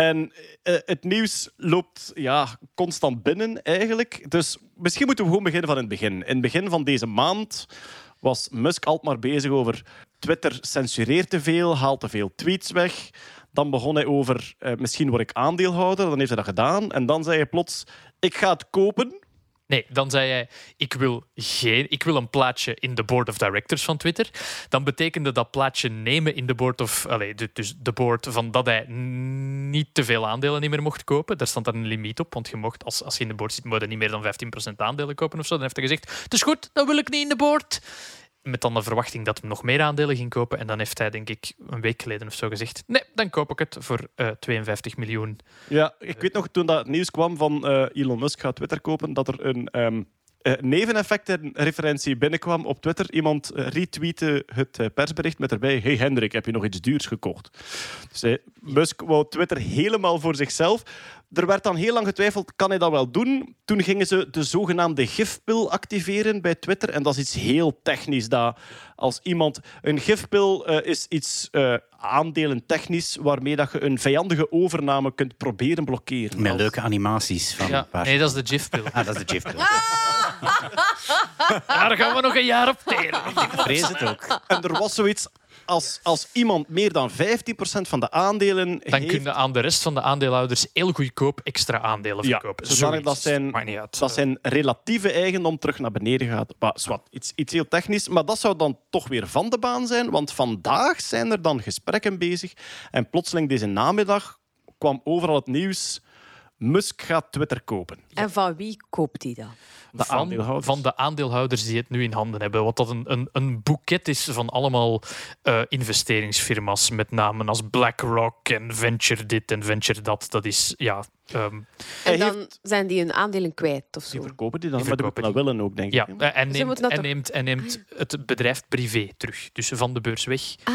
En eh, het nieuws loopt ja, constant binnen, eigenlijk. Dus misschien moeten we gewoon beginnen van het begin. In het begin van deze maand was Musk altijd maar bezig over... Twitter censureert te veel, haalt te veel tweets weg. Dan begon hij over, eh, misschien word ik aandeelhouder. Dan heeft hij dat gedaan. En dan zei hij plots, ik ga het kopen. Nee, dan zei hij, ik wil, geen, ik wil een plaatje in de board of directors van Twitter. Dan betekende dat plaatje nemen in de board of... Dus de board van dat hij niet te veel aandelen niet meer mocht kopen. Daar stond dan een limiet op, want je mocht, als, als je in de board zit, moet je niet meer dan 15% aandelen kopen of zo. Dan heeft hij gezegd, het is goed, dan wil ik niet in de board. Met dan de verwachting dat hij nog meer aandelen ging kopen. En dan heeft hij, denk ik, een week geleden of zo gezegd, nee, dan koop ik het voor eh 52 miljoen. Ja, ik weet nog toen dat nieuws kwam van eh, Elon Musk gaat Twitter kopen, dat er een eh, neveneffectenreferentie binnenkwam op Twitter. Iemand eh, retweette het eh, persbericht met erbij: Hey Hendrik, heb je nog iets duurs gekocht? Dus eh, Musk wou Twitter helemaal voor zichzelf. Er werd dan heel lang getwijfeld, kan hij dat wel doen? Toen gingen ze de zogenaamde gifpil activeren bij Twitter. En dat is iets heel technisch. Dat als iemand... Een gifpil eh, is iets eh aandelen technisch waarmee dat je een vijandige overname kunt proberen blokkeren. Met Als- leuke animaties van Ja, een paar... nee, dat is de GIF-pil. Ah, dat is de GIF. Daar gaan we nog een jaar op teren. Vrees het ook. En er was zoiets als, als iemand meer dan 15% van de aandelen Dan heeft, kun je aan de rest van de aandeelhouders heel goedkoop extra aandelen Ja, verkopen. zodanig Zoiets. dat zijn- dat zijn relatieve eigendom terug naar beneden gaat. Maar, zwart, iets, iets heel technisch, maar dat zou dan toch weer van de baan zijn, want vandaag zijn er dan gesprekken bezig en plotseling deze namiddag kwam overal het nieuws Musk gaat Twitter kopen. En van wie koopt hij dat? De van, de aandeelhouders die het nu in handen hebben. Wat dat een, een, een boeket is van allemaal eh, investeringsfirma's, met namen als BlackRock en Venture dit en Venture dat. Dat is, ja... ehm, En dan heeft- zijn die hun aandelen kwijt of Die zo. verkopen die dan, Die maar die verkopen dat willen ook, denk ja, ik. eh, en Ze neemt, moeten dat en neemt, en neemt het bedrijf privé terug. Dus van de beurs weg. Ah,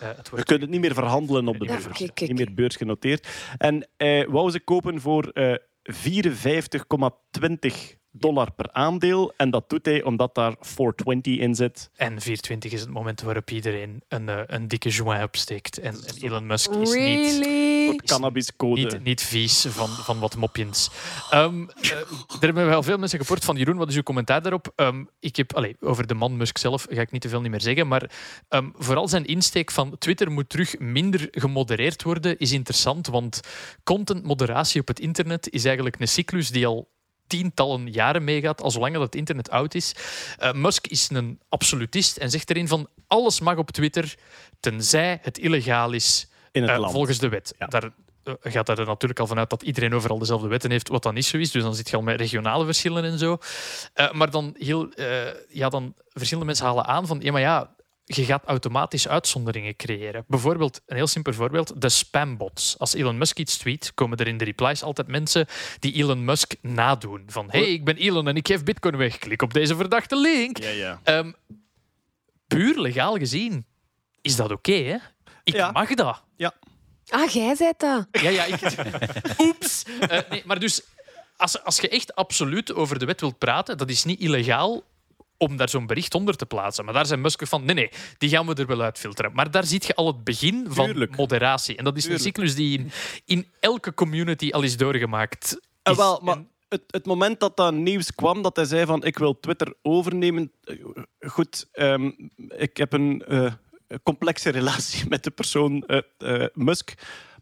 Eh, het Je wordt kunt het niet meer verhandelen op de beurs. Niet meer beursgenoteerd. En eh, wou ze kopen voor eh 54,20 dollar per aandeel. En dat doet hij omdat daar 420 in zit. En 420 is het moment waarop iedereen een, eh, een dikke joint opsteekt. En, en Elon Musk is niet, really? Cannabiscode. niet, niet vies van, van wat mopjens. Ehm, eh, er hebben wel veel mensen geport van Jeroen. Wat is uw commentaar daarop? Ehm, ik heb, allee, over de man Musk zelf ga ik niet te veel niet meer zeggen. Maar ehm, vooral zijn insteek van Twitter moet terug minder gemodereerd worden is interessant. Want contentmoderatie op het internet is eigenlijk een cyclus die al tientallen jaren meegaat, al zolang dat het internet oud is. Eh, Musk is een absolutist en zegt erin van alles mag op Twitter, tenzij het illegaal is in het eh, land. volgens de wet. Ja. Daar eh, gaat er natuurlijk al vanuit dat iedereen overal dezelfde wetten heeft, wat dan niet zo is. Dus dan zit je al met regionale verschillen en zo. Maar dan, heel, ja, dan verschillende mensen halen aan van ja, maar ja, je gaat automatisch uitzonderingen creëren. Bijvoorbeeld, een heel simpel voorbeeld, de spambots. Als Elon Musk iets tweet, komen er in de replies altijd mensen die Elon Musk nadoen. Van, hey, ik ben Elon en ik geef bitcoin weg. Klik op deze verdachte link. Ja, ja. Ehm, puur legaal gezien is dat oké, hè? Ik Ja. mag dat. Ah, jij zei dat. Ja, ja, ik... Oeps. Eh, nee, maar dus, als, als je echt absoluut over de wet wilt praten, dat is niet illegaal om daar zo'n bericht onder te plaatsen. Maar daar zijn Musk van, nee, nee, die gaan we er wel uitfilteren. Maar daar zie je al het begin van Tuurlijk. moderatie. En dat is Tuurlijk. een cyclus die in, in elke community al is doorgemaakt. En is. wel, maar het, het moment dat dat nieuws kwam, dat hij zei van ik wil Twitter overnemen. eh, Goed, ehm, ik heb een eh, complexe relatie met de persoon eh, eh, Musk.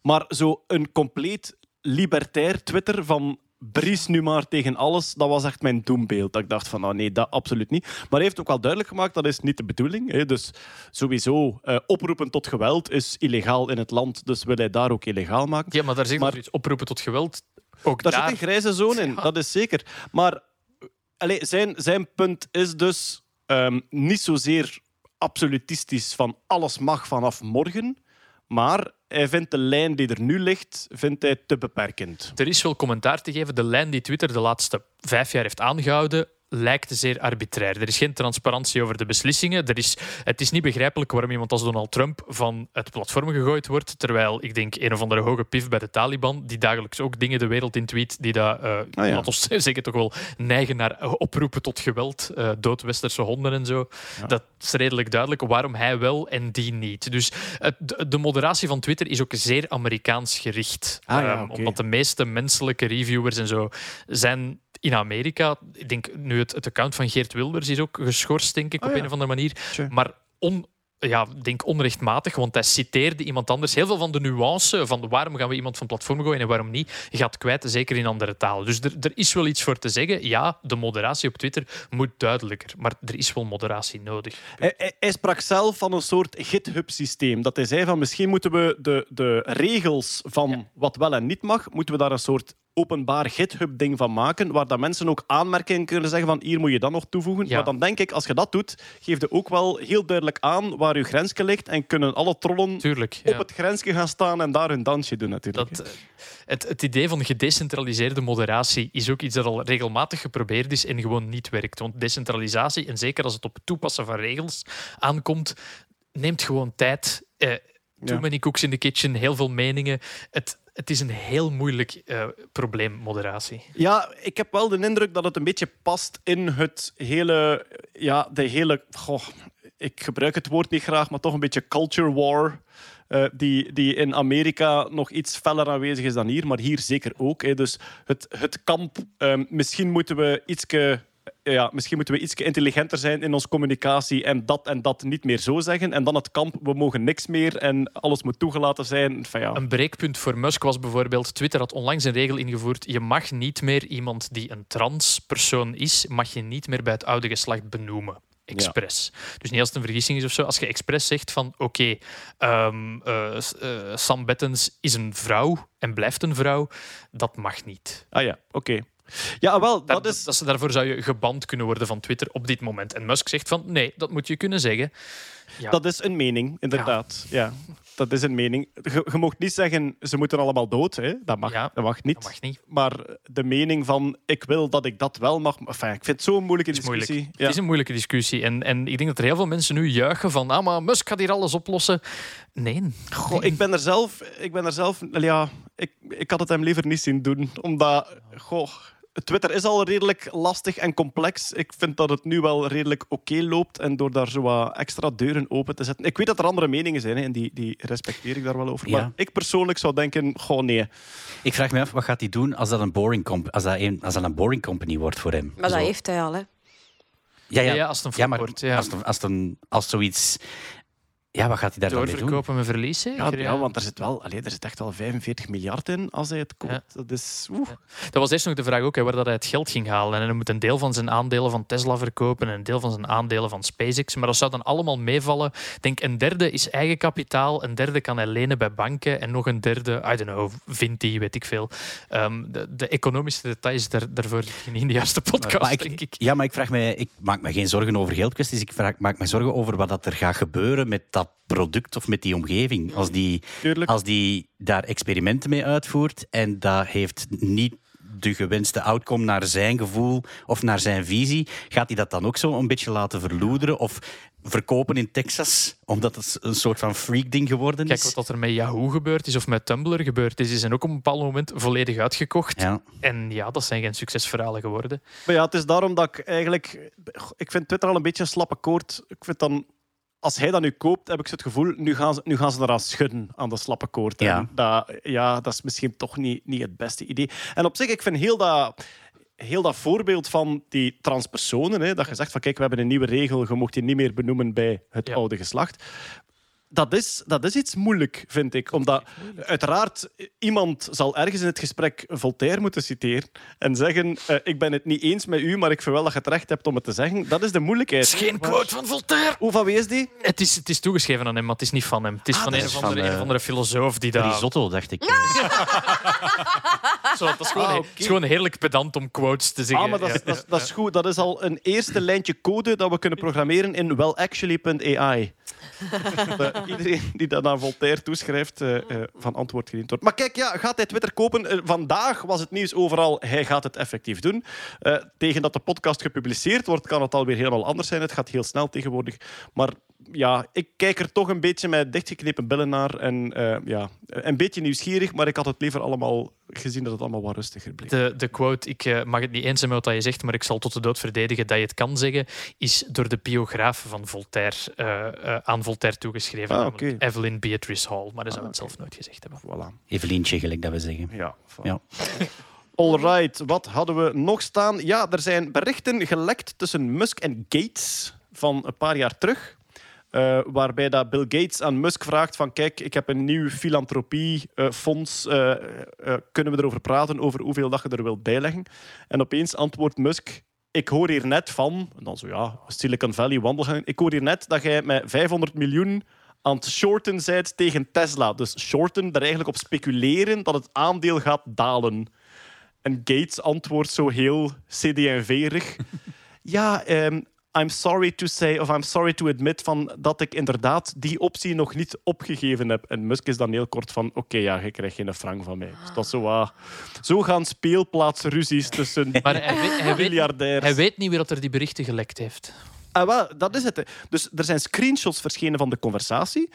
Maar zo een compleet libertair Twitter van bries nu maar tegen alles, dat was echt mijn doembeeld. Dat ik dacht van, oh nee, dat absoluut niet. Maar hij heeft ook wel duidelijk gemaakt, dat is niet de bedoeling. Hè. Dus sowieso, eh, oproepen tot geweld is illegaal in het land, dus wil hij daar ook illegaal maken. ja, maar daar zit maar- iets oproepen tot geweld. Ook Daar daar, zit een grijze zone in, dat is zeker. Maar zijn, zijn punt is dus ehm, niet zozeer absolutistisch van alles mag vanaf morgen, maar hij vindt de lijn die er nu ligt, vindt hij te beperkend. Er is wel commentaar te geven. De lijn die Twitter de laatste vijf jaar heeft aangehouden, lijkt zeer arbitrair. Er is geen transparantie over de beslissingen. Er is, het is niet begrijpelijk waarom iemand als Donald Trump van het platform gegooid wordt, terwijl ik denk een of andere hoge pif bij de Taliban, die dagelijks ook dingen de wereld in tweet, die dat, eh Ah, ja. zeggen, toch wel neigen naar oproepen tot geweld, dood westerse honden en zo. Dat is redelijk duidelijk waarom hij wel en die niet. Dus de, de moderatie van Twitter is ook zeer Amerikaans gericht. Ah, ja, Ehm. Omdat de meeste menselijke reviewers en zo zijn in Amerika. Ik denk nu het, het account van Geert Wilders is ook geschorst, denk ik, Oh, op ja. een of andere manier. Sure. Maar on, ja, ik denk onrechtmatig, want hij citeerde iemand anders. Heel veel van de nuance van waarom gaan we iemand van platform gooien en waarom niet, gaat kwijt, zeker in andere talen. Dus er, er is wel iets voor te zeggen. Ja, de moderatie op Twitter moet duidelijker, maar er is wel moderatie nodig. Hij, hij- hij sprak zelf van een soort GitHub-systeem. Dat hij zei van misschien moeten we de, de regels van wat wel en niet mag, moeten we daar een soort openbaar GitHub-ding van maken, waar dat mensen ook aanmerkingen kunnen zeggen van hier moet je dat nog toevoegen. Ja. Maar dan denk ik, als je dat doet, geef je ook wel heel duidelijk aan waar je grensje ligt en kunnen alle trollen Tuurlijk. op het grensje gaan staan en daar hun dansje doen natuurlijk. Dat, eh, het, het idee van gedecentraliseerde moderatie is ook iets dat al regelmatig geprobeerd is en gewoon niet werkt. Want decentralisatie, en zeker als het op het toepassen van regels aankomt, neemt gewoon tijd. Eh, too many cooks in the kitchen, heel veel meningen. Het, het is een heel moeilijk eh, probleem, moderatie. Ja, ik heb wel de indruk dat het een beetje past in het hele... Ja, de hele... Ik gebruik het woord niet graag, maar toch een beetje culture war. eh, die, die in Amerika nog iets feller aanwezig is dan hier, maar hier zeker ook. Hè. Dus het, het kamp, ehm, misschien moeten we ietske ja, misschien moeten we iets intelligenter zijn in onze communicatie en dat en dat niet meer zo zeggen. En dan het kamp, we mogen niks meer en alles moet toegelaten zijn. Van, ja. Een breekpunt voor Musk was bijvoorbeeld... Twitter had onlangs een regel ingevoerd. Je mag niet meer iemand die een transpersoon is, mag je niet meer bij het oude geslacht benoemen. Expres. Dus niet als het een vergissing is of zo. Als je expres zegt van oké, ehm, eh, eh, Sam Bettens is een vrouw en blijft een vrouw, dat mag niet. Ah ja, oké. Ja, wel, Dat, dat is... dat is- daarvoor zou je geband kunnen worden van Twitter op dit moment. En Musk zegt van nee, dat moet je kunnen zeggen. Ja. Dat is een mening, inderdaad. Ja. dat is een mening. Je, je mocht niet zeggen, ze moeten allemaal dood. Hè. Dat, mag, Ja, dat mag niet. Dat mag niet. Maar de mening van, ik wil dat ik dat wel mag... Enfin, ik vind het zo'n moeilijke Het is moeilijk. discussie. Het is een moeilijke discussie. En, en ik denk dat er heel veel mensen nu juichen van ah, maar Musk gaat hier alles oplossen. Nee. Goh, ik ben er zelf... Ik ben er zelf ja, ik, ik had het hem liever niet zien doen. Omdat... Goh, Twitter is al redelijk lastig en complex. Ik vind dat het nu wel redelijk oké loopt. En door daar zo wat extra deuren open te zetten... Ik weet dat er andere meningen zijn hè, en die, die respecteer ik daar wel over. Ja. Maar ik persoonlijk zou denken, goh, nee. Ik vraag me af, wat gaat hij doen als dat een boring, comp als dat een, als dat een boring company wordt voor hem? Maar dat heeft hij al, hè. Ja, ja. Ja, ja, als het een ja, maar wordt, ja. als, het- als, het een- als zoiets... Ja, wat gaat hij daar dan mee doen? Doorverkopen met verlies, Ja, zeker? ja, want er zit, wel, allee, er zit echt wel 45 miljard in als hij het koopt. Ja. Dat is... oeh. Dat was eerst nog de vraag ook, hè, waar dat hij het geld ging halen. En hij moet een deel van zijn aandelen van Tesla verkopen en een deel van zijn aandelen van SpaceX. Maar dat zou dan allemaal meevallen. Ik denk een derde is eigen kapitaal, een derde kan hij lenen bij banken en nog een derde, I don't know, vindt hij, weet ik veel. Ehm, de, de economische details, daar, daarvoor niet in de juiste podcast, Maar denk ik. Ja, maar ik, vraag mij, ik maak me geen zorgen over geldkwesties. Ik vraag, maak me zorgen over wat dat er gaat gebeuren met dat product of met die omgeving. Als die, Tuurlijk. als die daar experimenten mee uitvoert en dat heeft niet de gewenste outcome naar zijn gevoel of naar zijn visie, gaat hij dat dan ook zo een beetje laten verloederen of verkopen in Texas, omdat het een soort van freak-ding geworden Kijk is? wat er met Yahoo gebeurd is of met Tumblr gebeurd is. Die zijn ook op een bepaald moment volledig uitgekocht. Ja. En ja, dat zijn geen succesverhalen geworden. Maar ja, het is daarom dat ik eigenlijk... Ik vind Twitter al een beetje een slappe koord. Ik vind dan... Als hij dat nu koopt, heb ik het gevoel, nu gaan ze, nu gaan ze eraan schudden aan de slappe koord. Ja. Dat, ja, dat is misschien toch niet, niet het beste idee. En op zich, ik vind heel dat, heel dat voorbeeld van die transpersonen, hè, dat je zegt van kijk, we hebben een nieuwe regel, je mocht je niet meer benoemen bij het Ja. oude geslacht. Dat is, dat is iets moeilijk, vind ik. Omdat uiteraard iemand zal ergens in het gesprek Voltaire moeten citeren en zeggen eh, ik ben het niet eens met u, maar ik vind wel dat je het recht hebt om het te zeggen. Dat is de moeilijkheid. Het is geen quote van Voltaire. Hoe van wie is die? Het is, het is toegeschreven aan hem, maar het is niet van hem. Het is Ah, van een is of andere, van, een eh, of andere filosoof die daar... Risotto, dacht ik. Zo, dat is gewoon, Ah, het is gewoon heerlijk pedant om quotes te zeggen. Ah, maar dat, is, Ja. dat, is, dat is goed. Dat is al een eerste lijntje code dat we kunnen programmeren in wellactually.ai. Dat Iedereen die dat aan Voltaire toeschrijft, eh, eh, van antwoord gediend wordt. Maar kijk, ja, gaat hij Twitter kopen? Eh, vandaag was het nieuws overal, hij gaat het effectief doen. Eh, tegen dat de podcast gepubliceerd wordt, kan het alweer helemaal anders zijn. Het gaat heel snel tegenwoordig. Maar ja, ik kijk er toch een beetje met dichtgeknepen billen naar. En eh, ja, een beetje nieuwsgierig, maar ik had het liever allemaal gezien dat het allemaal wat rustiger bleef. De, de quote, ik eh, mag het niet eens zijn met wat je zegt, maar ik zal tot de dood verdedigen dat je het kan zeggen, is door de biograaf van Voltaire eh, aan Voltaire toegeschreven. Ah. Evelyn Beatrice Hall. Maar dat zou Ah, het zelf nooit gezegd hebben. Voilà. Evelientje, gelijk dat we zeggen. Ja, voilà. Ja. Alright, wat hadden we nog staan? Ja, er zijn berichten gelekt tussen Musk en Gates van een paar jaar terug. Eh, waarbij dat Bill Gates aan Musk vraagt van kijk, ik heb een nieuw filantropiefonds. eh eh, eh, kunnen we erover praten, over hoeveel dat je er wilt bijleggen? En opeens antwoordt Musk, ik hoor hier net van... En dan zo, ja, Silicon Valley wandelgang. Ik hoor hier net dat jij met 500 miljoen aan het shorten zijt tegen Tesla. Dus shorten, daar eigenlijk op speculeren dat het aandeel gaat dalen. En Gates antwoordt zo heel CD&V-rig. ja, ehm, I'm sorry to say, of I'm sorry to admit van dat ik inderdaad die optie nog niet opgegeven heb. En Musk is dan heel kort van, oké, ja, je krijgt geen frank van mij. Dus dat is zo, ah, zo gaan speelplaatsruzies tussen Maar hij weet, hij, weet, miljardairs. hij weet niet wie dat er die berichten gelekt heeft. Ah, wel, dat is het. Dus er zijn screenshots verschenen van de conversatie.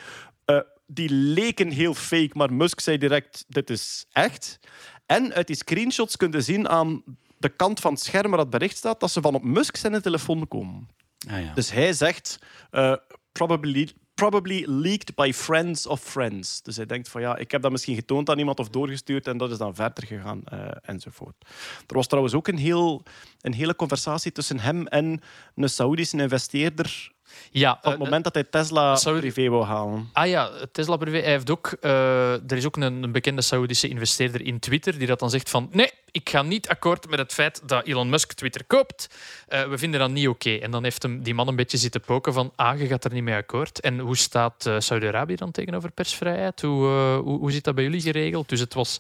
Eh, die leken heel fake, maar Musk zei direct: dit is echt. En uit die screenshots kun je zien aan de kant van het scherm waar het bericht staat dat ze van op Musk zijn telefoon komen. Ah, ja. Dus hij zegt: eh, probably, probably leaked by friends of friends. Dus hij denkt van ja, ik heb dat misschien getoond aan iemand of doorgestuurd en dat is dan verder gegaan eh, enzovoort. Er was trouwens ook een, heel, een hele conversatie tussen hem en een Saoedische investeerder Ja, op het eh, moment dat hij Tesla Saudi- privé wou halen. Ah ja, Tesla privé. Hij heeft ook, eh, er is ook een, een bekende Saoedische investeerder in Twitter die dat dan zegt van nee, ik ga niet akkoord met het feit dat Elon Musk Twitter koopt. Eh, we vinden dat niet oké. En dan heeft hem die man een beetje zitten poken van ah, je gaat er niet mee akkoord. En hoe staat eh, Saudi-Arabië dan tegenover persvrijheid? Hoe, eh, hoe, hoe zit dat bij jullie geregeld? Dus het was,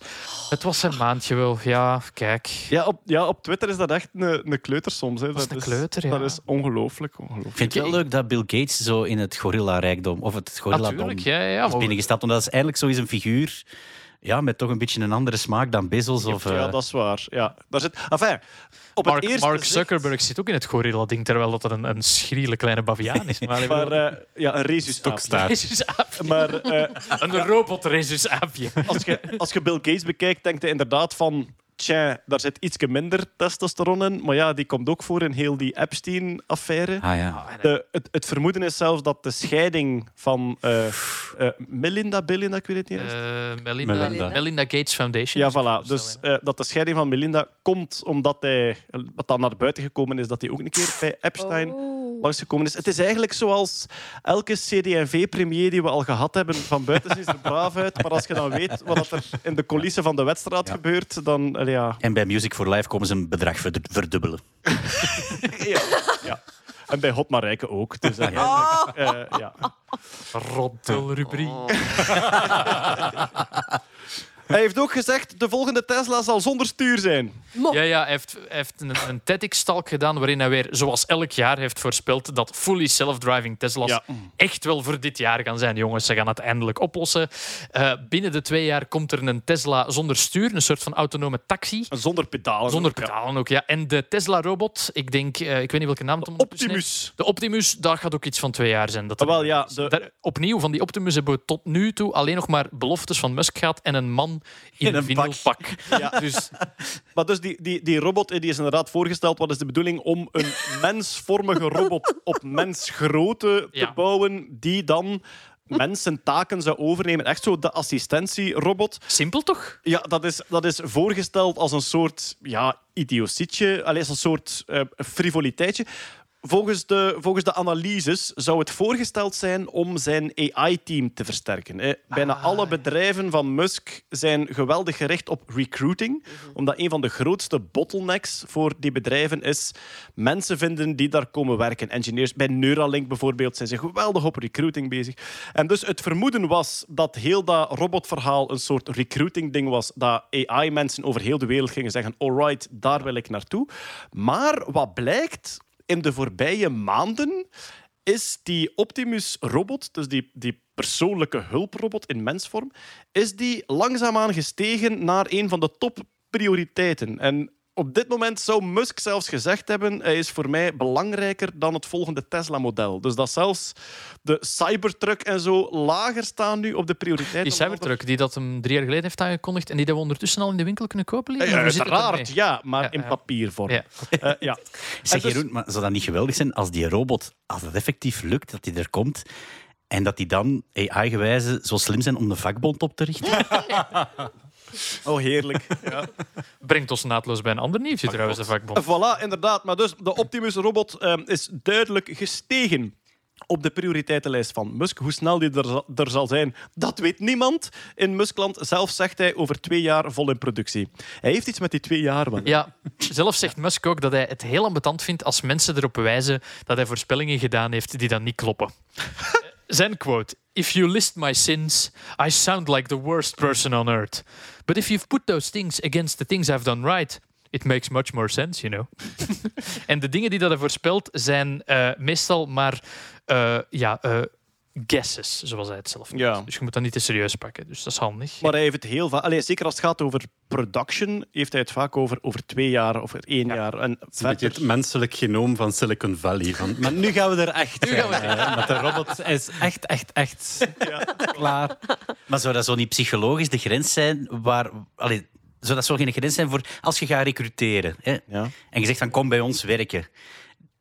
het was een maandje wel. Ja, kijk. Ja op, ja, op Twitter is dat echt een, een kleuter soms. Hè. is een kleuter, ja. Dat is ongelooflijk. ongelooflijk. Vind het wel leuk dat Bill Gates zo in het gorilla-rijkdom of het gorilla-dom Natuurlijk, ja, ja, ja. is binnengestapt. Omdat dat is eigenlijk zo is een figuur ja, met toch een beetje een andere smaak dan Bezos. Of, ja, eh, dat is waar. Ja, daar zit, enfin, op het Mark, eerste Mark zicht- Zuckerberg zit ook in het gorilla-ding, terwijl dat er een, een schriele kleine baviaan is. Maar, Maar eh, ja, een. Rhesusaapje. Maar eh, Een robot-rhesusaapje. als, je, als je Bill Gates bekijkt, denkt hij inderdaad van... Tja, daar zit iets minder testosteron in. Maar ja, die komt ook voor in heel die Epstein-affaire. Ah ja. De, het, het vermoeden is zelfs dat de scheiding van eh, eh, Melinda, Belinda, ik weet het niet. eens. Eh, Melinda, Melinda. Melinda Gates Foundation. Ja, voilà. Dus dat de scheiding van Melinda komt omdat hij, wat dan naar buiten gekomen is, dat hij ook een keer bij Epstein Oh. langsgekomen is. Het is eigenlijk zoals elke CD&V-premier die we al gehad hebben. Van buiten ziet er braaf uit, maar als je dan weet wat er in de coulissen van de wedstrijd Ja. gebeurt, dan allee, ja. En bij Music for Life komen ze een bedrag verdu- verdubbelen. ja. ja. En bij Hot Marijke ook. Dus eh, ja. Roddelrubriek. Hij heeft ook gezegd, de volgende Tesla zal zonder stuur zijn. Mo. Ja, ja, hij heeft, hij heeft een, een TEDx-talk gedaan waarin hij weer, zoals elk jaar, heeft voorspeld dat fully self-driving Tesla's Ja. echt wel voor dit jaar gaan zijn. Jongens, ze gaan het eindelijk oplossen. Eh, binnen de twee jaar komt er een Tesla zonder stuur, een soort van autonome taxi. Zonder pedalen. Zonder ook, ja. pedalen ook, ja. En de Tesla-robot, ik denk, eh, ik weet niet welke naam het. Optimus. De Optimus, daar gaat ook iets van twee jaar zijn. Dat Ah, wel, ja, de- Daar- opnieuw, van die Optimus hebben we tot nu toe alleen nog maar beloftes van Musk gehad en een man in, In een een pak. vinylpak. Ja. Dus Maar dus die, die, die robot eh, die is inderdaad voorgesteld. Wat is de bedoeling? Om een mensvormige robot op mensgrootte te Ja. bouwen, die dan mensen taken zou overnemen. Echt zo de assistentierobot. simpel toch? Ja, dat is, dat is voorgesteld als een soort ja, idiosietje, alleen als een soort eh, frivoliteitje. Volgens de, volgens de analyses zou het voorgesteld zijn om zijn AI-team te versterken. hè. Bijna alle bedrijven van Musk zijn geweldig gericht op recruiting, omdat een van de grootste bottlenecks voor die bedrijven is mensen vinden die daar komen werken. Engineers bij Neuralink bijvoorbeeld zijn ze geweldig op recruiting bezig. En dus het vermoeden was dat heel dat robotverhaal een soort recruiting-ding was, dat AI-mensen over heel de wereld gingen zeggen: alright, daar wil ik naartoe. Maar wat blijkt in de voorbije maanden is die Optimus-robot, dus die, die persoonlijke hulprobot in mensvorm, is die langzaamaan gestegen naar een van de topprioriteiten. En op dit moment zou Musk zelfs gezegd hebben: hij is voor mij belangrijker dan het volgende Tesla-model. Dus dat zelfs de Cybertruck en zo lager staan nu op de prioriteiten. Die Cybertruck die dat hem drie jaar geleden heeft aangekondigd en die dat we ondertussen al in de winkel kunnen kopen. Ja, uiteraard, ja, maar Ja, in papiervorm. Ja. Eh, ja. Zeg dus- Jeroen, maar zou dat niet geweldig zijn als die robot, als het effectief lukt, dat die er komt en dat die dan AI-gewijze zo slim zijn om de vakbond op te richten? Oh, heerlijk. Ja. Brengt ons naadloos bij een ander nieuwtje trouwens, de vakbond. Voilà, inderdaad. Maar dus de Optimus-robot ehm, is duidelijk gestegen op de prioriteitenlijst van Musk. Hoe snel die er, zal- er zal zijn, dat weet niemand in Muskland. Zelf zegt hij over twee jaar vol in productie. Hij heeft iets met die twee jaar. wel. Ja, zelf zegt Musk ook dat hij het heel ambetant vindt als mensen erop wijzen dat hij voorspellingen gedaan heeft die dan niet kloppen. Zijn quote: If you list my sins, I sound like the worst person on earth. But if you've put those things against the things I've done right, it makes much more sense, you know. en de dingen die dat hij voorspelt zijn eh, meestal maar eh, ja, eh, guesses, zoals hij het zelf noemt. Ja. Dus je moet dat niet te serieus pakken. Dus dat is handig. Maar hij heeft het heel vaak... Allee, zeker als het gaat over production, heeft hij het vaak over, over twee jaar of één jaar. En Het is een beetje verder... het menselijk genoom van Silicon Valley. Van, maar nu gaan we er echt Nu gaan we. Met de robot is echt, echt, echt klaar. Maar zou dat zo niet psychologisch de grens zijn waar... Allee, zou dat zo geen grens zijn voor als je gaat recruteren hè, Ja. en je zegt van kom bij ons werken.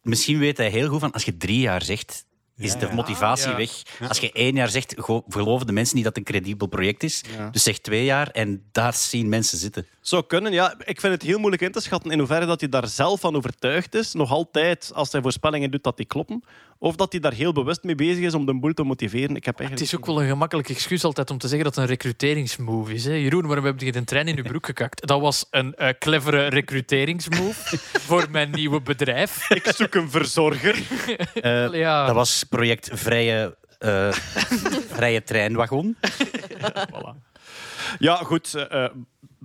Misschien weet hij heel goed van als je drie jaar zegt is Ja, de motivatie Ja. weg. Als je één jaar zegt, go- geloven de mensen niet dat het een credibel project is. Dus zeg twee jaar en daar zien mensen zitten. Zou kunnen, ja. Ik vind het heel moeilijk in te schatten in hoeverre dat hij daar zelf van overtuigd is. Nog altijd, als hij voorspellingen doet, dat die kloppen. Of dat hij daar heel bewust mee bezig is om de boel te motiveren. Ik heb Het eigenlijk... is ook wel een gemakkelijk excuus altijd om te zeggen dat het een recruteringsmove is. Hè? Jeroen, waarom heb je een trein in je broek gekakt? Dat was een eh, clevere recruteringsmove voor mijn nieuwe bedrijf. Ik zoek een verzorger. Eh, Ja, Dat was project Vrije, eh, vrije Treinwagon. Ja, goed.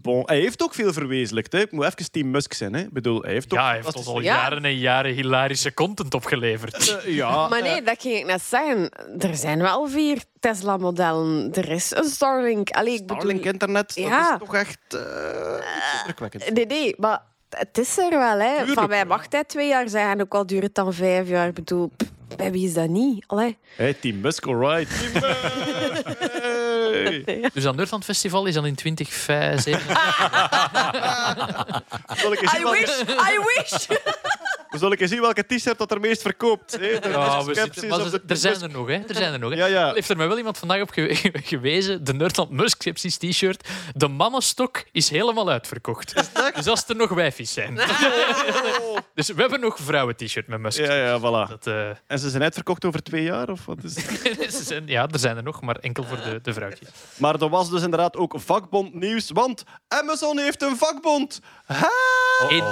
Bon. Hij heeft ook veel verwezenlijkt. Hè. Ik moet even Team Musk zijn. Hè. Ik bedoel, hij heeft ook... ja, hij heeft ons al Ja. jaren en jaren hilarische content opgeleverd. Eh, ja, Maar nee, dat ging ik net zeggen. Er zijn wel vier Tesla-modellen. Er is een Starlink. Allee, ik bedoel... Starlink internet, Ja. dat is toch echt eh, indrukwekkend. Nee, nee, maar het is er wel. Hè. Tuurlijk. Van mij mag hij twee jaar zijn. En ook al duurt het dan vijf jaar. Ik bedoel, pff, bij wie is dat niet? Allee. Hey, Team Musk, alright. Team Musk. Hey. Dus dat Nerdland Festival is dan in 2027. Zal ik eens zien I wish, I wish. zal ik eens zien welke t-shirt dat er meest verkoopt? Hè? De Ja, we Skepsis zitten, maar of ze- de er zijn er nog, hè? Er zijn er nog. Hè? Ja, ja. Heeft er mij wel iemand vandaag op ge- gewezen? De Nerdland Musk Sepsis t-shirt. De mannenstok is helemaal uitverkocht. Dus als er nog wijfies zijn. dus we hebben nog vrouwen-t-shirt met Musk. Ja, ja, voilà. Dat, eh, En ze zijn uitverkocht over twee jaar? Of wat is ze zijn- ja, er zijn er nog, maar enkel voor de, de vrouwtjes. Maar er was dus inderdaad ook vakbondnieuws, want Amazon heeft een vakbond. Eén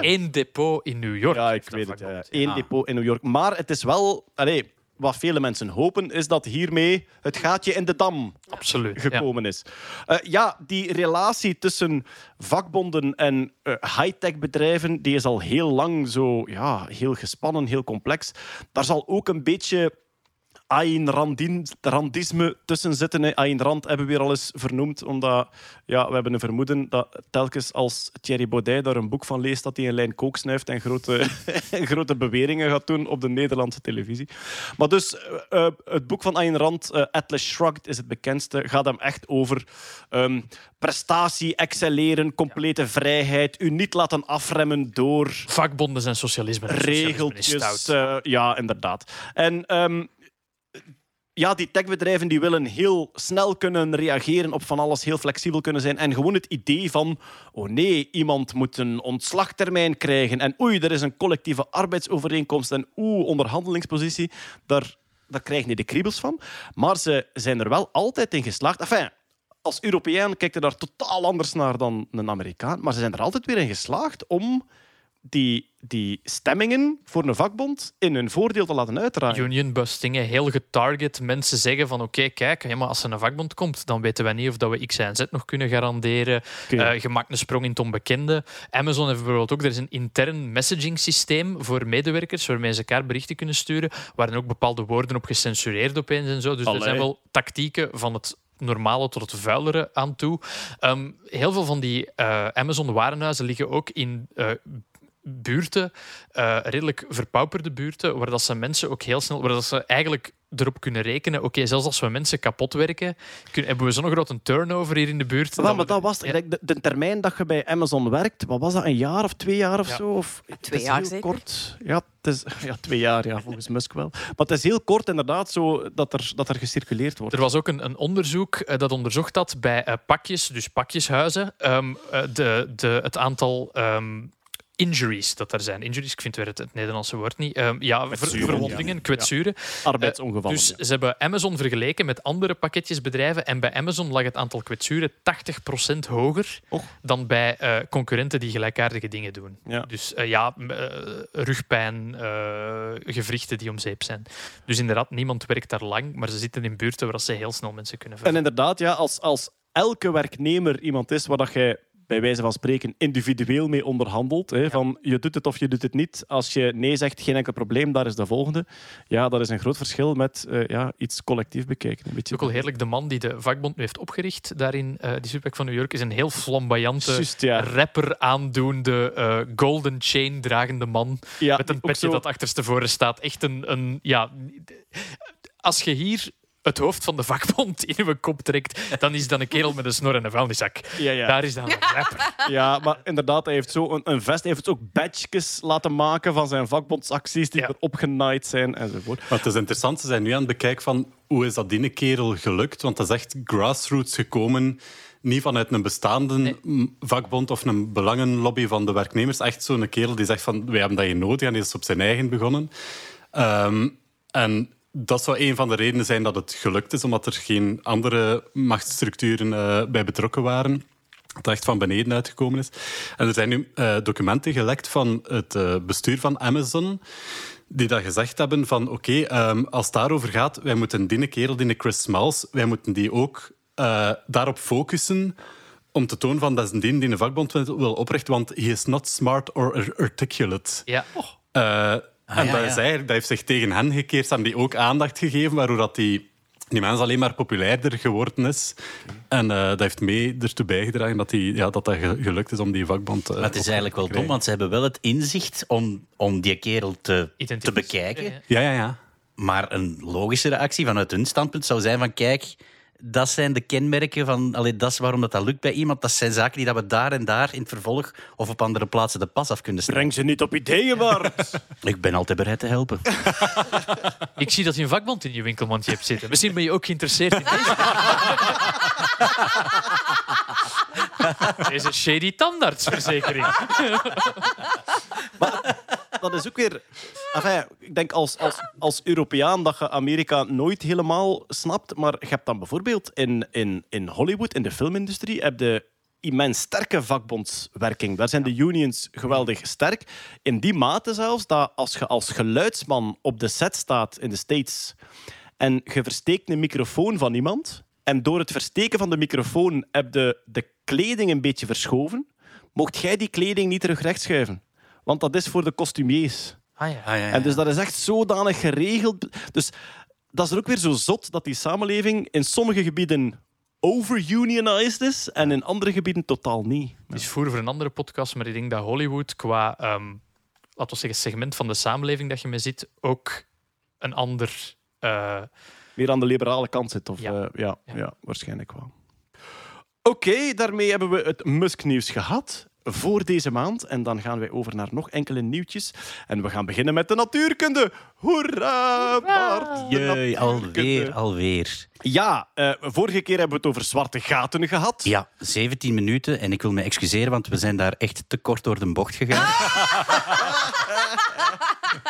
één depot in New York. Ja, ik weet het. Ja. Eén depot in New York. Maar het is wel... Wat vele mensen hopen, is dat hiermee het gaatje in de dam Absoluut. ja. gekomen is. Eh, ja, die relatie tussen vakbonden en eh, high-tech bedrijven, die is al heel lang zo ja, heel gespannen, heel complex. Daar zal ook een beetje Ayn Randin, Randisme tussen zitten. Hè. Ayn Rand hebben we weer al eens vernoemd, omdat ja, we hebben een vermoeden dat telkens als Thierry Baudet daar een boek van leest, dat hij een lijn kook snuift en grote, grote beweringen gaat doen op de Nederlandse televisie. Maar dus, eh, eh, het boek van Ayn Rand, eh, Atlas Shrugged, is het bekendste, gaat hem echt over ehm, prestatie, excelleren, complete vrijheid, u niet laten afremmen door Vakbonden socialisme. en socialisme is regeltjes. ja, inderdaad. En ehm, ja, die techbedrijven die willen heel snel kunnen reageren op van alles, heel flexibel kunnen zijn. En gewoon het idee van, oh nee, iemand moet een ontslagtermijn krijgen. En oei, er is een collectieve arbeidsovereenkomst. En oeh, onderhandelingspositie. Daar, daar krijgen die de kriebels van. Maar ze zijn er wel altijd in geslaagd. Enfin, als Europeaan kijkt er daar totaal anders naar dan een Amerikaan. Maar ze zijn er altijd weer in geslaagd om die, die stemmingen voor een vakbond in hun voordeel te laten uitdraaien. Union busting, hè. heel getarget. Mensen zeggen van oké, kijk, ja, maar als er een vakbond komt, dan weten wij niet of dat we X, Y en Z nog kunnen garanderen. Oké. Eh, je maakt een sprong in het onbekende. Amazon heeft bijvoorbeeld ook, er is een intern messaging systeem voor medewerkers waarmee ze elkaar berichten kunnen sturen, waar dan ook bepaalde woorden op gecensureerd opeens en zo. Dus er zijn wel tactieken van het normale tot het vuilere aan toe. Ehm, heel veel van die eh, Amazon-warenhuizen liggen ook in eh, buurten, eh, redelijk verpauperde buurten, waar dat ze mensen ook heel snel, waar dat ze eigenlijk erop kunnen rekenen. Oké, zelfs als we mensen kapot werken, kun- hebben we zo'n grote turnover hier in de buurt. Ja, dat maar we- dat was. Ja. De, de termijn dat je bij Amazon werkt, wat was dat, een jaar of twee jaar of Ja. zo? Of, Twee jaar zeker. kort. Ja, het is, ja, twee jaar, ja, volgens Musk wel. Maar het is heel kort inderdaad zo dat er, dat er gecirculeerd wordt. Er was ook een, een onderzoek eh, dat onderzocht had bij eh, pakjes, dus pakjeshuizen, ehm, eh, de, de, het aantal ehm, injuries dat er zijn. Injuries, ik vind weer het, het Nederlandse woord niet. Ehm, ja, ver- verwondingen, kwetsuren. Arbeidsongevallen. Dus ja. ze hebben Amazon vergeleken met andere pakketjesbedrijven. En bij Amazon lag het aantal kwetsuren 80% hoger Och. dan bij eh, concurrenten die gelijkaardige dingen doen. Dus eh, ja, eh, rugpijn, eh, gewrichten die om zeep zijn. Dus inderdaad, niemand werkt daar lang, maar ze zitten in buurten waar ze heel snel mensen kunnen En vervangen. inderdaad, ja, als, als elke werknemer iemand is waar dat jij bij wijze van spreken individueel mee onderhandelt, hè, van je doet het of je doet het niet. Als je nee zegt, geen enkel probleem, daar is de volgende. Ja, dat is een groot verschil met eh, ja, iets collectief bekijken. Een beetje ook wel heerlijk. De man die de vakbond nu heeft opgericht, daar in eh, die supermarkt van New York, is een heel flamboyante, ja. rapper aandoende, eh, golden chain dragende man. Ja, met een petje zo- dat achterstevoren staat. Echt een, een ja. Als je hier het hoofd van de vakbond in uw kop trekt, dan is dan een kerel met een snor en een vuilniszak. Ja, ja. Daar is dan een rapper. Ja, maar inderdaad, hij heeft zo een, een vest. Hij heeft ook badges laten maken van zijn vakbondsacties die Ja. erop genaaid zijn enzovoort. Maar het is interessant, ze zijn nu aan het bekijken van hoe is dat die kerel gelukt. Want dat is echt grassroots gekomen. Niet vanuit een bestaande vakbond of een belangenlobby van de werknemers. Echt zo'n kerel die zegt van, wij hebben dat hier nodig. En die is op zijn eigen begonnen. Ehm, en dat zou een van de redenen zijn dat het gelukt is. Omdat er geen andere machtsstructuren eh, bij betrokken waren. Dat echt van beneden uitgekomen is. En er zijn nu eh, documenten gelekt van het eh, bestuur van Amazon die dat gezegd hebben van oké, ehm, als het daarover gaat, wij moeten die kerel, die Chris Smalls, wij moeten die ook daarop focussen om te tonen van dat is een die die een vakbond wil oprichten, want he is not smart or ar- articulate. Ja. En ja, dat, ja. is eigenlijk, dat heeft zich tegen hen gekeerd. Ze hebben die ook aandacht gegeven, waardoor dat die, die mens alleen maar populairder geworden is. En eh, dat heeft mee ertoe bijgedragen dat, die, ja, dat dat ge- gelukt is om die vakbond eh, Maar het is eigenlijk wel dom, want ze hebben wel het inzicht om, om die kerel te, te bekijken. Ja, Ja, ja, ja. Maar een logische reactie vanuit hun standpunt zou zijn van kijk, dat zijn de kenmerken van... Allee, dat is waarom dat, dat lukt bij iemand. Dat zijn zaken die dat we daar en daar in het vervolg of op andere plaatsen de pas af kunnen stellen. Breng ze niet op ideeën, Bart. Ik ben altijd bereid te helpen. Ik zie dat je een vakbond in je winkelmandje hebt zitten. Misschien ben je ook geïnteresseerd in deze. Deze shady tandartsverzekering. dat is ook weer... Enfin, ik denk als, als, als Europeaan dat je Amerika nooit helemaal snapt. Maar je hebt dan bijvoorbeeld in, in, in Hollywood, in de filmindustrie, heb je immens sterke vakbondswerking. Daar zijn de unions geweldig sterk. In die mate zelfs dat als je als geluidsman op de set staat in de States en je versteekt een microfoon van iemand en door het versteken van de microfoon heb je de kleding een beetje verschoven, mocht jij die kleding niet terug rechtschuiven. Want dat is voor de kostumiers. Ah, ja. En dus dat is echt zodanig geregeld. Dus dat is er ook weer zo zot dat die samenleving in sommige gebieden overunionized is en in andere gebieden totaal niet. Het is voer voor een andere podcast, maar ik denk dat Hollywood qua, ehm, laten we zeggen, segment van de samenleving dat je mee zit, ook een ander... eh, Weer aan de liberale kant zit. Of, Ja. ja. ja, Ja. ja. waarschijnlijk wel. Oké, daarmee hebben we het Musk-nieuws gehad voor deze maand. En dan gaan wij over naar nog enkele nieuwtjes. En we gaan beginnen met de natuurkunde. Hoera, Bart! Jee, alweer, alweer. Ja, eh, vorige keer hebben we het over zwarte gaten gehad. Ja, 17 minuten en ik wil me excuseren, want we zijn daar echt te kort door de bocht gegaan.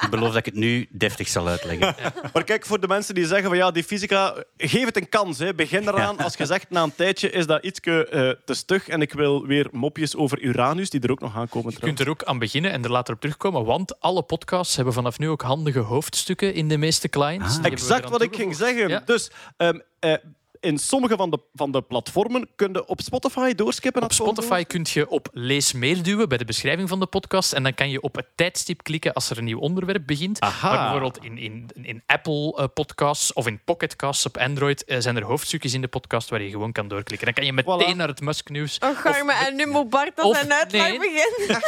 ik beloof dat ik het nu deftig zal uitleggen. Maar kijk, voor de mensen die zeggen van ja, die fysica, geef het een kans. Hè. Begin eraan. Als je zegt na een tijdje is dat iets te stug en ik wil weer mopjes over Uranus, die er ook nog aankomen. je kunt er ook aan beginnen en er later op terugkomen, want alle podcasts hebben vanaf nu ook handige hoofdstukken in de meeste clients. We Exact wat ik ging zeggen. Ja. Dus ehm, eh, in sommige van de, van de platformen kun je op Spotify doorskippen. Op Spotify kun je op lees meer duwen bij de beschrijving van de podcast. En dan kan je op het tijdstip klikken als er een nieuw onderwerp begint. Aha. Maar bijvoorbeeld in, in, in Apple eh, podcasts of in Pocket Casts op Android eh, zijn er hoofdstukjes in de podcast waar je gewoon kan doorklikken. Dan kan je meteen Voilà. naar het Musk nieuws. Oh, Garme, en nu moet Bart dat zijn uitleg nee. beginnen.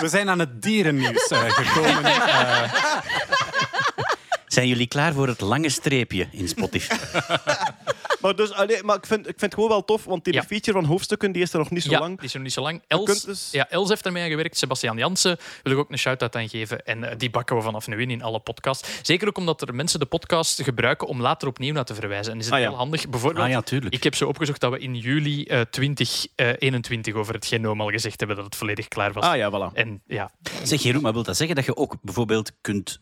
We zijn aan het dierennieuws eh, gekomen. Eh, Zijn jullie klaar voor het lange streepje in Spotify? Maar, dus, allee, maar ik, vind, ik vind het gewoon wel tof, want die Ja. feature van hoofdstukken die is er nog niet zo ja, lang. die is nog niet zo lang. Els, dus- ja, Els heeft ermee aan gewerkt. Sebastian Jansen wil ik ook een shout-out aan geven. En eh, die bakken we vanaf nu in in alle podcasts. Zeker ook omdat er mensen de podcast gebruiken om later opnieuw naar te verwijzen. En is het Ah, ja. heel handig. Bijvoorbeeld, Ah ja, tuurlijk. Ik heb zo opgezocht dat we in juli eh 2021 over het genoom al gezegd hebben dat het volledig klaar was. Ah ja, voilà. En ja, Zeg Jeroen, maar wil dat zeggen dat je ook bijvoorbeeld kunt,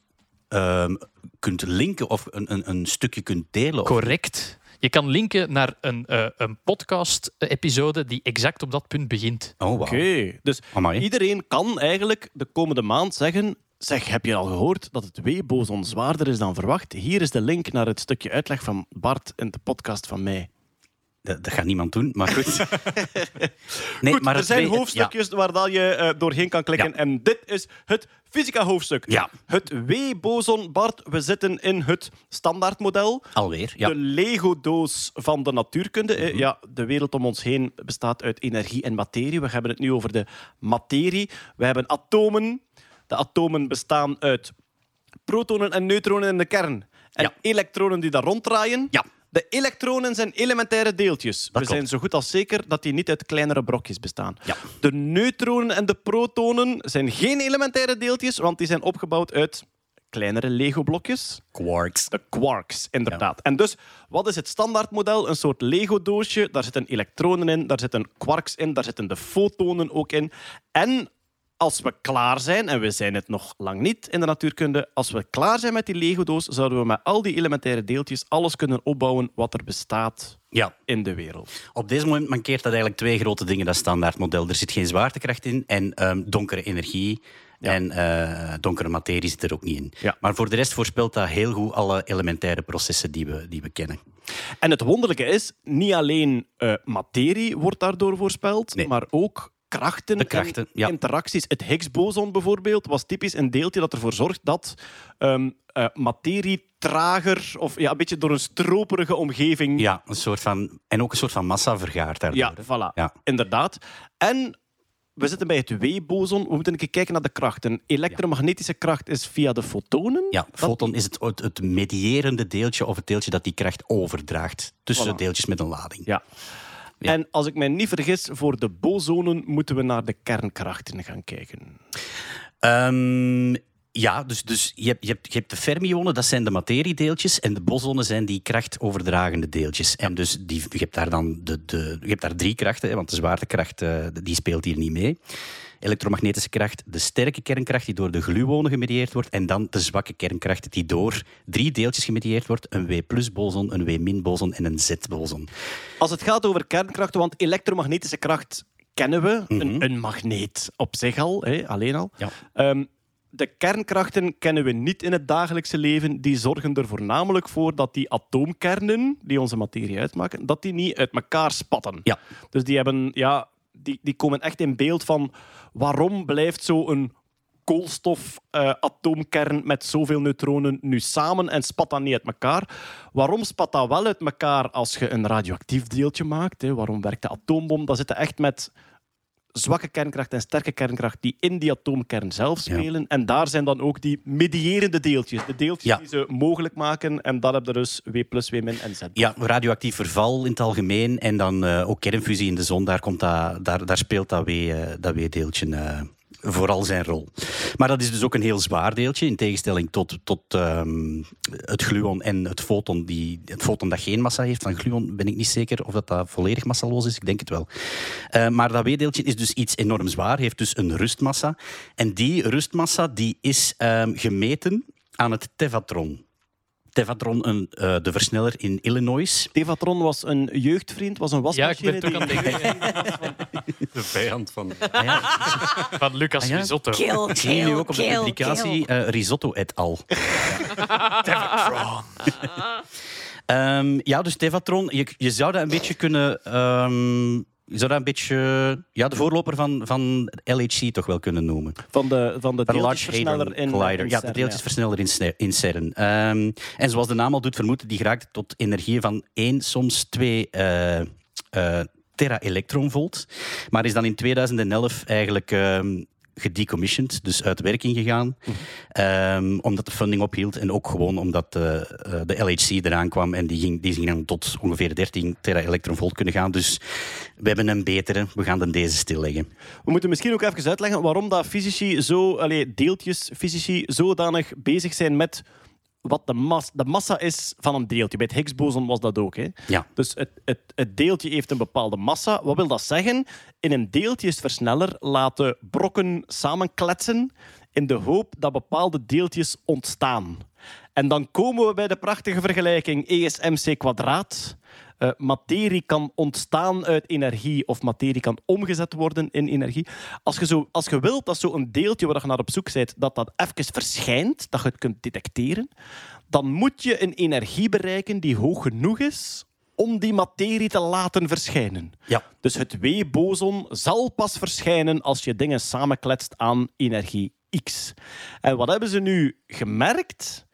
ehm, kunt linken of een, een, een stukje kunt delen? Correct. Je kan linken naar een, eh, een podcast-episode die exact op dat punt begint. Oh, wauw. Oké, dus Amai. iedereen kan eigenlijk de komende maand zeggen... Zeg, heb je al gehoord dat het weeboson zwaarder is dan verwacht? Hier is de link naar het stukje uitleg van Bart in de podcast van mij. Dat, dat gaat niemand doen, maar goed. nee, Goed, maar er zijn twee- hoofdstukjes waar dat je eh, doorheen kan klikken. Ja. En dit is het fysica-hoofdstuk. Ja. Het W-boson, Bart. We zitten in het standaardmodel. Alweer. Ja. De Lego-doos van de natuurkunde. Mhm. Ja, de wereld om ons heen bestaat uit energie en materie. We hebben het nu over de materie. We hebben atomen. De atomen bestaan uit protonen en neutronen in de kern. En Ja. elektronen die daar ronddraaien. Ja. De elektronen zijn elementaire deeltjes. We klopt. zijn zo goed als zeker dat die niet uit kleinere brokjes bestaan. Ja. De neutronen en de protonen zijn geen elementaire deeltjes, want die zijn opgebouwd uit kleinere Lego-blokjes. Quarks. De quarks, inderdaad. En dus, wat is het standaardmodel? Een soort Lego-doosje. Daar zitten elektronen in, daar zitten quarks in, daar zitten de fotonen ook in. En als we klaar zijn, en we zijn het nog lang niet in de natuurkunde, als we klaar zijn met die Lego-doos, zouden we met al die elementaire deeltjes alles kunnen opbouwen wat er bestaat Ja, in de wereld. op deze moment mankeert dat eigenlijk twee grote dingen, dat standaardmodel. Er zit geen zwaartekracht in en ehm, donkere energie. En eh, donkere materie zit er ook niet in. Ja. Maar voor de rest voorspelt dat heel goed alle elementaire processen die we, die we kennen. En het wonderlijke is, niet alleen eh, materie wordt daardoor voorspeld, Nee. maar ook krachten, De krachten, en ja. interacties. Het Higgs-boson bijvoorbeeld was typisch een deeltje dat ervoor zorgt dat eh, materie trager of ja, een beetje door een stroperige omgeving Ja, een soort van, en ook een soort van massa vergaart daardoor. Ja, voilà. Ja. Inderdaad. En we zitten bij het W-boson. We moeten een keer kijken naar de krachten. Elektromagnetische kracht is via de fotonen. Ja, Dat- foton is het, het, het medierende deeltje of het deeltje dat die kracht overdraagt tussen Voilà. deeltjes met een lading. Ja. Ja. En als ik mij niet vergis, voor de bosonen moeten we naar de kernkrachten gaan kijken. Ehm, ja, dus, dus je, hebt, je, hebt, je hebt de fermionen, dat zijn de materiedeeltjes, en de bosonen zijn die krachtoverdragende deeltjes. En dus die, je hebt daar dan de, de, je hebt daar drie krachten, hè, want de zwaartekracht eh, die speelt hier niet mee. Elektromagnetische kracht, de sterke kernkracht die door de gluonen gemedieerd wordt, en dan de zwakke kernkracht die door drie deeltjes gemedieerd wordt, een W-boson, een W-boson en een Z-boson. Als het gaat over kernkrachten, want elektromagnetische kracht kennen we. een, een magneet op zich al, hè, alleen al. Ja. Ehm, de kernkrachten kennen we niet in het dagelijkse leven. Die zorgen er voornamelijk voor dat die atoomkernen, die onze materie uitmaken, dat die niet uit elkaar spatten. Ja. Dus die, hebben, ja, die, die komen echt in beeld van waarom blijft zo'n koolstof-atoomkern met zoveel neutronen nu samen en spat dat niet uit elkaar? Waarom spat dat wel uit elkaar als je een radioactief deeltje maakt? Hè? Waarom werkt de atoombom? Dat zitten echt met zwakke kernkracht en sterke kernkracht die in die atoomkern zelf Ja. spelen. En daar zijn dan ook die medierende deeltjes. De deeltjes Ja. die ze mogelijk maken. En dat heb je dus W plus, W min en Z. Ja, radioactief verval in het algemeen en dan eh, ook kernfusie in de zon, daar, komt dat, daar, daar speelt dat W- eh, dat W-deeltje eh, vooral zijn rol. Maar dat is dus ook een heel zwaar deeltje, in tegenstelling tot, tot ehm, het gluon en het foton, die, het foton dat geen massa heeft. Van gluon ben ik niet zeker of dat, dat volledig massaloos is, ik denk het wel. Eh, maar dat W-deeltje is dus iets enorm zwaar, heeft dus een rustmassa. En die rustmassa die is ehm, gemeten aan het tevatron. Tevatron, een, eh, de versneller in Illinois. Tevatron was een jeugdvriend, was een Ja, ik wasmachine. ben het ook die- aan het denken. De vijand van... Van Lucas Ah, ja? Risotto. Kill, Ik zie nu kill, ook op de kill, publicatie kill. eh, Risotto et al. Ehm, ja, dus Tevatron, je, je zou dat een beetje kunnen... ehm, je zou dat een beetje ja, de voorloper van, van LHC toch wel kunnen noemen. Van de, van de deeltjesversneller in Collider. ja, de deeltjesversneller in, in CERN. Ehm, en zoals de naam al doet vermoeden, die geraakt tot energieën van 1, soms 2 eh eh, tera-elektronvolt. Maar is dan in 2011 eigenlijk ehm gedecommissioned, dus uit werking gegaan. Ehm, omdat de funding ophield en ook gewoon omdat eh, eh, de LHC eraan kwam en die ging, die ging dan tot ongeveer 13 tera-elektronvolt kunnen gaan. Dus we hebben een betere, we gaan dan deze stilleggen. We moeten misschien ook even uitleggen waarom dat fysici zo, allee, deeltjesfysici zodanig bezig zijn met wat de, mas, de massa is van een deeltje. Bij het Higgs-boson was dat ook. Hè? Ja. Dus het, het, het deeltje heeft een bepaalde massa. Wat wil dat zeggen? In een deeltjesversneller laten brokken samenkletsen in de hoop dat bepaalde deeltjes ontstaan. En dan komen we bij de prachtige vergelijking ESMC kwadraat. Eh, materie kan ontstaan uit energie of materie kan omgezet worden in energie. Als je, zo, als je wilt dat zo'n deeltje waar je naar op zoek bent, dat dat even verschijnt, dat je het kunt detecteren, dan moet je een energie bereiken die hoog genoeg is om die materie te laten verschijnen. Ja. Dus het W-boson zal pas verschijnen als je dingen samenkletst aan energie X. En wat hebben ze nu gemerkt?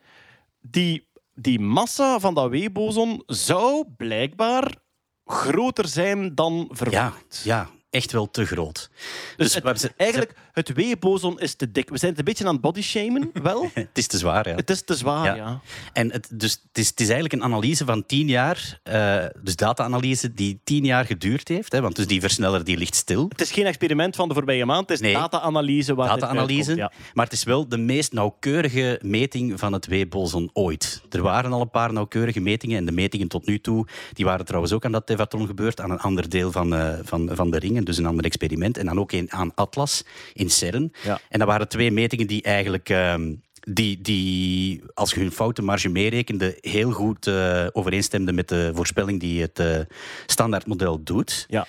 Die, die massa van dat W-boson zou blijkbaar groter zijn dan Ja, verwacht. ja. Echt wel te groot. Dus we het- ze- eigenlijk, het W-boson is te dik. We zijn het een beetje aan het bodyshamen, wel? Het is te zwaar, ja. Het is te zwaar, Ja. ja. En het, dus, het, is, het is eigenlijk een analyse van tien jaar, eh, dus data-analyse die tien jaar geduurd heeft. Hè, want dus die versneller die ligt stil. Het is geen experiment van de voorbije maand, het is Nee. data-analyse. Data-analyse. ja. Maar het is wel de meest nauwkeurige meting van het W-boson ooit. Er waren al een paar nauwkeurige metingen. En de metingen tot nu toe die waren trouwens ook aan dat Tevatron gebeurd. Aan een ander deel van, eh, van, van de ringen. Dus een ander experiment. En dan ook een aan Atlas in CERN. Ja. En dat waren twee metingen die eigenlijk. ehm, die, die, als je hun foutenmarge meerekende, heel goed eh, overeenstemden met de voorspelling die het eh, standaardmodel doet. Ja.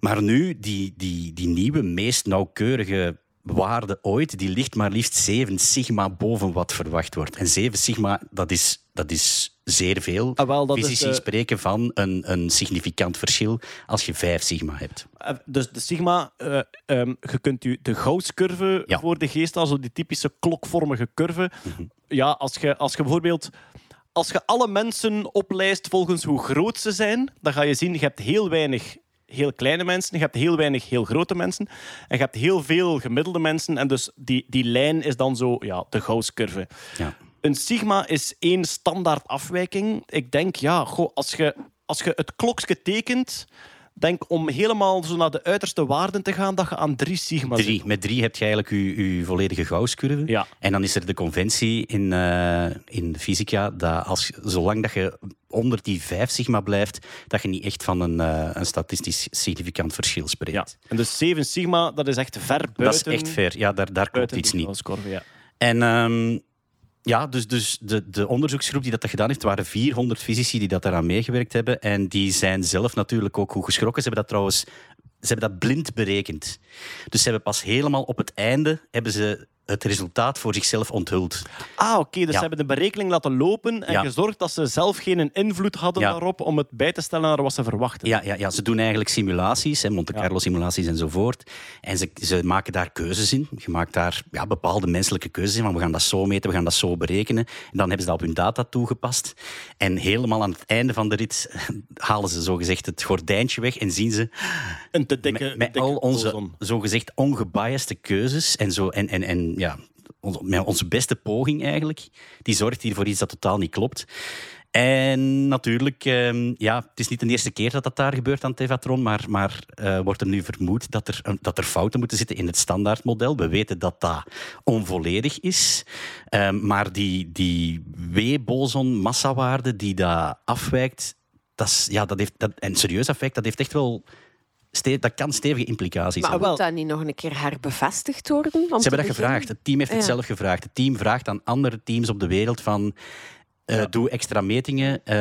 Maar nu, die, die, die nieuwe, meest nauwkeurige waarde ooit, die ligt maar liefst 7 sigma boven wat verwacht wordt. En 7 sigma, dat is, dat is zeer veel. Ah, wel, dat is Fysici de- spreken van een, een significant verschil als je 5 sigma hebt. Eh, Dus de sigma, eh, ehm, je kunt u de Gauss-curve Ja. voor de geest, also die typische klokvormige curve. Ja, als je, als je bijvoorbeeld... Als je alle mensen oplijst volgens hoe groot ze zijn, dan ga je zien, je hebt heel weinig heel kleine mensen, je hebt heel weinig heel grote mensen en je hebt heel veel gemiddelde mensen. En dus die, die lijn is dan zo ja, de Gauss-curve. Ja. Een sigma is één standaard afwijking. Ik denk, ja, goh, als, je, als je het klokje tekent, denk om helemaal zo naar de uiterste waarden te gaan, dat je aan drie sigma Drie. zit. Met drie heb je eigenlijk je, je volledige Gauss-curve. Ja. En dan is er de conventie in, eh, in de fysica dat als, zolang dat je onder die 5 sigma blijft, dat je niet echt van een, eh, een statistisch significant verschil spreekt. Ja. En dus 7 sigma, dat is echt ver buiten... Dat is echt fair. Ja, daar, daar klopt iets niet. Ja. En ehm, ja, dus, dus de, de onderzoeksgroep die dat gedaan heeft, waren 400 fysici die dat daaraan meegewerkt hebben. En die zijn zelf natuurlijk ook goed geschrokken. Ze hebben dat trouwens ze hebben dat blind berekend. Dus ze hebben pas helemaal op het einde hebben ze het resultaat voor zichzelf onthuld. Ah, oké. dus Ja. ze hebben de berekening laten lopen en Ja. gezorgd dat ze zelf geen invloed hadden Ja. daarop om het bij te stellen naar wat ze verwachten. Ja, ja, ja, ze doen eigenlijk simulaties, hè, Monte. Carlo simulaties enzovoort. En ze, ze maken daar keuzes in. Je maakt daar ja, bepaalde menselijke keuzes in. Van we gaan dat zo meten, we gaan dat zo berekenen. En dan hebben ze dat op hun data toegepast. En helemaal aan het einde van de rit halen ze zogezegd het gordijntje weg en zien ze Een te dikke, met, met dikke al onze zogezegd ongebiasde keuzes en, zo, en, en, en ja, onze, beste poging eigenlijk, die zorgt hier voor iets dat totaal niet klopt. En natuurlijk, ehm, ja, het is niet de eerste keer dat dat daar gebeurt aan Tevatron, maar, maar eh, wordt er nu vermoed dat er, dat er fouten moeten zitten in het standaardmodel. We weten dat dat onvolledig is, Ehm, maar die, die W-boson massawaarde die dat afwijkt, dat, is, ja, dat heeft, dat, en serieus afwijkt, dat heeft echt wel... Dat kan stevige implicaties Maar hebben. moet dat niet nog een keer herbevestigd worden? Ze hebben dat beginnen? gevraagd. Het team heeft het zelf gevraagd. Het team vraagt aan andere teams op de wereld van... eh, Doe extra metingen, eh,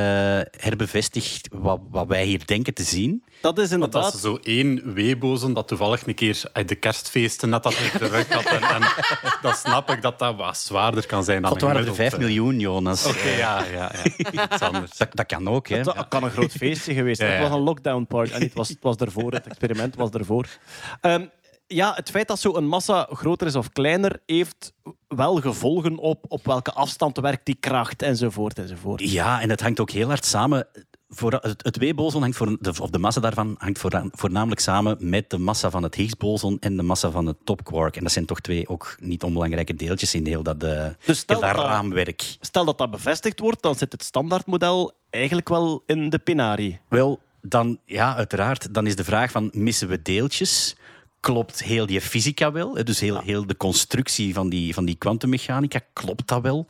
herbevestig wat, wat wij hier denken te zien. Dat is Want inderdaad... als er zo één weebozen dat toevallig een keer uit de kerstfeesten net dat de rug had. En, en dan snap ik dat dat wat zwaarder kan zijn dan Dat een waren er gemiddeld, 5 eh. miljoen, Jonas. Oké, ja, ja, ja. Iets anders. Dat, dat kan ook, hè. Dat kan een groot feestje geweest zijn. Ja, Het was een lockdown party. En het was, het was ervoor, het experiment was ervoor. Ehm, ja, het feit dat zo'n massa groter is of kleiner, heeft wel gevolgen op, op welke afstand werkt die kracht enzovoort. enzovoort. Ja, en het hangt ook heel hard samen. Voor, het het W-boson hangt voor de, of de massa daarvan hangt voor, voornamelijk samen met de massa van het Higgs-boson en de massa van het topquark. En dat zijn toch twee ook niet onbelangrijke deeltjes in heel dat, eh, Dus stel heel dat dat dat- raamwerk. Stel dat dat bevestigd wordt, dan zit het standaardmodel eigenlijk wel in de pinari. Wel, dan, ja, uiteraard, dan is de vraag van, missen we deeltjes? Klopt heel die fysica wel? Dus heel, heel de constructie van die, van die kwantummechanica, klopt dat wel?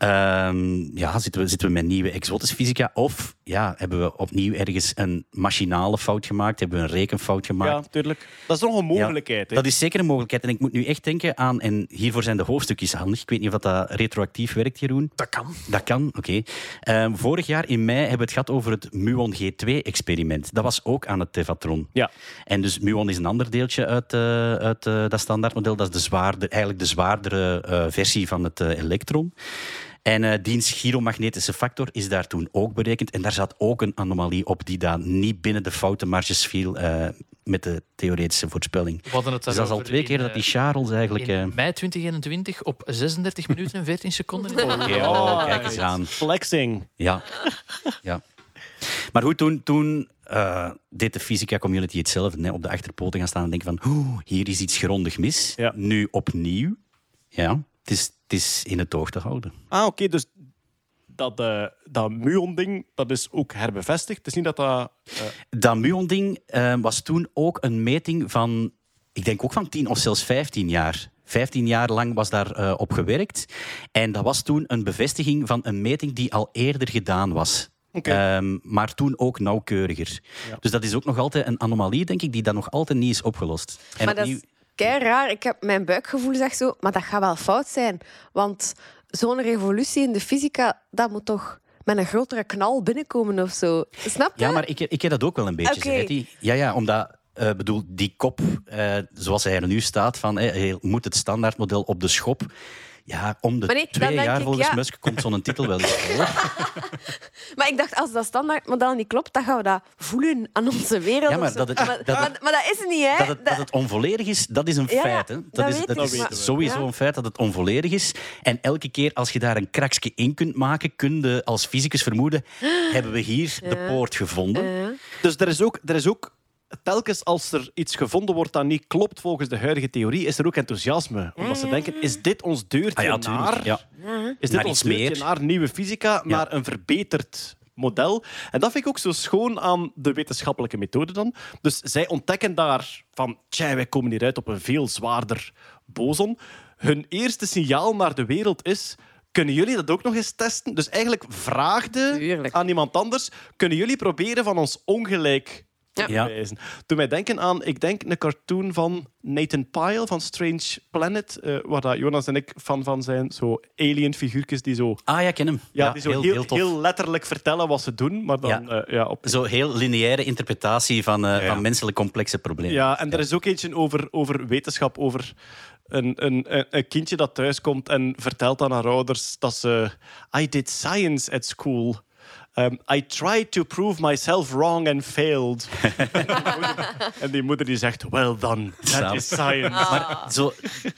Ehm, ja, zitten we, zitten we met nieuwe exotische fysica? Of ja, hebben we opnieuw ergens een machinale fout gemaakt? Hebben we een rekenfout gemaakt? Ja, tuurlijk. Dat is nog een mogelijkheid. hè. Dat is zeker een mogelijkheid. En ik moet nu echt denken aan, en hiervoor zijn de hoofdstukjes handig. Ik weet niet of dat retroactief werkt, Jeroen. Dat kan. Dat kan, oké. Ehm, vorig jaar in mei hebben we het gehad over het Muon G2-experiment. Dat was ook aan het Tevatron. Ja. En dus Muon is een ander deeltje uit, eh, uit eh, dat standaardmodel. Dat is de zwaarder, eigenlijk de zwaardere eh, versie van het eh, elektron. En eh diens gyromagnetische factor is daar toen ook berekend. En daar zat ook een anomalie op die dan niet binnen de foutenmarges viel eh, met de theoretische voorspelling. Dus dat is al twee keer dat die eh, Charles eigenlijk... eh, In mei 2021 op 36 minuten en 14 seconden. Oké, oh, kijk eens aan. Flexing. Ja. ja. Maar goed, toen, toen eh, deed de fysica community hetzelfde. Hè? Op de achterpoten gaan staan en denken van... Oeh, hier is iets grondig mis. Ja. Nu opnieuw. Ja, het is, het is in het oog te houden. Ah, oké, dus dat, eh dat muon-ding, dat is ook herbevestigd. Het is niet dat dat... eh, Dat muon-ding eh, was toen ook een meting van... Ik denk ook van 10 of zelfs 15 jaar. 15 jaar lang was daar eh, op gewerkt. En dat was toen een bevestiging van een meting die al eerder gedaan was. Ehm, maar toen ook nauwkeuriger. Dus dat is ook nog altijd een anomalie, denk ik, die dan nog altijd niet is opgelost. En maar dat is kei raar. Ik heb mijn buikgevoel zegt zo, maar dat gaat wel fout zijn. Want zo'n revolutie in de fysica, dat moet toch met een grotere knal binnenkomen of zo. Snap je? Ja, maar ik, ik heb dat ook wel een beetje, zeg, Hetty. Ja, ja, omdat... eh, bedoel, die kop, eh, zoals hij er nu staat, van moet het standaardmodel op de schop. Ja, om de nee, twee jaar ik, volgens ja. Musk komt zo'n titel wel eens voor. Maar ik dacht, als dat standaardmodel niet klopt, dan gaan we dat voelen aan onze wereld. Ja, maar dat het- maar, dat maar, dat is het niet, hè? Dat het, dat het onvolledig is, dat is een Ja, feit. Hè. Dat, dat is, dat is maar- sowieso Ja. een feit dat het onvolledig is. En elke keer als je daar een kraksje in kunt maken, kun je als fysicus vermoeden, hebben we hier de poort gevonden. Dus er is, ook, er is ook... Telkens als er iets gevonden wordt dat niet klopt volgens de huidige theorie, is er ook enthousiasme. Omdat ze denken, is dit ons deurtje Ah ja, naar... Ja. Is dit Naar ons deurtje meer. naar nieuwe fysica, naar een verbeterd model? En dat vind ik ook zo schoon aan de wetenschappelijke methode dan. Dus zij ontdekken daar van, tja, wij komen hieruit op een veel zwaarder boson. Hun eerste signaal naar de wereld is... Kunnen jullie dat ook nog eens testen? Dus eigenlijk vraagde Tuurlijk. aan iemand anders: kunnen jullie proberen van ons ongelijk Ja. Doe mij denken aan, ik denk, een cartoon van Nathan Pyle van Strange Planet, eh, waar dat Jonas en ik fan van zijn. Zo alien figuurtjes die zo, Ah ja, ik ken hem. ja, die zo heel, heel, letterlijk vertellen wat ze doen, maar dan Ja. eh, ja, op Zo heel lineaire interpretatie van, eh, van menselijk complexe problemen. Ja, en er is ook eentje over, over wetenschap, over een, een, een- een kindje dat thuiskomt en vertelt aan haar ouders dat ze... I did science at school. Um, I tried to prove myself wrong and failed. en die moeder die zegt, well done, that is science. Maar zo,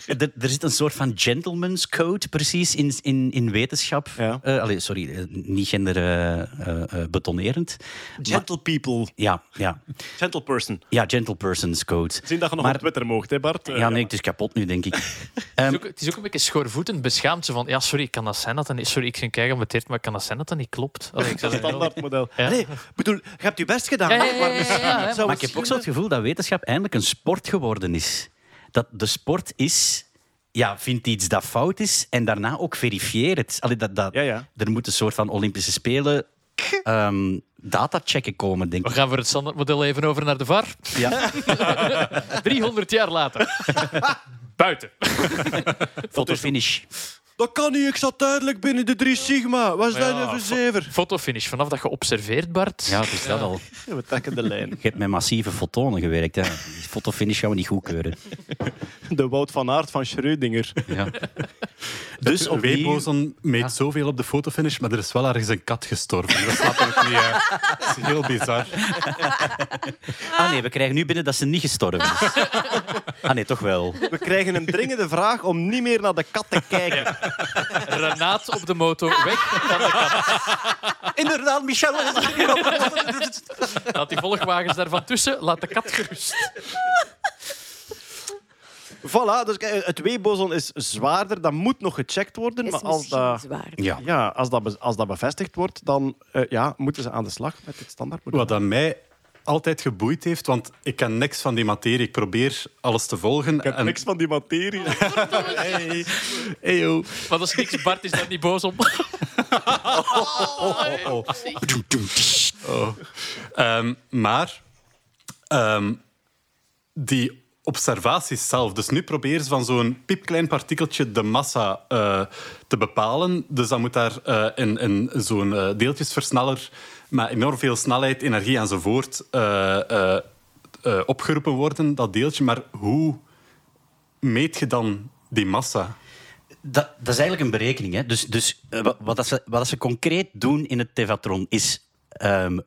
er, er zit een soort van gentleman's code precies in, in, in wetenschap. Ja. Eh, allee, sorry, eh, niet genderbetonerend. Gentle people, ja, ja. gentle person. ja, gentle person's code. Zien dat je nog Maar- op Twitter mocht, hè Bart? Ja, nee, het is kapot nu, denk ik. Het Ehm, is, ook, het is ook een beetje schoorvoetend beschaamd. Zo van, ja, sorry, kan dat zijn dat dat niet... Sorry, ik ging kijken op het maar kan dat zijn dat dat niet klopt? Allee, ik standaardmodel. Ja. Nee, bedoel, je hebt je best gedaan, Ja, ja, hè, ja, maar ja, misschien ja, ja. zou maar ik heb ook zo het gevoel dat wetenschap eindelijk een sport geworden is. Dat de sport is, ja, vindt iets dat fout is en daarna ook verifieer het. Allee, dat, dat, Ja, ja. Er moet een soort van Olympische Spelen ehm datachecken komen, denk We ik. gaan voor het standaardmodel even over naar de VAR. Ja. 300 jaar later. Buiten. Fotofinish. Dat kan niet, ik zat duidelijk binnen de drie sigma. Wat is dat Ja, voor zever? Fotofinish. Vanaf dat je observeert, Bart. Ja, het is dat al. We trekken de lijn. Je hebt met massieve fotonen gewerkt. Hè. Die fotofinish gaan we niet goedkeuren. De Wout van Aert van Schrödinger. Ja. Dus De opnieuw... meet zoveel op de fotofinish, maar er is wel ergens een kat gestorven. Dat snap ik niet. Hè. Dat is heel bizar. Ah nee, we krijgen nu binnen dat ze niet gestorven is. Ah nee, toch wel. We krijgen een dringende vraag om niet meer naar de kat te kijken. Renaat op de motor, weg van de kat. Inderdaad, Michel. Laat die volgwagens daarvan tussen, laat de kat gerust. Voilà, dus kijk, het W-boson is zwaarder. Dat moet nog gecheckt worden. is maar als dat. Ja. ja, als, dat, als dat bevestigd wordt, dan eh, ja, moeten ze aan de slag met het standaardmodel. Wat aan mij altijd geboeid heeft, want ik ken niks van die materie. Ik probeer alles te volgen. Ik heb en- niks van die materie. hey. Hey, yo. Maar als niks Bart is daar niet boos om. Ehm, maar ehm, die observaties zelf. Dus nu proberen ze van zo'n piepklein partikeltje de massa eh, te bepalen. Dus dan moet daar eh, in, zo'n eh, deeltjesversneller met enorm veel snelheid, energie enzovoort opgeroepen worden, dat deeltje. Maar hoe meet je dan die massa? Dat, dat is eigenlijk een berekening. Hè. Dus, dus wat, wat, dat ze, wat dat ze concreet doen in het tevatron is ehm,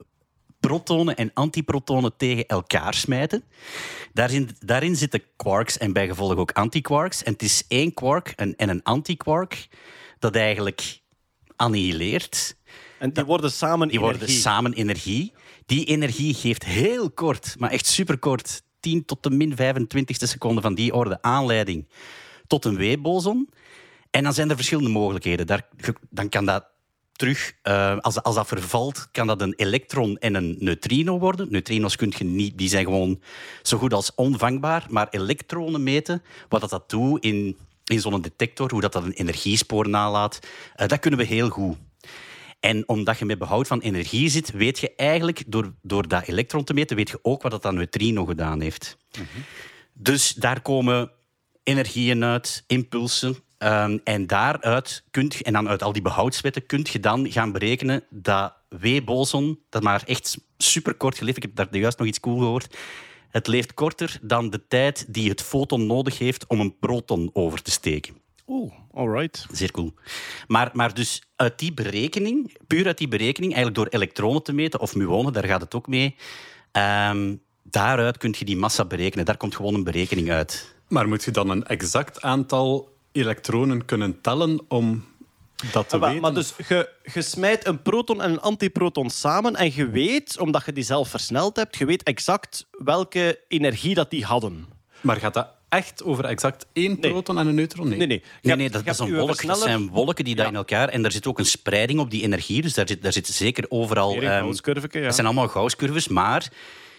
protonen en antiprotonen tegen elkaar smijten. Daarin, daarin zitten quarks en bijgevolg ook antiquarks. En het is één quark en, en een antiquark dat eigenlijk annihileert. En die worden samen Die worden energie. samen energie. Die energie geeft heel kort, maar echt superkort, 10 tot de min 25 seconden van die orde aanleiding tot een W-boson. En dan zijn er verschillende mogelijkheden. Daar, dan kan dat terug, eh, als, als dat vervalt, kan dat een elektron en een neutrino worden. Neutrino's kun je niet, die zijn gewoon zo goed als onvangbaar. Maar elektronen meten, wat dat, dat doet in, in zo'n detector, hoe dat, dat een energiespoor nalaat, eh, dat kunnen we heel goed. En omdat je met behoud van energie zit, weet je eigenlijk, door, door dat elektron te meten, weet je ook wat dat, dat neutrino gedaan heeft. Dus daar komen energieën uit, impulsen. Ehm, en daaruit kunt je, en dan uit al die behoudswetten, kun je dan gaan berekenen dat W-boson, dat maar echt superkort geleefd, ik heb daar juist nog iets cool gehoord, het leeft korter dan de tijd die het foton nodig heeft om een proton over te steken. Oeh, alright. Zeer cool. Maar, maar dus uit die berekening, puur uit die berekening, eigenlijk door elektronen te meten, of muonen, daar gaat het ook mee, ehm, daaruit kun je die massa berekenen. Daar komt gewoon een berekening uit. Maar moet je dan een exact aantal elektronen kunnen tellen om dat te Ah, maar, weten? maar dus je, je smijt een proton en een antiproton samen en je weet, omdat je die zelf versneld hebt, je weet exact welke energie dat die hadden. Maar gaat dat echt over exact één Nee. proton en een neutron? Nee. Nee, nee. Dat, is een wolk. Dat zijn wolken die daar Ja. in elkaar... En daar zit ook een spreiding op die energie. Dus daar zit, daar zit zeker overal... Ehm, Gauss-curveke, ja. Dat zijn allemaal Gauss-curves, maar...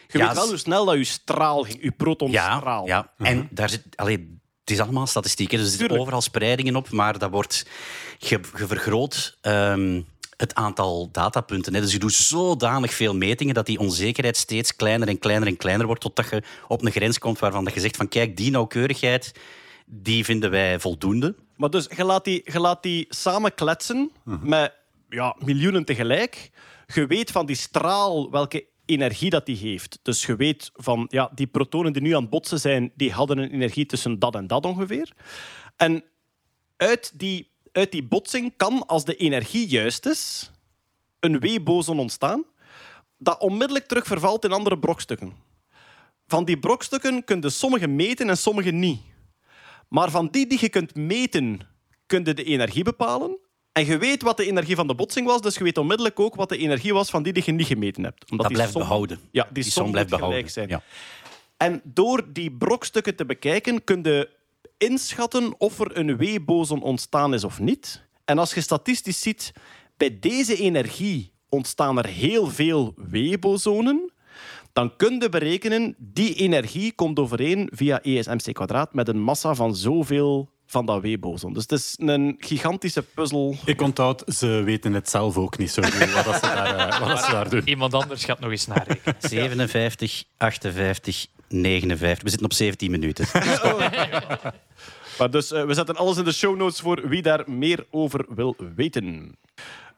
Je ja, weet wel hoe snel dat je straal ging, je protonstraal. Ja, ja. en daar zit... Allee, het is allemaal statistieken, dus er zitten Tuurlijk. overal spreidingen op, maar dat wordt... Je, je vergroot ehm, het aantal datapunten. Hè. Dus je doet zodanig veel metingen dat die onzekerheid steeds kleiner en kleiner en kleiner wordt, totdat je op een grens komt waarvan dat je zegt van kijk, die nauwkeurigheid, die vinden wij voldoende. Maar dus je laat die, je laat die samen kletsen met ja, miljoenen tegelijk. Je weet van die straal welke energie dat die heeft. Dus je weet van ja, die protonen die nu aan het botsen zijn, die hadden een energie tussen dat en dat ongeveer. En uit die, uit die botsing kan, als de energie juist is, een W-boson ontstaan dat onmiddellijk terug vervalt in andere brokstukken. Van die brokstukken kun je sommige meten en sommige niet. Maar van die die je kunt meten, kun je de energie bepalen. En je weet wat de energie van de botsing was, dus je weet onmiddellijk ook wat de energie was van die die je niet gemeten hebt. Omdat Dat die blijft som- behouden. Ja, die, Die som, blijft behouden. gelijk zijn. Ja. En door die brokstukken te bekijken, kun je inschatten of er een W-boson ontstaan is of niet. En als je statistisch ziet, bij deze energie ontstaan er heel veel W-bosonen, dan kun je berekenen, die energie komt overeen via ESMC kwadraat met een massa van zoveel van dat W-boson. Dus het is een gigantische puzzel. Ik onthoud, ze weten het zelf ook niet zo goed wat, dat ze, daar, eh, wat ze daar doen. Iemand anders gaat nog eens narekenen. 57, 58, 59. We zitten op 17 minuten. Maar dus, eh, we zetten alles in de show notes voor wie daar meer over wil weten.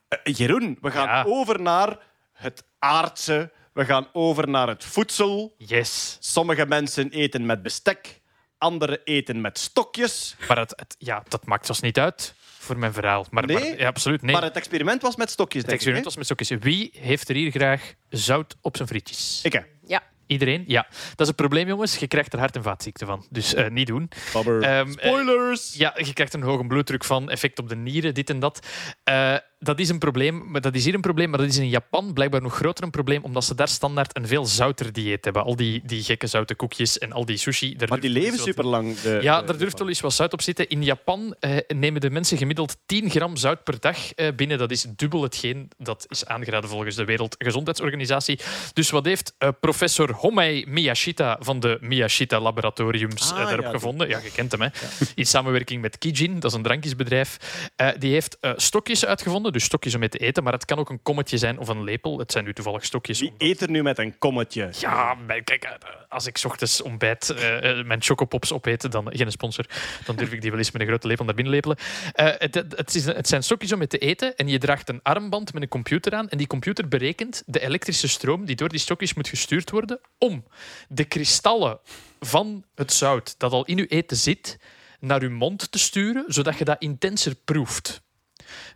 Eh, Jeroen, we gaan Ja. over naar het aardse. We gaan over naar het voedsel. Yes. Sommige mensen eten met bestek, anderen eten met stokjes. Maar het, het- ja, dat maakt zelfs niet uit voor mijn verhaal. Maar, Nee? maar- ja, absoluut. Nee. Maar het experiment was met stokjes, het denk experiment ik. was met stokjes. Wie heeft er hier graag zout op zijn frietjes? Ik, hè. Ja. Iedereen? Ja. Dat is een probleem, jongens. Je krijgt er hart- en vaatziekte van. Dus eh, niet doen. Ehm, eh, Spoilers! Ja, je krijgt een hoge bloeddruk van, effect op de nieren, dit en dat. Eh, dat is een probleem, maar dat is hier een probleem, maar dat is in Japan blijkbaar nog groter een probleem, omdat ze daar standaard een veel zouter dieet hebben. Al die, die gekke zoute koekjes en al die sushi. daar Maar die leven wel eens wat- super lang. Ja, daar durft wel eens wat zout op zitten. In Japan eh, nemen de mensen gemiddeld 10 gram zout per dag eh, binnen. Dat is dubbel hetgeen dat is aangeraden volgens de Wereldgezondheidsorganisatie. Dus wat heeft eh, professor Homei Miyashita van de Miyashita Laboratoriums Ah, eh, daarop ja, gevonden? Ja, je kent hem, hè? In samenwerking met Kijin, dat is een drankjesbedrijf. Eh, die heeft eh, stokjes uitgevonden, dus stokjes om mee te eten, maar het kan ook een kommetje zijn of een lepel. Het zijn nu toevallig stokjes. Wie eet er nu met een kommetje? ja, maar kijk, eh, als ik 's ochtends ontbijt eh, mijn chocopops opeet, dan geen sponsor, dan durf ik die wel eens met een grote lepel naar binnen lepelen. Het, het, is, het zijn stokjes om mee te eten en je draagt een armband met een computer aan en die computer berekent de elektrische stroom die door die stokjes moet gestuurd worden om de kristallen van het zout dat al in je eten zit naar je mond te sturen, zodat je dat intenser proeft.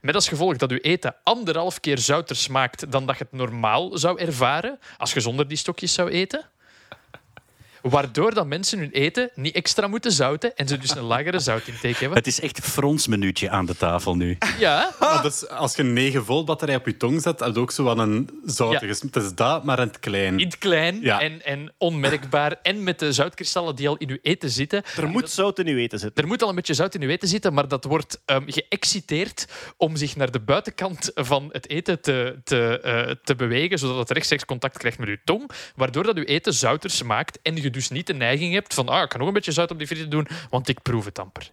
Met als gevolg dat uw eten anderhalf keer zouter smaakt dan dat je het normaal zou ervaren als je zonder die stokjes zou eten. Waardoor dat mensen hun eten niet extra moeten zouten en ze dus een lagere zoutintake hebben. Het is echt een fronsmenuutje aan de tafel nu. Ja, dus, als je een 9 volt batterij op je tong zet, heb je ook zo wat een zoutige... Ja. Het is dat, maar in het klein. in het klein Ja. en, en onmerkbaar. En met de zoutkristallen die al in uw eten zitten. Er moet zout in uw eten zitten. Er moet al een beetje zout in uw eten zitten, maar dat wordt ehm, geëxciteerd om zich naar de buitenkant van het eten te, te, eh, te bewegen, zodat het rechtstreeks contact krijgt met uw tong, waardoor dat uw eten zouter smaakt en je dus niet de neiging hebt van ah, ik kan nog een beetje zout op die frieten doen, want ik proef het amper.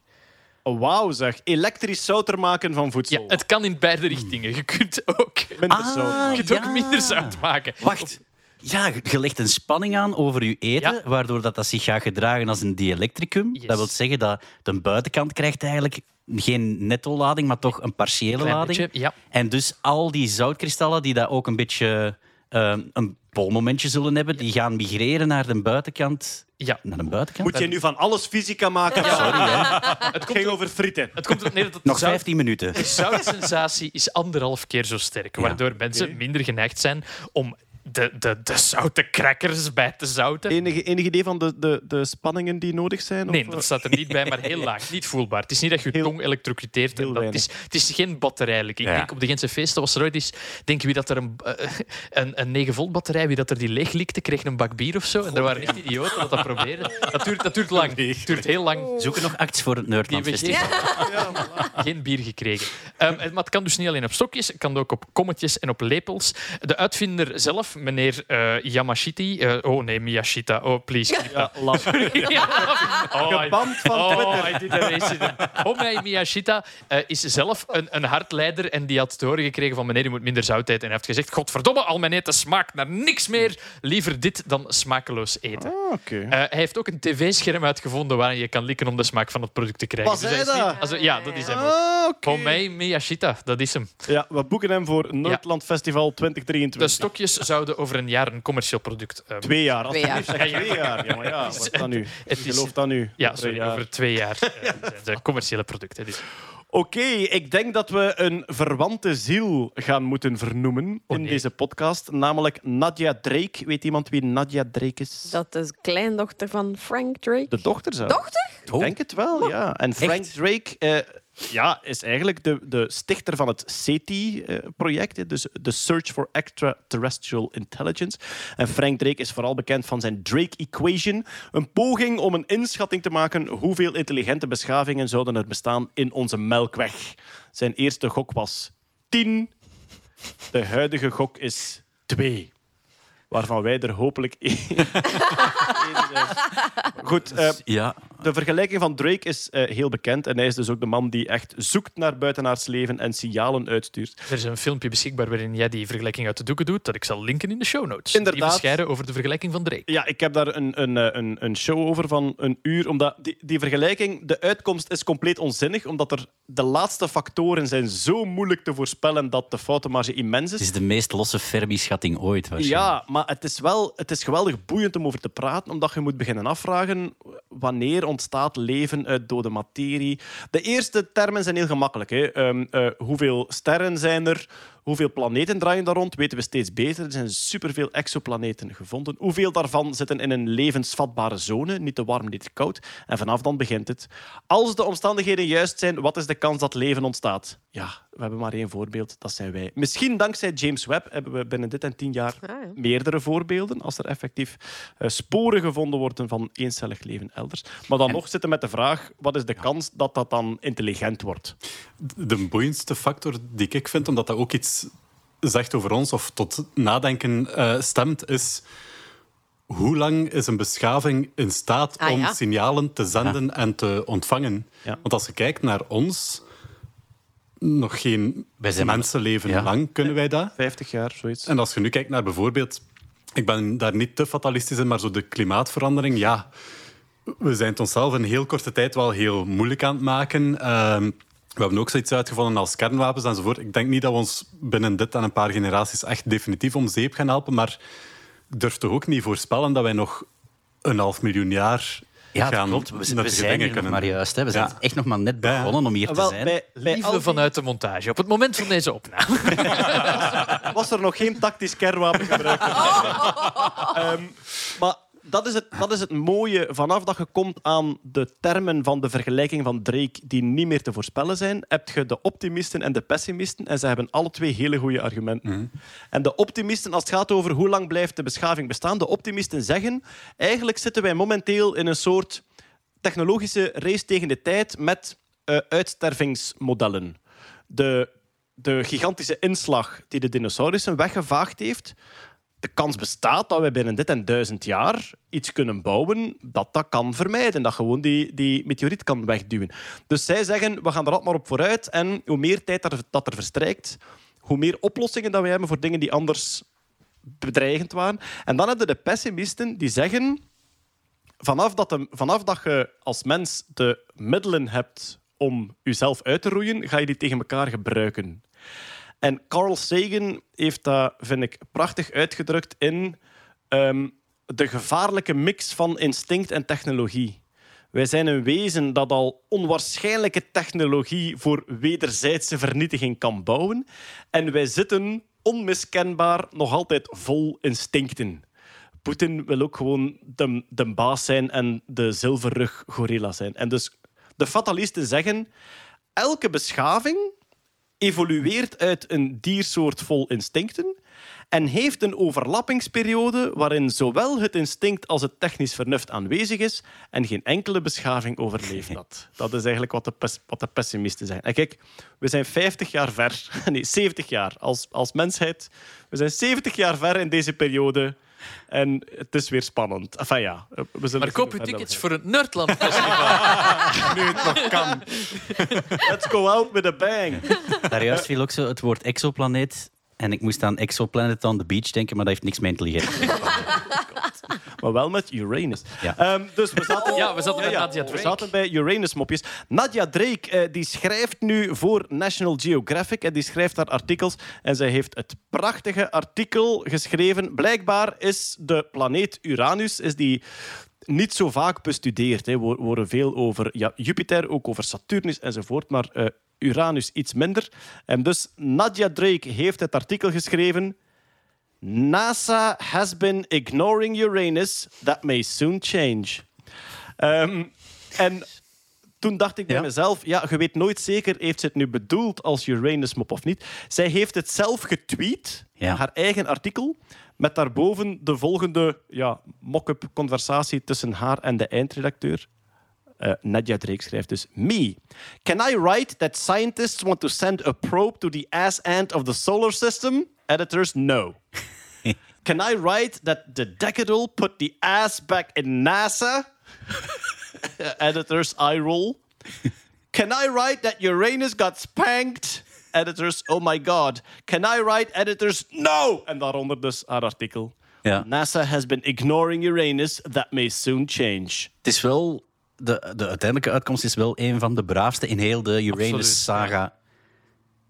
Wauw zeg. Elektrisch zouter maken van Ja, voedsel. het kan in beide richtingen. Je kunt ook, Minder Ah, zout. je kunt ook ja. minder zout maken. Wacht. Ja, je legt een spanning aan over je eten, Ja. waardoor dat, dat zich gaat gedragen als een dielectricum. Yes. Dat wil zeggen dat de buitenkant krijgt eigenlijk geen netto-lading, maar toch een partiële Klein lading. beetje, ja. En dus al die zoutkristallen die dat ook een beetje eh, een polmomentje zullen hebben, die gaan migreren naar de buitenkant. Ja. Naar de buitenkant? Moet je nu van alles fysica maken? Sorry, hè. Het ging over frieten. Het komt neer dat het Nog zout- 15 minuten. De zoutsensatie is anderhalf keer zo sterk, waardoor mensen minder geneigd zijn om de, de, de zoute crackers bij te zouten. Enige, enig idee van de, de, de spanningen die nodig zijn? Nee, Of, dat staat er niet bij, maar heel laag. Niet voelbaar. Het is niet dat je je Heel- tong elektrocuteert. dat, het, is, het is geen batterijlijk. Ik Ja. denk op de Gentse feesten was er ooit eens... Denk wie dat er een, eh, een, een 9 volt batterij, wie dat er die leeg likte, kreeg een bak bier of zo. En er waren echt idioten dat dat probeerden. Dat duurt, dat duurt lang. Het duurt heel lang. Zoeken nog acts voor het Nerdland Festival. geen, geen bier gekregen. Ehm, het- maar het kan dus niet alleen op stokjes, het kan ook op kommetjes en op lepels. De uitvinder zelf, meneer eh, Yamashita... eh, oh nee, Miyashita. Oh, please. Ja, laf. Oh, Geband van oh, Twitter. Racism. Homei Miyashita eh, is zelf een, een hartleider en die had te horen gekregen van meneer, je moet minder zout eten. En hij heeft gezegd, godverdomme, al mijn eten smaakt naar niks meer. Liever dit dan smakeloos eten. Ah. Eh, hij heeft ook een tv-scherm uitgevonden waarin je kan likken om de smaak van het product te krijgen. Was hij is dat? niet- also, ja, dat is hem ook. Ah. Homei Miyashita, dat is hem. Ja, we boeken hem voor Noordland Festival De 2023. stokjes zouden over een jaar een commercieel product eh, Twee jaar. Twee jaar. Zeg, Twee jaar. Ja, maar ja, wat is dat nu? Het Ik is- geloof dat nu. Ja, sorry, jaar. over twee jaar eh, de commerciële producten. Dus. Oké, ik denk dat we een verwante ziel gaan moeten vernoemen Oh, in deze podcast. Namelijk Nadia Drake. Weet iemand wie Nadia Drake is? Dat is kleindochter van Frank Drake. De dochter zou. Dochter? Ik denk het wel, ja. En Frank Echt? Drake eh, ja, is eigenlijk de, de stichter van het SETI-project, dus de Search for Extraterrestrial Intelligence. En Frank Drake is vooral bekend van zijn Drake Equation, een poging om een inschatting te maken hoeveel intelligente beschavingen zouden er bestaan in onze Melkweg. Zijn eerste gok was 10. De huidige gok is 2. Waarvan wij er hopelijk één zijn. Goed, eh, Ja, de vergelijking van Drake is eh, heel bekend. En hij is dus ook de man die echt zoekt naar buitenaards leven en signalen uitstuurt. Er is een filmpje beschikbaar waarin jij die vergelijking uit de doeken doet, dat ik zal linken in de show notes. Inderdaad. Die bescheiden over de vergelijking van Drake. Ja, ik heb daar een, een, eh, een, een show over van een uur. Omdat die, die vergelijking, de uitkomst is compleet onzinnig. Omdat er de laatste factoren zijn zo moeilijk te voorspellen dat de foutenmarge immens het is. is de meest losse Fermi-schatting ooit. waarschijnlijk. Ja, maar het is wel het is geweldig boeiend om over te praten, omdat je moet beginnen afvragen wanneer ontstaat leven uit dode materie. De eerste termen zijn heel gemakkelijk. Hè. Ehm, eh, hoeveel sterren zijn er? Hoeveel planeten draaien daar rond? Weten we steeds beter. Er zijn superveel exoplaneten gevonden. Hoeveel daarvan zitten in een levensvatbare zone? Niet te warm, niet te koud. En vanaf dan begint het. Als de omstandigheden juist zijn, wat is de kans dat leven ontstaat? Ja, we hebben maar één voorbeeld. Dat zijn wij. Misschien dankzij James Webb hebben we binnen dit en tien jaar Ah, ja. meerdere voorbeelden. Als er effectief eh, sporen gevonden worden van eencellig leven elders. Maar dan nog zitten met de vraag, wat is de kans dat dat dan intelligent wordt? De boeiendste factor die ik vind, omdat dat ook iets zegt over ons of tot nadenken eh, stemt, is hoe lang is een beschaving in staat Ah, om ja. signalen te zenden en te ontvangen? Ja. Want als je kijkt naar ons, nog geen mensenleven Ja. lang kunnen wij dat. 50 jaar, zoiets. En als je nu kijkt naar bijvoorbeeld, ik ben daar niet te fatalistisch in, maar zo de klimaatverandering, ja, we zijn het onszelf in heel korte tijd wel heel moeilijk aan het maken. Ehm, we hebben ook zoiets uitgevonden als kernwapens enzovoort. Ik denk niet dat we ons binnen dit en een paar generaties echt definitief om zeep gaan helpen, maar ik durf toch ook niet voorspellen dat wij nog een half miljoen jaar Ja, dat gaan klopt. We, zijn hier nog maar juist. Hè. We zijn Ja. echt nog maar net begonnen om hier te Wel, zijn. bij, Liefde die- vanuit de montage. Op het moment van deze opname. was er nog geen tactisch kernwapen gebruikt. Ehm, maar dat, is het, dat is het mooie vanaf dat je komt aan de termen van de vergelijking van Drake die niet meer te voorspellen zijn, heb je de optimisten en de pessimisten en ze hebben alle twee hele goede argumenten. En de optimisten, als het gaat over hoe lang blijft de beschaving bestaan, de optimisten zeggen eigenlijk zitten wij momenteel in een soort technologische race tegen de tijd met eh, uitstervingsmodellen. De, de gigantische inslag die de dinosaurussen weggevaagd heeft, de kans bestaat dat we binnen dit en duizend jaar iets kunnen bouwen dat dat kan vermijden. Dat gewoon die, die meteoriet kan wegduwen. Dus zij zeggen, we gaan er altijd maar op vooruit. En hoe meer tijd er, dat er verstrijkt, hoe meer oplossingen dat we hebben voor dingen die anders bedreigend waren. En dan hebben de pessimisten die zeggen... Vanaf dat, vanaf dat je als mens de middelen hebt om jezelf uit te roeien, ga je die tegen elkaar gebruiken. En Carl Sagan heeft dat, vind ik, prachtig uitgedrukt in ehm, de gevaarlijke mix van instinct en technologie. Wij zijn een wezen dat al onwaarschijnlijke technologie voor wederzijdse vernietiging kan bouwen. En wij zitten onmiskenbaar nog altijd vol instincten. Poetin wil ook gewoon de, de baas zijn en de zilverrug gorilla zijn. En dus de fatalisten zeggen, elke beschaving evolueert uit een diersoort vol instincten en heeft een overlappingsperiode waarin zowel het instinct als het technisch vernuft aanwezig is en geen enkele beschaving overleeft dat. Dat is eigenlijk wat de, pes- wat de pessimisten zeggen. En kijk, we zijn 50 jaar ver, nee, 70 jaar als, als mensheid. We zijn 70 jaar ver in deze periode en het is weer spannend. Enfin ja, we zullen Maar koop hoe tickets voor het Nerdland Festival. nu het nog kan. Let's go out with a bang. Daar juist viel ook zo het woord exoplaneet. En ik moest aan Exoplanet on the Beach denken, maar dat heeft niks met intelligentie. Maar wel met Uranus. Ja. Ehm, dus we zaten, Ja, we zaten bij Nadia We Drake. zaten bij Uranus-mopjes. Nadia Drake eh, die schrijft nu voor National Geographic en die schrijft daar artikels. En zij heeft het prachtige artikel geschreven. Blijkbaar is de planeet Uranus is die niet zo vaak bestudeerd. hè. We horen veel over ja, Jupiter, ook over Saturnus enzovoort. Maar eh, Uranus iets minder. En dus Nadia Drake heeft het artikel geschreven. NASA has been ignoring Uranus. That may soon change. Ehm, en toen dacht ik bij Ja. mezelf, ja, je weet nooit zeker, heeft ze het nu bedoeld als Uranus-mop of niet? Zij heeft het zelf getweet, Ja. haar eigen artikel, met daarboven de volgende ja, mock-up conversatie tussen haar en de eindredacteur. Eh, Nadia Drake schrijft dus: Me. Can I write that scientists want to send a probe to the ass end of the solar system? Editors, no. Can I write that the decadal put the ass back in NASA? Editors, eye roll. Can I write that Uranus got spanked? Editors, oh my god. Can I write editors, no? En daaronder dus haar artikel. Ja. NASA has been ignoring Uranus. That may soon change. Het is wel... De, de uiteindelijke uitkomst is wel een van de braafste in heel de Uranus-saga.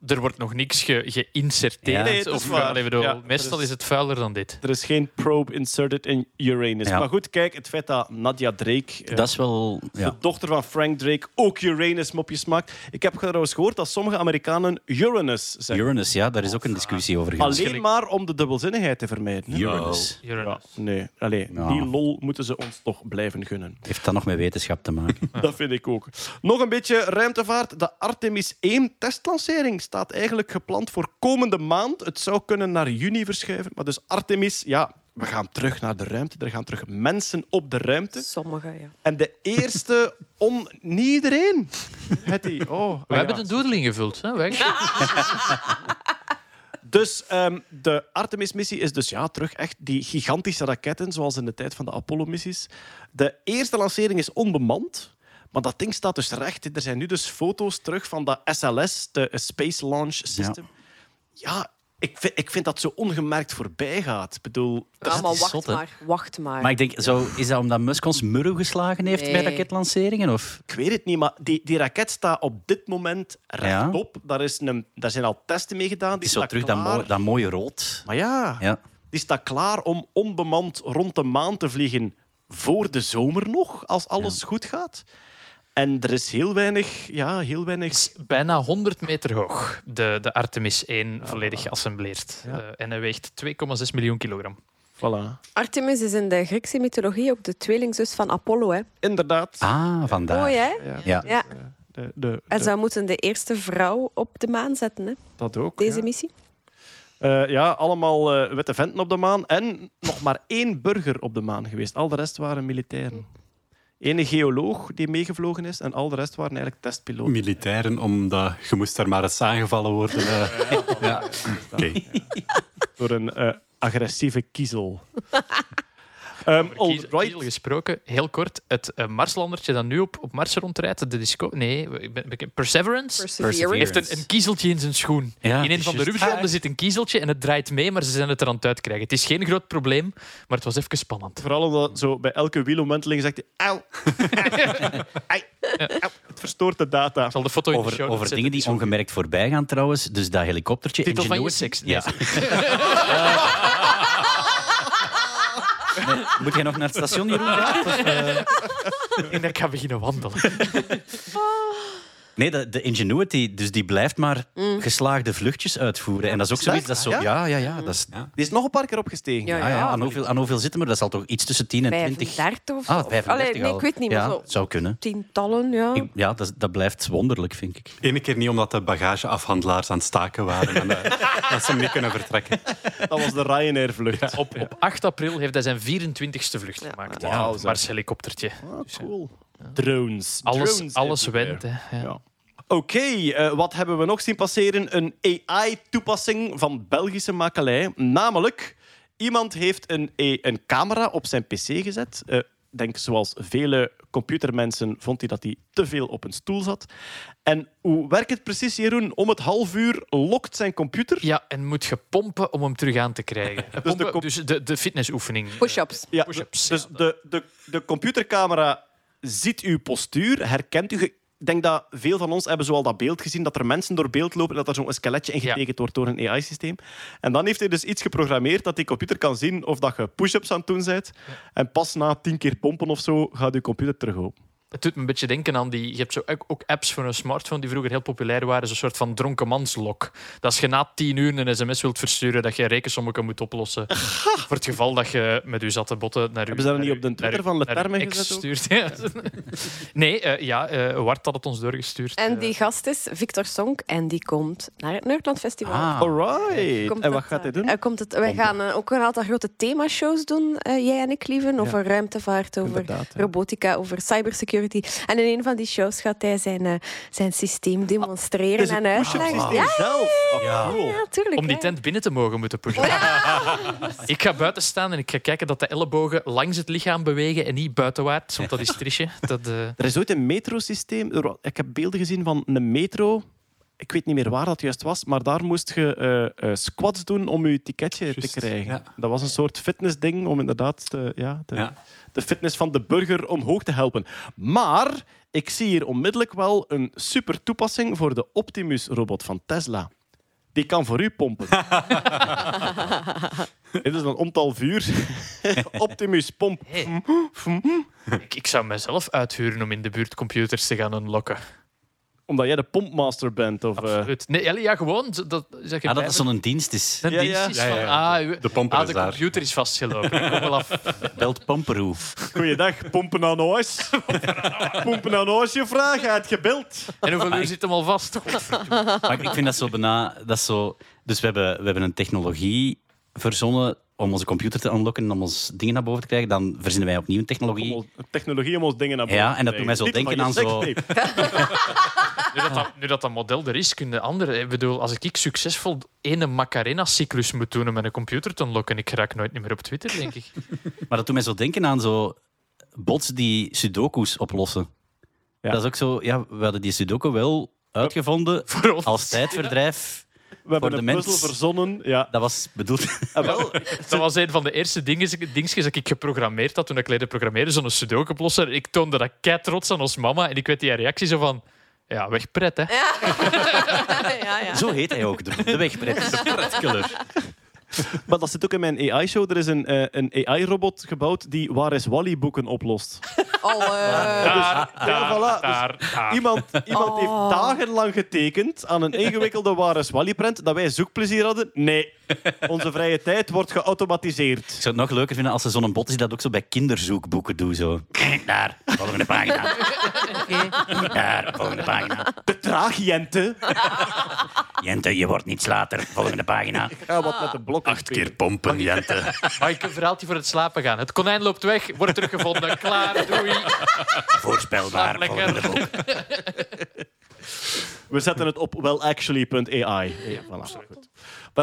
Er wordt nog niks ge- geïnserteerd. Ja. Nee, of, allee, bedoel, Ja, meestal is- is het vuiler dan dit. Er is geen probe inserted in Uranus. Ja. Maar goed, kijk, het feit dat Nadia Drake, Dat is wel... de dochter van Frank Drake, ook Uranus-mopjes maakt. Ik heb trouwens gehoord dat sommige Amerikanen Uranus zeggen. Uranus, ja, daar is ook een discussie over geweest. Alleen maar om de dubbelzinnigheid te vermijden. Uranus. Nee, allee, Ja. die lol moeten ze ons toch blijven gunnen. Heeft dat nog met wetenschap te maken? Dat vind ik ook. Nog een beetje ruimtevaart. De Artemis 1 testlancering staat eigenlijk gepland voor komende maand. Het zou kunnen naar juni verschuiven. Maar dus Artemis, ja, we gaan terug naar de ruimte. Er gaan terug mensen op de ruimte. Sommige, ja. En de eerste on... Niet iedereen. Hetty, oh. We hebben de doodle ingevuld. Hè? Weg. Dus ehm, de Artemis-missie is dus ja, terug echt die gigantische raketten, zoals in de tijd van de Apollo-missies. De eerste lancering is onbemand, maar dat ding staat dus recht. Er zijn nu dus foto's terug van dat SLS, de Space Launch System. Ja, ik, vind, ik vind dat zo ongemerkt voorbij gaat. Ik bedoel, Ja, maar wacht zot, maar. Wacht maar. Maar ik denk, zo, is dat omdat Musk ons murro geslagen heeft bij Nee. raketlanceringen? Of? ik weet het niet, maar die, die raket staat op dit moment rechtop. Daar, is een, daar zijn al testen mee gedaan. Die is zo staat terug dat, mooi, dat mooie rood. Maar ja, Ja. die staat klaar om onbemand rond de maan te vliegen voor de zomer nog, als alles goed gaat. En er is heel weinig, ja, heel weinig. Bijna 100 meter hoog, de, de Artemis 1 volledig geassembleerd. Ja. Eh, en hij weegt 2,6 miljoen kilogram. Voilà. Artemis is in de Griekse mythologie ook de tweelingzus van Apollo. Hè. Inderdaad. Ah, vandaar. Mooi, hè? Ja. Ja. Ja. De, de, En de- zou moeten de eerste vrouw op de maan zetten, hè? dat ook. deze ja. missie. Eh, ja, allemaal eh, witte venten op de maan. En nog maar één burger op de maan geweest. Al de rest waren militairen. Ene geoloog die meegevlogen is en al de rest waren eigenlijk testpiloten. Militairen, omdat je moest daar maar eens aangevallen worden. eh. ja. Oké. Door een eh, agressieve kiezel. Ehm kiezel gesproken, heel kort. Het eh, Marslandertje dat nu op, op Mars rondrijdt, de disco... Nee, ik ben, ik- Perseverance? Perseverance. heeft een, een kiezeltje in zijn schoen. Ja, in een van de juist. rubbersbanden zit een kiezeltje en het draait mee, maar ze zijn het er aan het uitkrijgen. Het is geen groot probleem, maar het was even spannend. Vooral omdat zo bij elke wielomwenteling zegt hij... Auw. Ai. Het verstoort de data. Ik zal de foto in de Over, show over notes dingen die ongemerkt voorbij gaan trouwens. Dus dat helikoptertje. Titel van je seks, Ja. Moet jij nog naar het station, Jeroen? Of? En ik ga beginnen wandelen. Nee, de, de Ingenuity, dus die blijft maar Mm. geslaagde vluchtjes uitvoeren. En dat is ook zoiets. Dat is zo, Ja? ja, ja, ja. Dat is, Die is nog een paar keer opgestegen. Ja, ah, ja, aan, hoeveel, aan hoeveel zitten we? Dat zal toch iets tussen 10 en 20? 35 of zo. Ah, 35 Allee, nee, ik weet niet, maar zo zou kunnen. tientallen, ja. Ik- ja, dat, dat blijft wonderlijk, vind ik. Ene keer niet omdat de bagageafhandelaars aan het staken waren en eh, dat ze hem niet kunnen vertrekken. Dat was de Ryanair-vlucht. Op, op 8 april heeft hij zijn 24ste vlucht Ja. gemaakt. Zeg. Mars helikoptertje. Ah, cool. Drones. Alles, Drones alles went. Hè. Ja. Ja. Oké, eh, wat hebben we nog zien passeren? Een AI-toepassing van Belgische makelij. Namelijk, iemand heeft een, A- een camera op zijn pc gezet. Eh, denk, zoals vele computermensen vond hij dat hij te veel op een stoel zat. En hoe werkt het precies, Jeroen? Om het half uur lokt zijn computer. Ja, en moet je pompen om hem terug aan te krijgen. Pompen, de dus de, de, fitnessoefening. Push-ups. Ja, Push-ups, dus de, de, de computercamera ziet uw postuur, herkent u. Ik denk dat veel van ons hebben zoal dat beeld gezien, dat er mensen door beeld lopen en dat er zo'n skeletje in Ja. getekend wordt door een AI-systeem. En dan heeft hij dus iets geprogrammeerd dat die computer kan zien of dat je push-ups aan het doen bent. En pas na tien keer pompen of zo gaat je computer terug open. Het doet me een beetje denken aan die... Je hebt zo ook ook apps voor een smartphone die vroeger heel populair waren. Zo'n soort van dronkenmanslok. Dat als je na tien uur een sms wilt versturen, dat je rekensommetje moet oplossen. voor het geval dat je met je zatte botten naar je... Hebben ze dat niet uw- op de naar Twitter uw- van Le naar uw Terme ex gezet ook? stuurt? Ja. nee, eh, ja, eh Wart had het ons doorgestuurd. En Eh, die gast is Victor Sonk en die komt naar het Nerdland Festival. Ah, Alright. Komt En wat het, gaat hij doen? er komt het, wij gaan ook een aantal grote themashows doen, eh, jij en ik, lieven. Over ruimtevaart, over Inderdaad, ja. robotica, over cybersecurity. En in een van die shows gaat hij zijn, eh, zijn systeem demonstreren is en het uitleggen. Ja, zelf. Ja. cool. ja, tuurlijk. Om die tent binnen te mogen moeten pushen. ik ga buiten staan en ik ga kijken dat de ellebogen langs het lichaam bewegen en niet buitenwaarts, want dat is triche. Dat, eh, Er is ooit een metrosysteem. Ik heb beelden gezien van een metro. Ik weet niet meer waar dat juist was, maar daar moest je eh, eh, squats doen om je ticketje te krijgen. ja. Dat was een soort fitnessding om inderdaad de, ja, de, Ja. De fitness van de burger omhoog te helpen. Maar ik zie hier onmiddellijk wel een super toepassing voor de Optimus-robot van Tesla. Die kan voor u pompen. Dit is een omtal vuur. Optimus pomp. Hey. ik, ik zou mezelf uithuren om in de buurt computers te gaan unlocken. Omdat jij de pompmaster bent. Of, eh, Absoluut. Nee, ja, gewoon. Dat, zeg Ah, dat het zo'n dienst is. Een Ja, dienst ja. is Ja, ja, van, ja. ah, u- De pomper ah, is de daar. computer is vastgelopen. Ik kom wel af. Belt Pomperoe. Goeiedag, pompen aan huis. pompen aan huis, je vraag uit gebeld. En hoeveel uur zit hem al vast? Maar ik- ik vind dat zo bijna... Dat is zo, dus we hebben, we hebben een technologie verzonnen om onze computer te unlocken en om ons dingen naar boven te krijgen. Dan verzinnen wij opnieuw een technologie. Om technologie om ons dingen naar boven Ja, te en dat doet mij zo krijgen. denken aan zo-. Nu dat, dat, nu dat dat model er is, kunnen anderen... Ik bedoel, als ik succesvol ene Macarena-cyclus moet doen om mijn computer te unlocken, ik raak nooit meer op Twitter, denk ik. Maar dat doet mij zo denken aan zo bots die sudoku's oplossen. Ja. Dat is ook zo... Ja, we hadden die sudoku wel uitgevonden Voor ons. als tijdverdrijf. We hebben de een puzzel verzonnen. Ja. Dat was bedoeld... Ah, wel, Dat was een van de eerste dingen, dingetjes dat ik geprogrammeerd had toen ik leerde programmeren, zo'n sudoku-oplosser. Ik toonde dat kei trots aan ons mama en ik weet die reactie zo van... Ja, wegpret, hè. ja, ja. Zo heet hij ook, de, de wegpret. De pretkiller. maar dat zit ook in mijn AI-show. Er is een, eh, een AI-robot gebouwd die Waar is Wally-boeken oplost. Al, eh, Daar, daar, ja, voilà. Dus daar. Iemand, iemand heeft Oh. dagenlang getekend aan een ingewikkelde Waar is Wally-prent. Dat wij zoekplezier hadden? Nee. Onze vrije tijd wordt geautomatiseerd. Ik zou het nog leuker vinden als ze zo'n bot is dat ook zo bij kinderzoekboeken doet. Zo. Daar, volgende pagina. Daar, volgende pagina. De traagjente. Jente, je wordt niet slater. Volgende pagina. Wat met de blokken Acht keer pompen, Jente. Maar ik een verhaaltje voor het slapen gaan. Het konijn loopt weg, wordt teruggevonden. Klaar, doei. Voorspelbaar. Slaap lekker. Volgende boek. We zetten het op welactually.ai. Ja, voilà.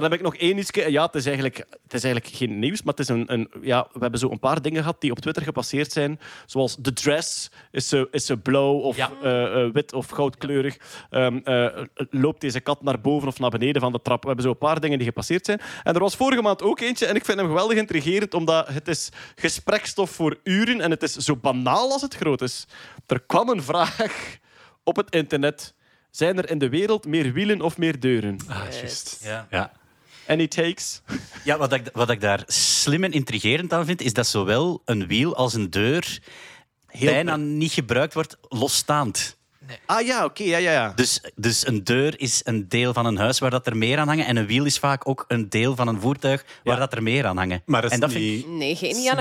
Dan heb ik nog één iets. Ja, het is, eigenlijk, het is eigenlijk geen nieuws, maar het is een, een, ja, we hebben zo een paar dingen gehad die op Twitter gepasseerd zijn. Zoals de dress. Is ze, is ze blauw of Ja. eh, eh, wit of goudkleurig? Ehm, eh, loopt deze kat naar boven of naar beneden van de trap? We hebben zo een paar dingen die gepasseerd zijn. En er was vorige maand ook eentje. En ik vind hem geweldig intrigerend, omdat het is gesprekstof voor uren. En het is zo banaal als het groot is. Er kwam een vraag op het internet. Zijn er in de wereld meer wielen of meer deuren? Ah, juist. Ja. Ja. Any takes? Ja, wat ik, wat ik daar slim en intrigerend aan vind, is dat zowel een wiel als een deur bijna niet gebruikt wordt losstaand. Ah ja, oké, ja, ja, ja. Dus, dus een deur is een deel van een huis waar dat er meer aan hangen. En een wiel is vaak ook een deel van een voertuig waar Ja. dat er meer aan hangen. Maar is en dat vind ik- niet Nee, geen niet aan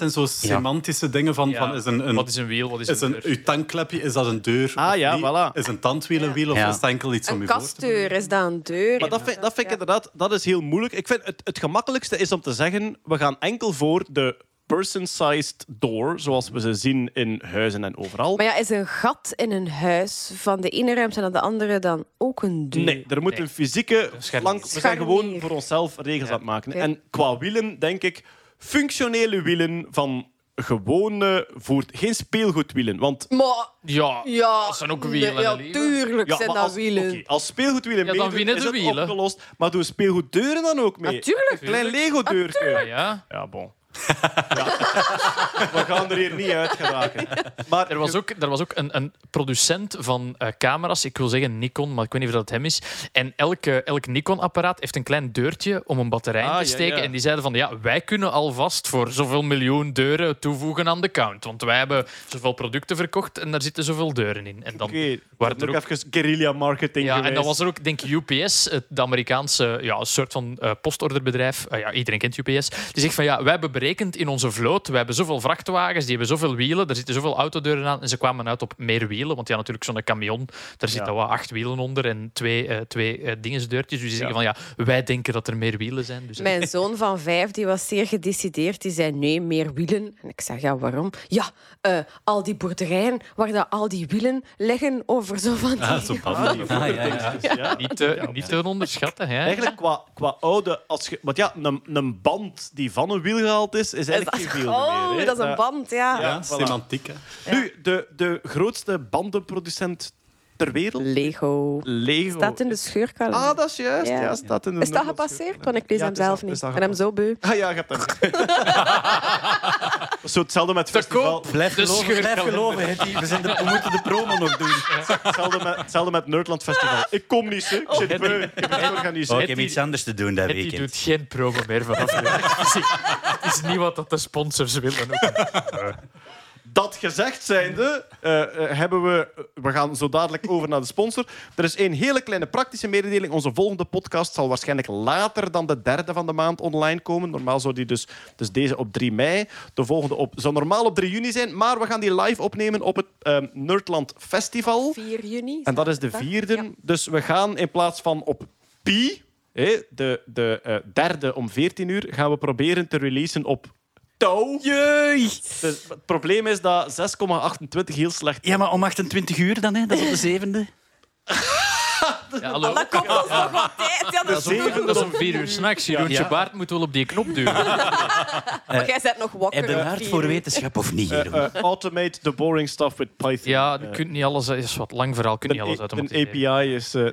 en zo semantische dingen van, van is een, een, Wat is een wiel, wat is is een een deur? uw tankklepje, is dat een deur? Ah, ja, voilà. Is een tandwiel een wiel of Ja. is het enkel iets om je voor te kastdeur is dat een deur. Maar dat vind, dat vind ik inderdaad dat is heel moeilijk. Ik vind het, het gemakkelijkste is om te zeggen: we gaan enkel voor de person-sized door, zoals we ze zien in huizen en overal. Maar ja, is een gat in een huis van de ene ruimte naar de andere dan ook een deur? Nee, er moet Nee. een fysieke plank. We zijn gewoon voor onszelf regels aan het maken. En qua wielen denk ik functionele wielen van gewone voert, geen speelgoedwielen. Want Maar Ja, ja, dat zijn ook wielen. nee, ja, tuurlijk ja, zijn dat als, wielen. oké, als speelgoedwielen Ja, dan meedoen, winnen is de het wielen. opgelost. Maar doe speelgoeddeuren dan ook mee. Natuurlijk. Een klein Lego-deurtje. Ah, ja. Ja, bon. Ja. We gaan er hier niet uit geraken. Maar Er was ook, er was ook een, een producent van eh, camera's, ik wil zeggen Nikon, maar ik weet niet of dat hem is. En elke, elk Nikon-apparaat heeft een klein deurtje om een batterij in Ah, te steken. ja. En die zeiden van, ja, wij kunnen alvast voor zoveel miljoen deuren toevoegen aan de count. Want wij hebben zoveel producten verkocht en daar zitten zoveel deuren in. En dan Oké, waren dat er ook ook... even guerrilla marketing Ja, en dan was er ook, denk ik, UPS, het Amerikaanse ja, een soort van eh, postorderbedrijf. Ah ja, iedereen kent UPS. Die zegt van ja, wij hebben berekend in onze vloot, we hebben zoveel vrachtwagens, die hebben zoveel wielen, er zitten zoveel autodeuren aan. En ze kwamen uit op meer wielen, want ja, natuurlijk zo'n camion, daar zitten wel acht wielen onder en twee, eh twee eh, dingensdeurtjes. Dus die zeggen van ja, wij denken dat er meer wielen zijn. Dus, Mijn zoon van vijf die was zeer gedecideerd. Die zei nee, meer wielen. En ik zeg ja, waarom? Ja, eh, al die boerderijen waar dat al die wielen liggen over zo van die... Ah, zo Ah, die Ah, ja, ja. ja. Ja. niet, te, niet te onderschatten. Hè? Eigenlijk qua, qua oude... Als je, want ja, een, een band die van een wiel gehaald is, is Is eigenlijk dat- geen wiel oh, meer. dat is een band, ja. Ja. Ja, voilà. semantiek. Hè. Nu, de, de grootste bandenproducent ter wereld, Lego. Lego. Staat in de scheurkalender. Ah, dat is juist. Ja. Ja. staat in de is dat gepasseerd? Want ik lees Ja, hem zelf niet. Ik ben hem zo beu. Ah ja, je hebt hem. Zo hetzelfde met het festival. Blijf geloven, blijf. We, zijn de, we moeten de promo nog doen. Hetzelfde met, hetzelfde met Nerdland Festival. Ik kom niet, hè. ik zit beu. Ik heb het Oh, ik heb iets anders te doen dat Het die weekend. doet geen promo meer vanaf nu. Het is- Het is niet wat dat de sponsors willen. Dat gezegd zijnde, eh, eh, hebben we... We gaan zo dadelijk over naar de sponsor. Er is één hele kleine praktische mededeling. Onze volgende podcast zal waarschijnlijk later dan de derde van de maand online komen. Normaal zou die dus, dus deze op 3 mei. De volgende op, zou normaal op 3 juni zijn. Maar we gaan die live opnemen op het ehm, Nerdland Festival. 4 juni. En dat is de vierde. Ja. Dus we gaan in plaats van op Pi, hè, de, de eh, derde om 14 uur, gaan we proberen te releasen op Jee. Dus het probleem is dat 6,28 heel slecht Ja, maar om 28 uur dan, hè? dat is op de zevende. Ja, hallo. Dat komt ons nog wat tijd. Ja, dat is Dat is om- dat is om vier uur s'nachts. Ja. Baart moet wel op die knop duwen. Maar jij bent nog wakker. Heb je een hart voor wetenschap of niet, Jeroen? Eh, automate the boring stuff with Python. Ja, Eh, je kunt niet alles... Is wat lang verhaal, je kunt niet alles een, automatiseren. API is eh,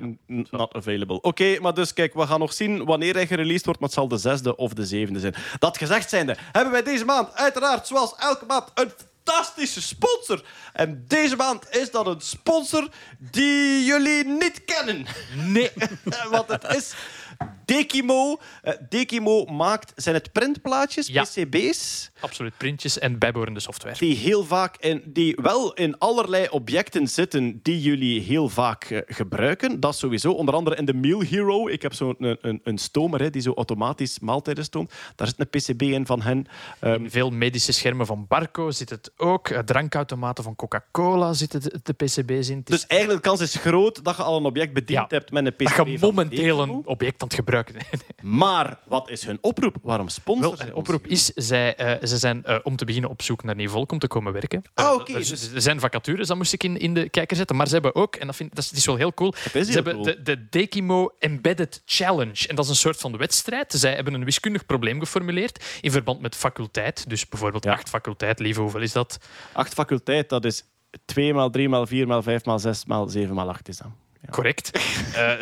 not available. Oké, maar dus kijk, we gaan nog zien wanneer hij gereleased wordt, maar het zal de zesde of de zevende zijn. Dat gezegd zijnde, hebben wij deze maand uiteraard, zoals elke maand, een fantastische sponsor. En deze maand is dat een sponsor die jullie niet kennen. Nee. Want het is Dekimo. Dekimo maakt, zijn het printplaatjes, Ja. PCB's, Absoluut, printjes en bijbehorende software. die heel vaak in, die wel in allerlei objecten zitten die jullie heel vaak eh, gebruiken. Dat sowieso. Onder andere in de Meal Hero. Ik heb zo'n een, een, een stomer hè, die zo automatisch maaltijden stoomt. Daar zit een PCB in van hen. Ehm, In veel medische schermen van Barco zit het ook. Eh, Drankautomaten van Coca-Cola zitten de, de PCB's in. Dus eigenlijk de kans is groot dat je al een object bediend Ja. hebt met een PCB. dat je momenteel een object aan het gebruiken Maar wat is hun oproep? Waarom sponsoren Wel, een ons? oproep is, zij, eh, ze zijn eh, om te beginnen op zoek naar nieuw volk om te komen werken. Ah, Eh, oké, er, dus- er zijn vacatures, dat moest ik in, in de kijker zetten. Maar ze hebben ook, en dat, vind, dat is, dat is wel heel cool, is ze heel hebben cool. de, de Dekimo Embedded Challenge. En dat is een soort van wedstrijd. Zij hebben een wiskundig probleem geformuleerd in verband met faculteit. Dus bijvoorbeeld Ja. acht faculteit, lieve, hoeveel is dat? Acht faculteit, dat is 2 maal 3 maal 4 maal 5 maal 6 maal 7 maal 8 is Correct. Eh,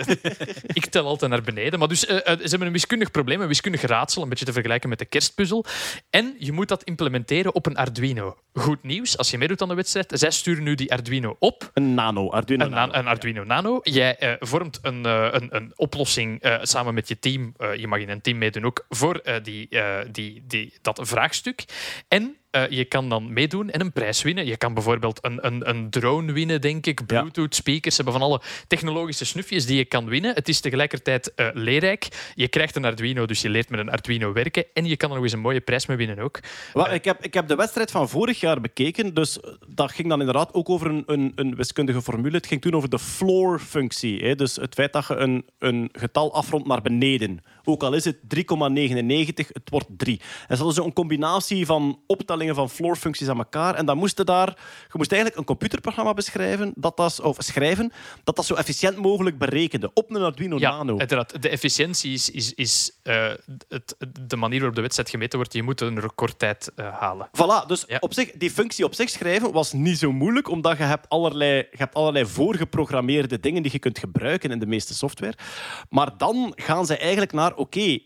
ik tel altijd naar beneden. Maar dus, eh, eh, ze hebben een wiskundig probleem, een wiskundig raadsel, een beetje te vergelijken met de kerstpuzzel. En je moet dat implementeren op een Arduino. Goed nieuws, als je meedoet aan de wedstrijd, zij sturen nu die Arduino op. Een nano, Arduino Een, nano. na- een Arduino Nano. Jij eh, vormt een, eh, een, een oplossing eh, samen met je team. eh, je mag in een team meedoen ook voor eh, die, eh, die, die, dat vraagstuk. En eh, je kan dan meedoen en een prijs winnen. Je kan bijvoorbeeld een, een, een drone winnen, denk ik. Bluetooth speakers. Hebben van alle technologische snufjes die je kan winnen. Het is tegelijkertijd eh, leerrijk. Je krijgt een Arduino, dus je leert met een Arduino werken. En je kan er nog eens een mooie prijs mee winnen ook. Wel, ik, heb, ik heb de wedstrijd van vorig jaar bekeken, dus dat ging dan inderdaad ook over een, een, een wiskundige formule. Het ging toen over de floor-functie. Dus het feit dat je een, een getal afrondt naar beneden. Ook al is het 3,99, het wordt 3. En dat is een combinatie van optellingen van floor-functies aan elkaar. En dan moest je daar... Je moest eigenlijk een computerprogramma beschrijven, dat dat, of schrijven, dat dat zo efficiënt mogelijk berekende op een Arduino Ja, Nano. uiteraard. De efficiëntie is, is, is eh, het, de manier waarop de wedstrijd gemeten wordt. Je moet een recordtijd eh, halen. Voilà, dus Ja. op zich, die functie op zich schrijven was niet zo moeilijk, omdat je hebt allerlei, je hebt allerlei voorgeprogrammeerde dingen die je kunt gebruiken in de meeste software. Maar dan gaan zij eigenlijk naar, oké,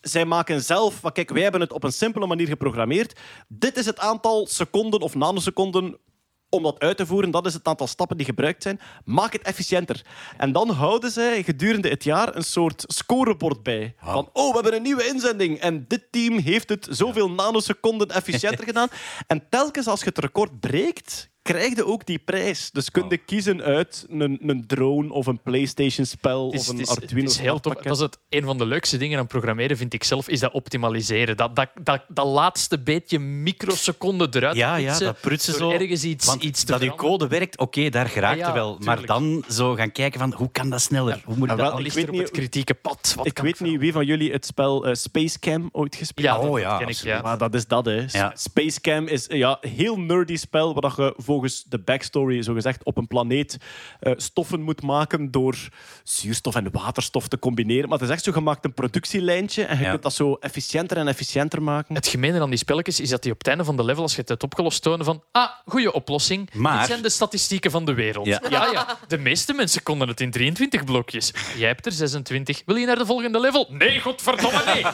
zij maken zelf... want Kijk, wij hebben het op een simpele manier geprogrammeerd. Dit is het aantal seconden of nanoseconden om dat uit te voeren. Dat is het aantal stappen die gebruikt zijn. Maak het efficiënter. En dan houden zij gedurende het jaar een soort scorebord bij. Van, oh, we hebben een nieuwe inzending. En dit team heeft het zoveel nanoseconden efficiënter gedaan. En telkens als je het record breekt, krijg je ook die prijs. Dus kun je kiezen uit een, een drone of een PlayStation-spel of een Arduino. het is heel tof. Dat is het, een van de leukste dingen aan programmeren, vind ik zelf, is dat optimaliseren. Dat, dat, dat, dat laatste beetje microseconde eruit Ja, ja, dat prutsen door zo. ergens iets, Want iets te dat je code werkt, oké, daar geraakt je ja, wel. Maar dan zo gaan kijken van hoe kan dat sneller? Hoe moet ik Ah, dat ik weet op niet- het kritieke pad. Wat ik kan weet niet wie van jullie het spel eh, Space Cam ooit gespeeld Ja, heeft. Oh, dat ja, ken ik. absoluut. Ja. Maar dat is dat, hè. Ja. Space Cam is een ja, heel nerdy spel waar je volgens de backstory zogezegd op een planeet eh, stoffen moet maken door zuurstof en waterstof te combineren. Maar het is echt zo gemaakt een productielijntje en je Ja. kunt dat zo efficiënter en efficiënter maken. Het gemene aan die spelletjes is dat die op het einde van de level, als je het hebt opgelost, tonen van ah, goede oplossing. Maar- Dit zijn de statistieken van de wereld. Ja. ja. De meeste mensen konden het in 23 blokjes. Jij hebt er 26. Wil je naar de volgende level? Nee, godverdomme nee.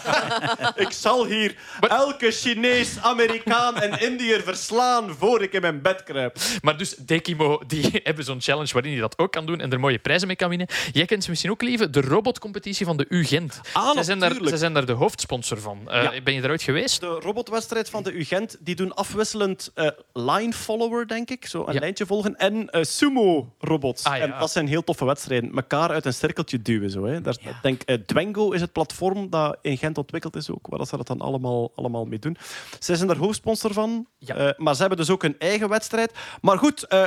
Ik zal hier elke Chinees, Amerikaan en Indiër verslaan voor ik in mijn bed kruip. Maar dus Dekimo, die hebben zo'n challenge waarin je dat ook kan doen en er mooie prijzen mee kan winnen. Jij kent ze misschien ook, lieve, de robotcompetitie van de U-Gent. Ah, zij, zijn daar, zij zijn daar de hoofdsponsor van. Eh, Ja. Ben je daar ooit geweest? De robotwedstrijd van de UGent die doen afwisselend eh, line follower, denk ik. Zo een Ja. lijntje volgen. En eh, sumo-robots. Ah, ja. En dat zijn heel toffe wedstrijden. Mekaar uit een cirkeltje duwen. Zo, hè. Daar, denk, eh, Dwango is het platform dat in Gent ontwikkeld is ook, waar dat ze dat dan allemaal, allemaal mee doen. Zij zijn daar hoofdsponsor van. Ja. Eh, maar ze hebben dus ook een eigen wedstrijd. Maar goed, eh,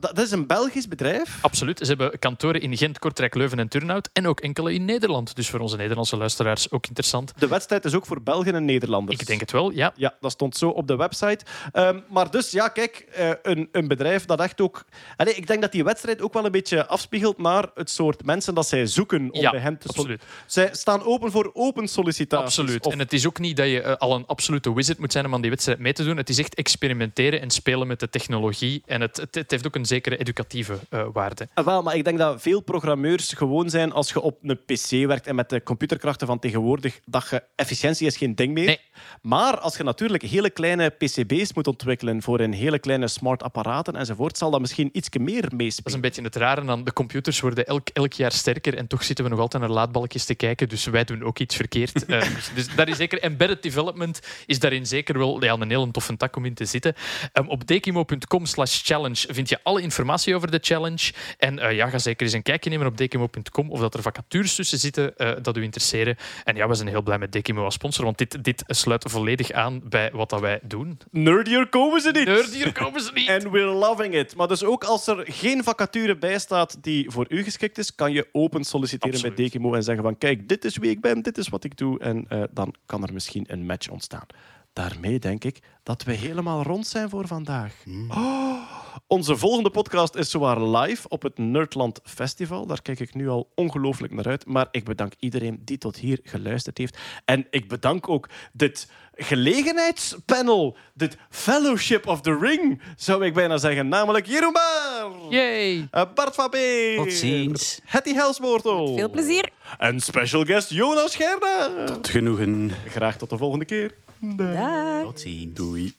dat, is een Belgisch bedrijf. Absoluut. Ze hebben kantoren in Gent, Kortrijk, Leuven en Turnhout. En ook enkele in Nederland. Dus voor onze Nederlandse luisteraars ook interessant. De wedstrijd is ook voor Belgen en Nederlanders. Ik denk het wel, ja. Ja, dat stond zo op de website. Ehm, maar dus, ja, kijk, eh, een, een bedrijf dat echt ook... Allee, ik denk dat die wedstrijd ook wel een beetje afspiegelt naar het soort mensen dat zij zoeken om Ja, bij hen te sol- absoluut. Zij staan open voor open sollicitaties. Absoluut. Of- En het is ook niet dat je eh, al een absolute wizard moet zijn om aan die wedstrijd mee te doen. Het is echt experimenteren en spelen met de technologie. En het, het, het heeft ook een zekere educatieve eh, waarde. Ah, Wel, maar ik denk dat veel programmeurs gewoon zijn als je op een PC werkt en met de computerkrachten van tegenwoordig, dat je efficiëntie is geen ding meer. Nee. Maar als je natuurlijk hele kleine PCB's moet ontwikkelen voor een hele kleine smart apparaten enzovoort, zal dat misschien iets meer Dat is meespelen. een beetje het rare aan de computers worden elk, elk jaar sterker en toch zitten we nog altijd naar laadbalkjes te kijken, dus wij doen ook iets verkeerd. Eh, dus, dus dat is zeker embedded development is daarin zeker wel ja, een heel toffe tak om in te zitten. Ehm, op dekimo.com slash challenge vind je alle informatie over de challenge. En eh, ja, ga zeker eens een kijkje nemen op dekimo.com of dat er vacatures tussen zitten eh, dat u interesseren. En ja, we zijn heel blij met Dekimo als sponsor, want dit, dit sluit volledig aan bij wat dat wij doen. Nerdier komen ze niet! Nerd, hier komen ze niet. En we're loving it. Maar dus ook als er geen vacature bij staat die voor u geschikt is, kan je open solliciteren Absoluut. bij Dekimo en zeggen van kijk, dit is wie ik ben, dit is wat ik doe. En eh, dan kan er misschien een match ontstaan. Daarmee denk ik dat we helemaal rond zijn voor vandaag. Oh, onze volgende podcast is zowaar live op het Nerdland Festival. Daar kijk ik nu al ongelooflijk naar uit. Maar ik bedank iedereen die tot hier geluisterd heeft. En ik bedank ook dit gelegenheidspanel, dit Fellowship of the Ring, zou ik bijna zeggen. Namelijk Jeroen Baar, Yay! eh, Bart van Beer, Tot ziens. Hetty Helsmoortel Veel plezier. en special guest Jonas Gerda. Genoegen. Graag tot de volgende keer. Dag. Tot ziens. Doei.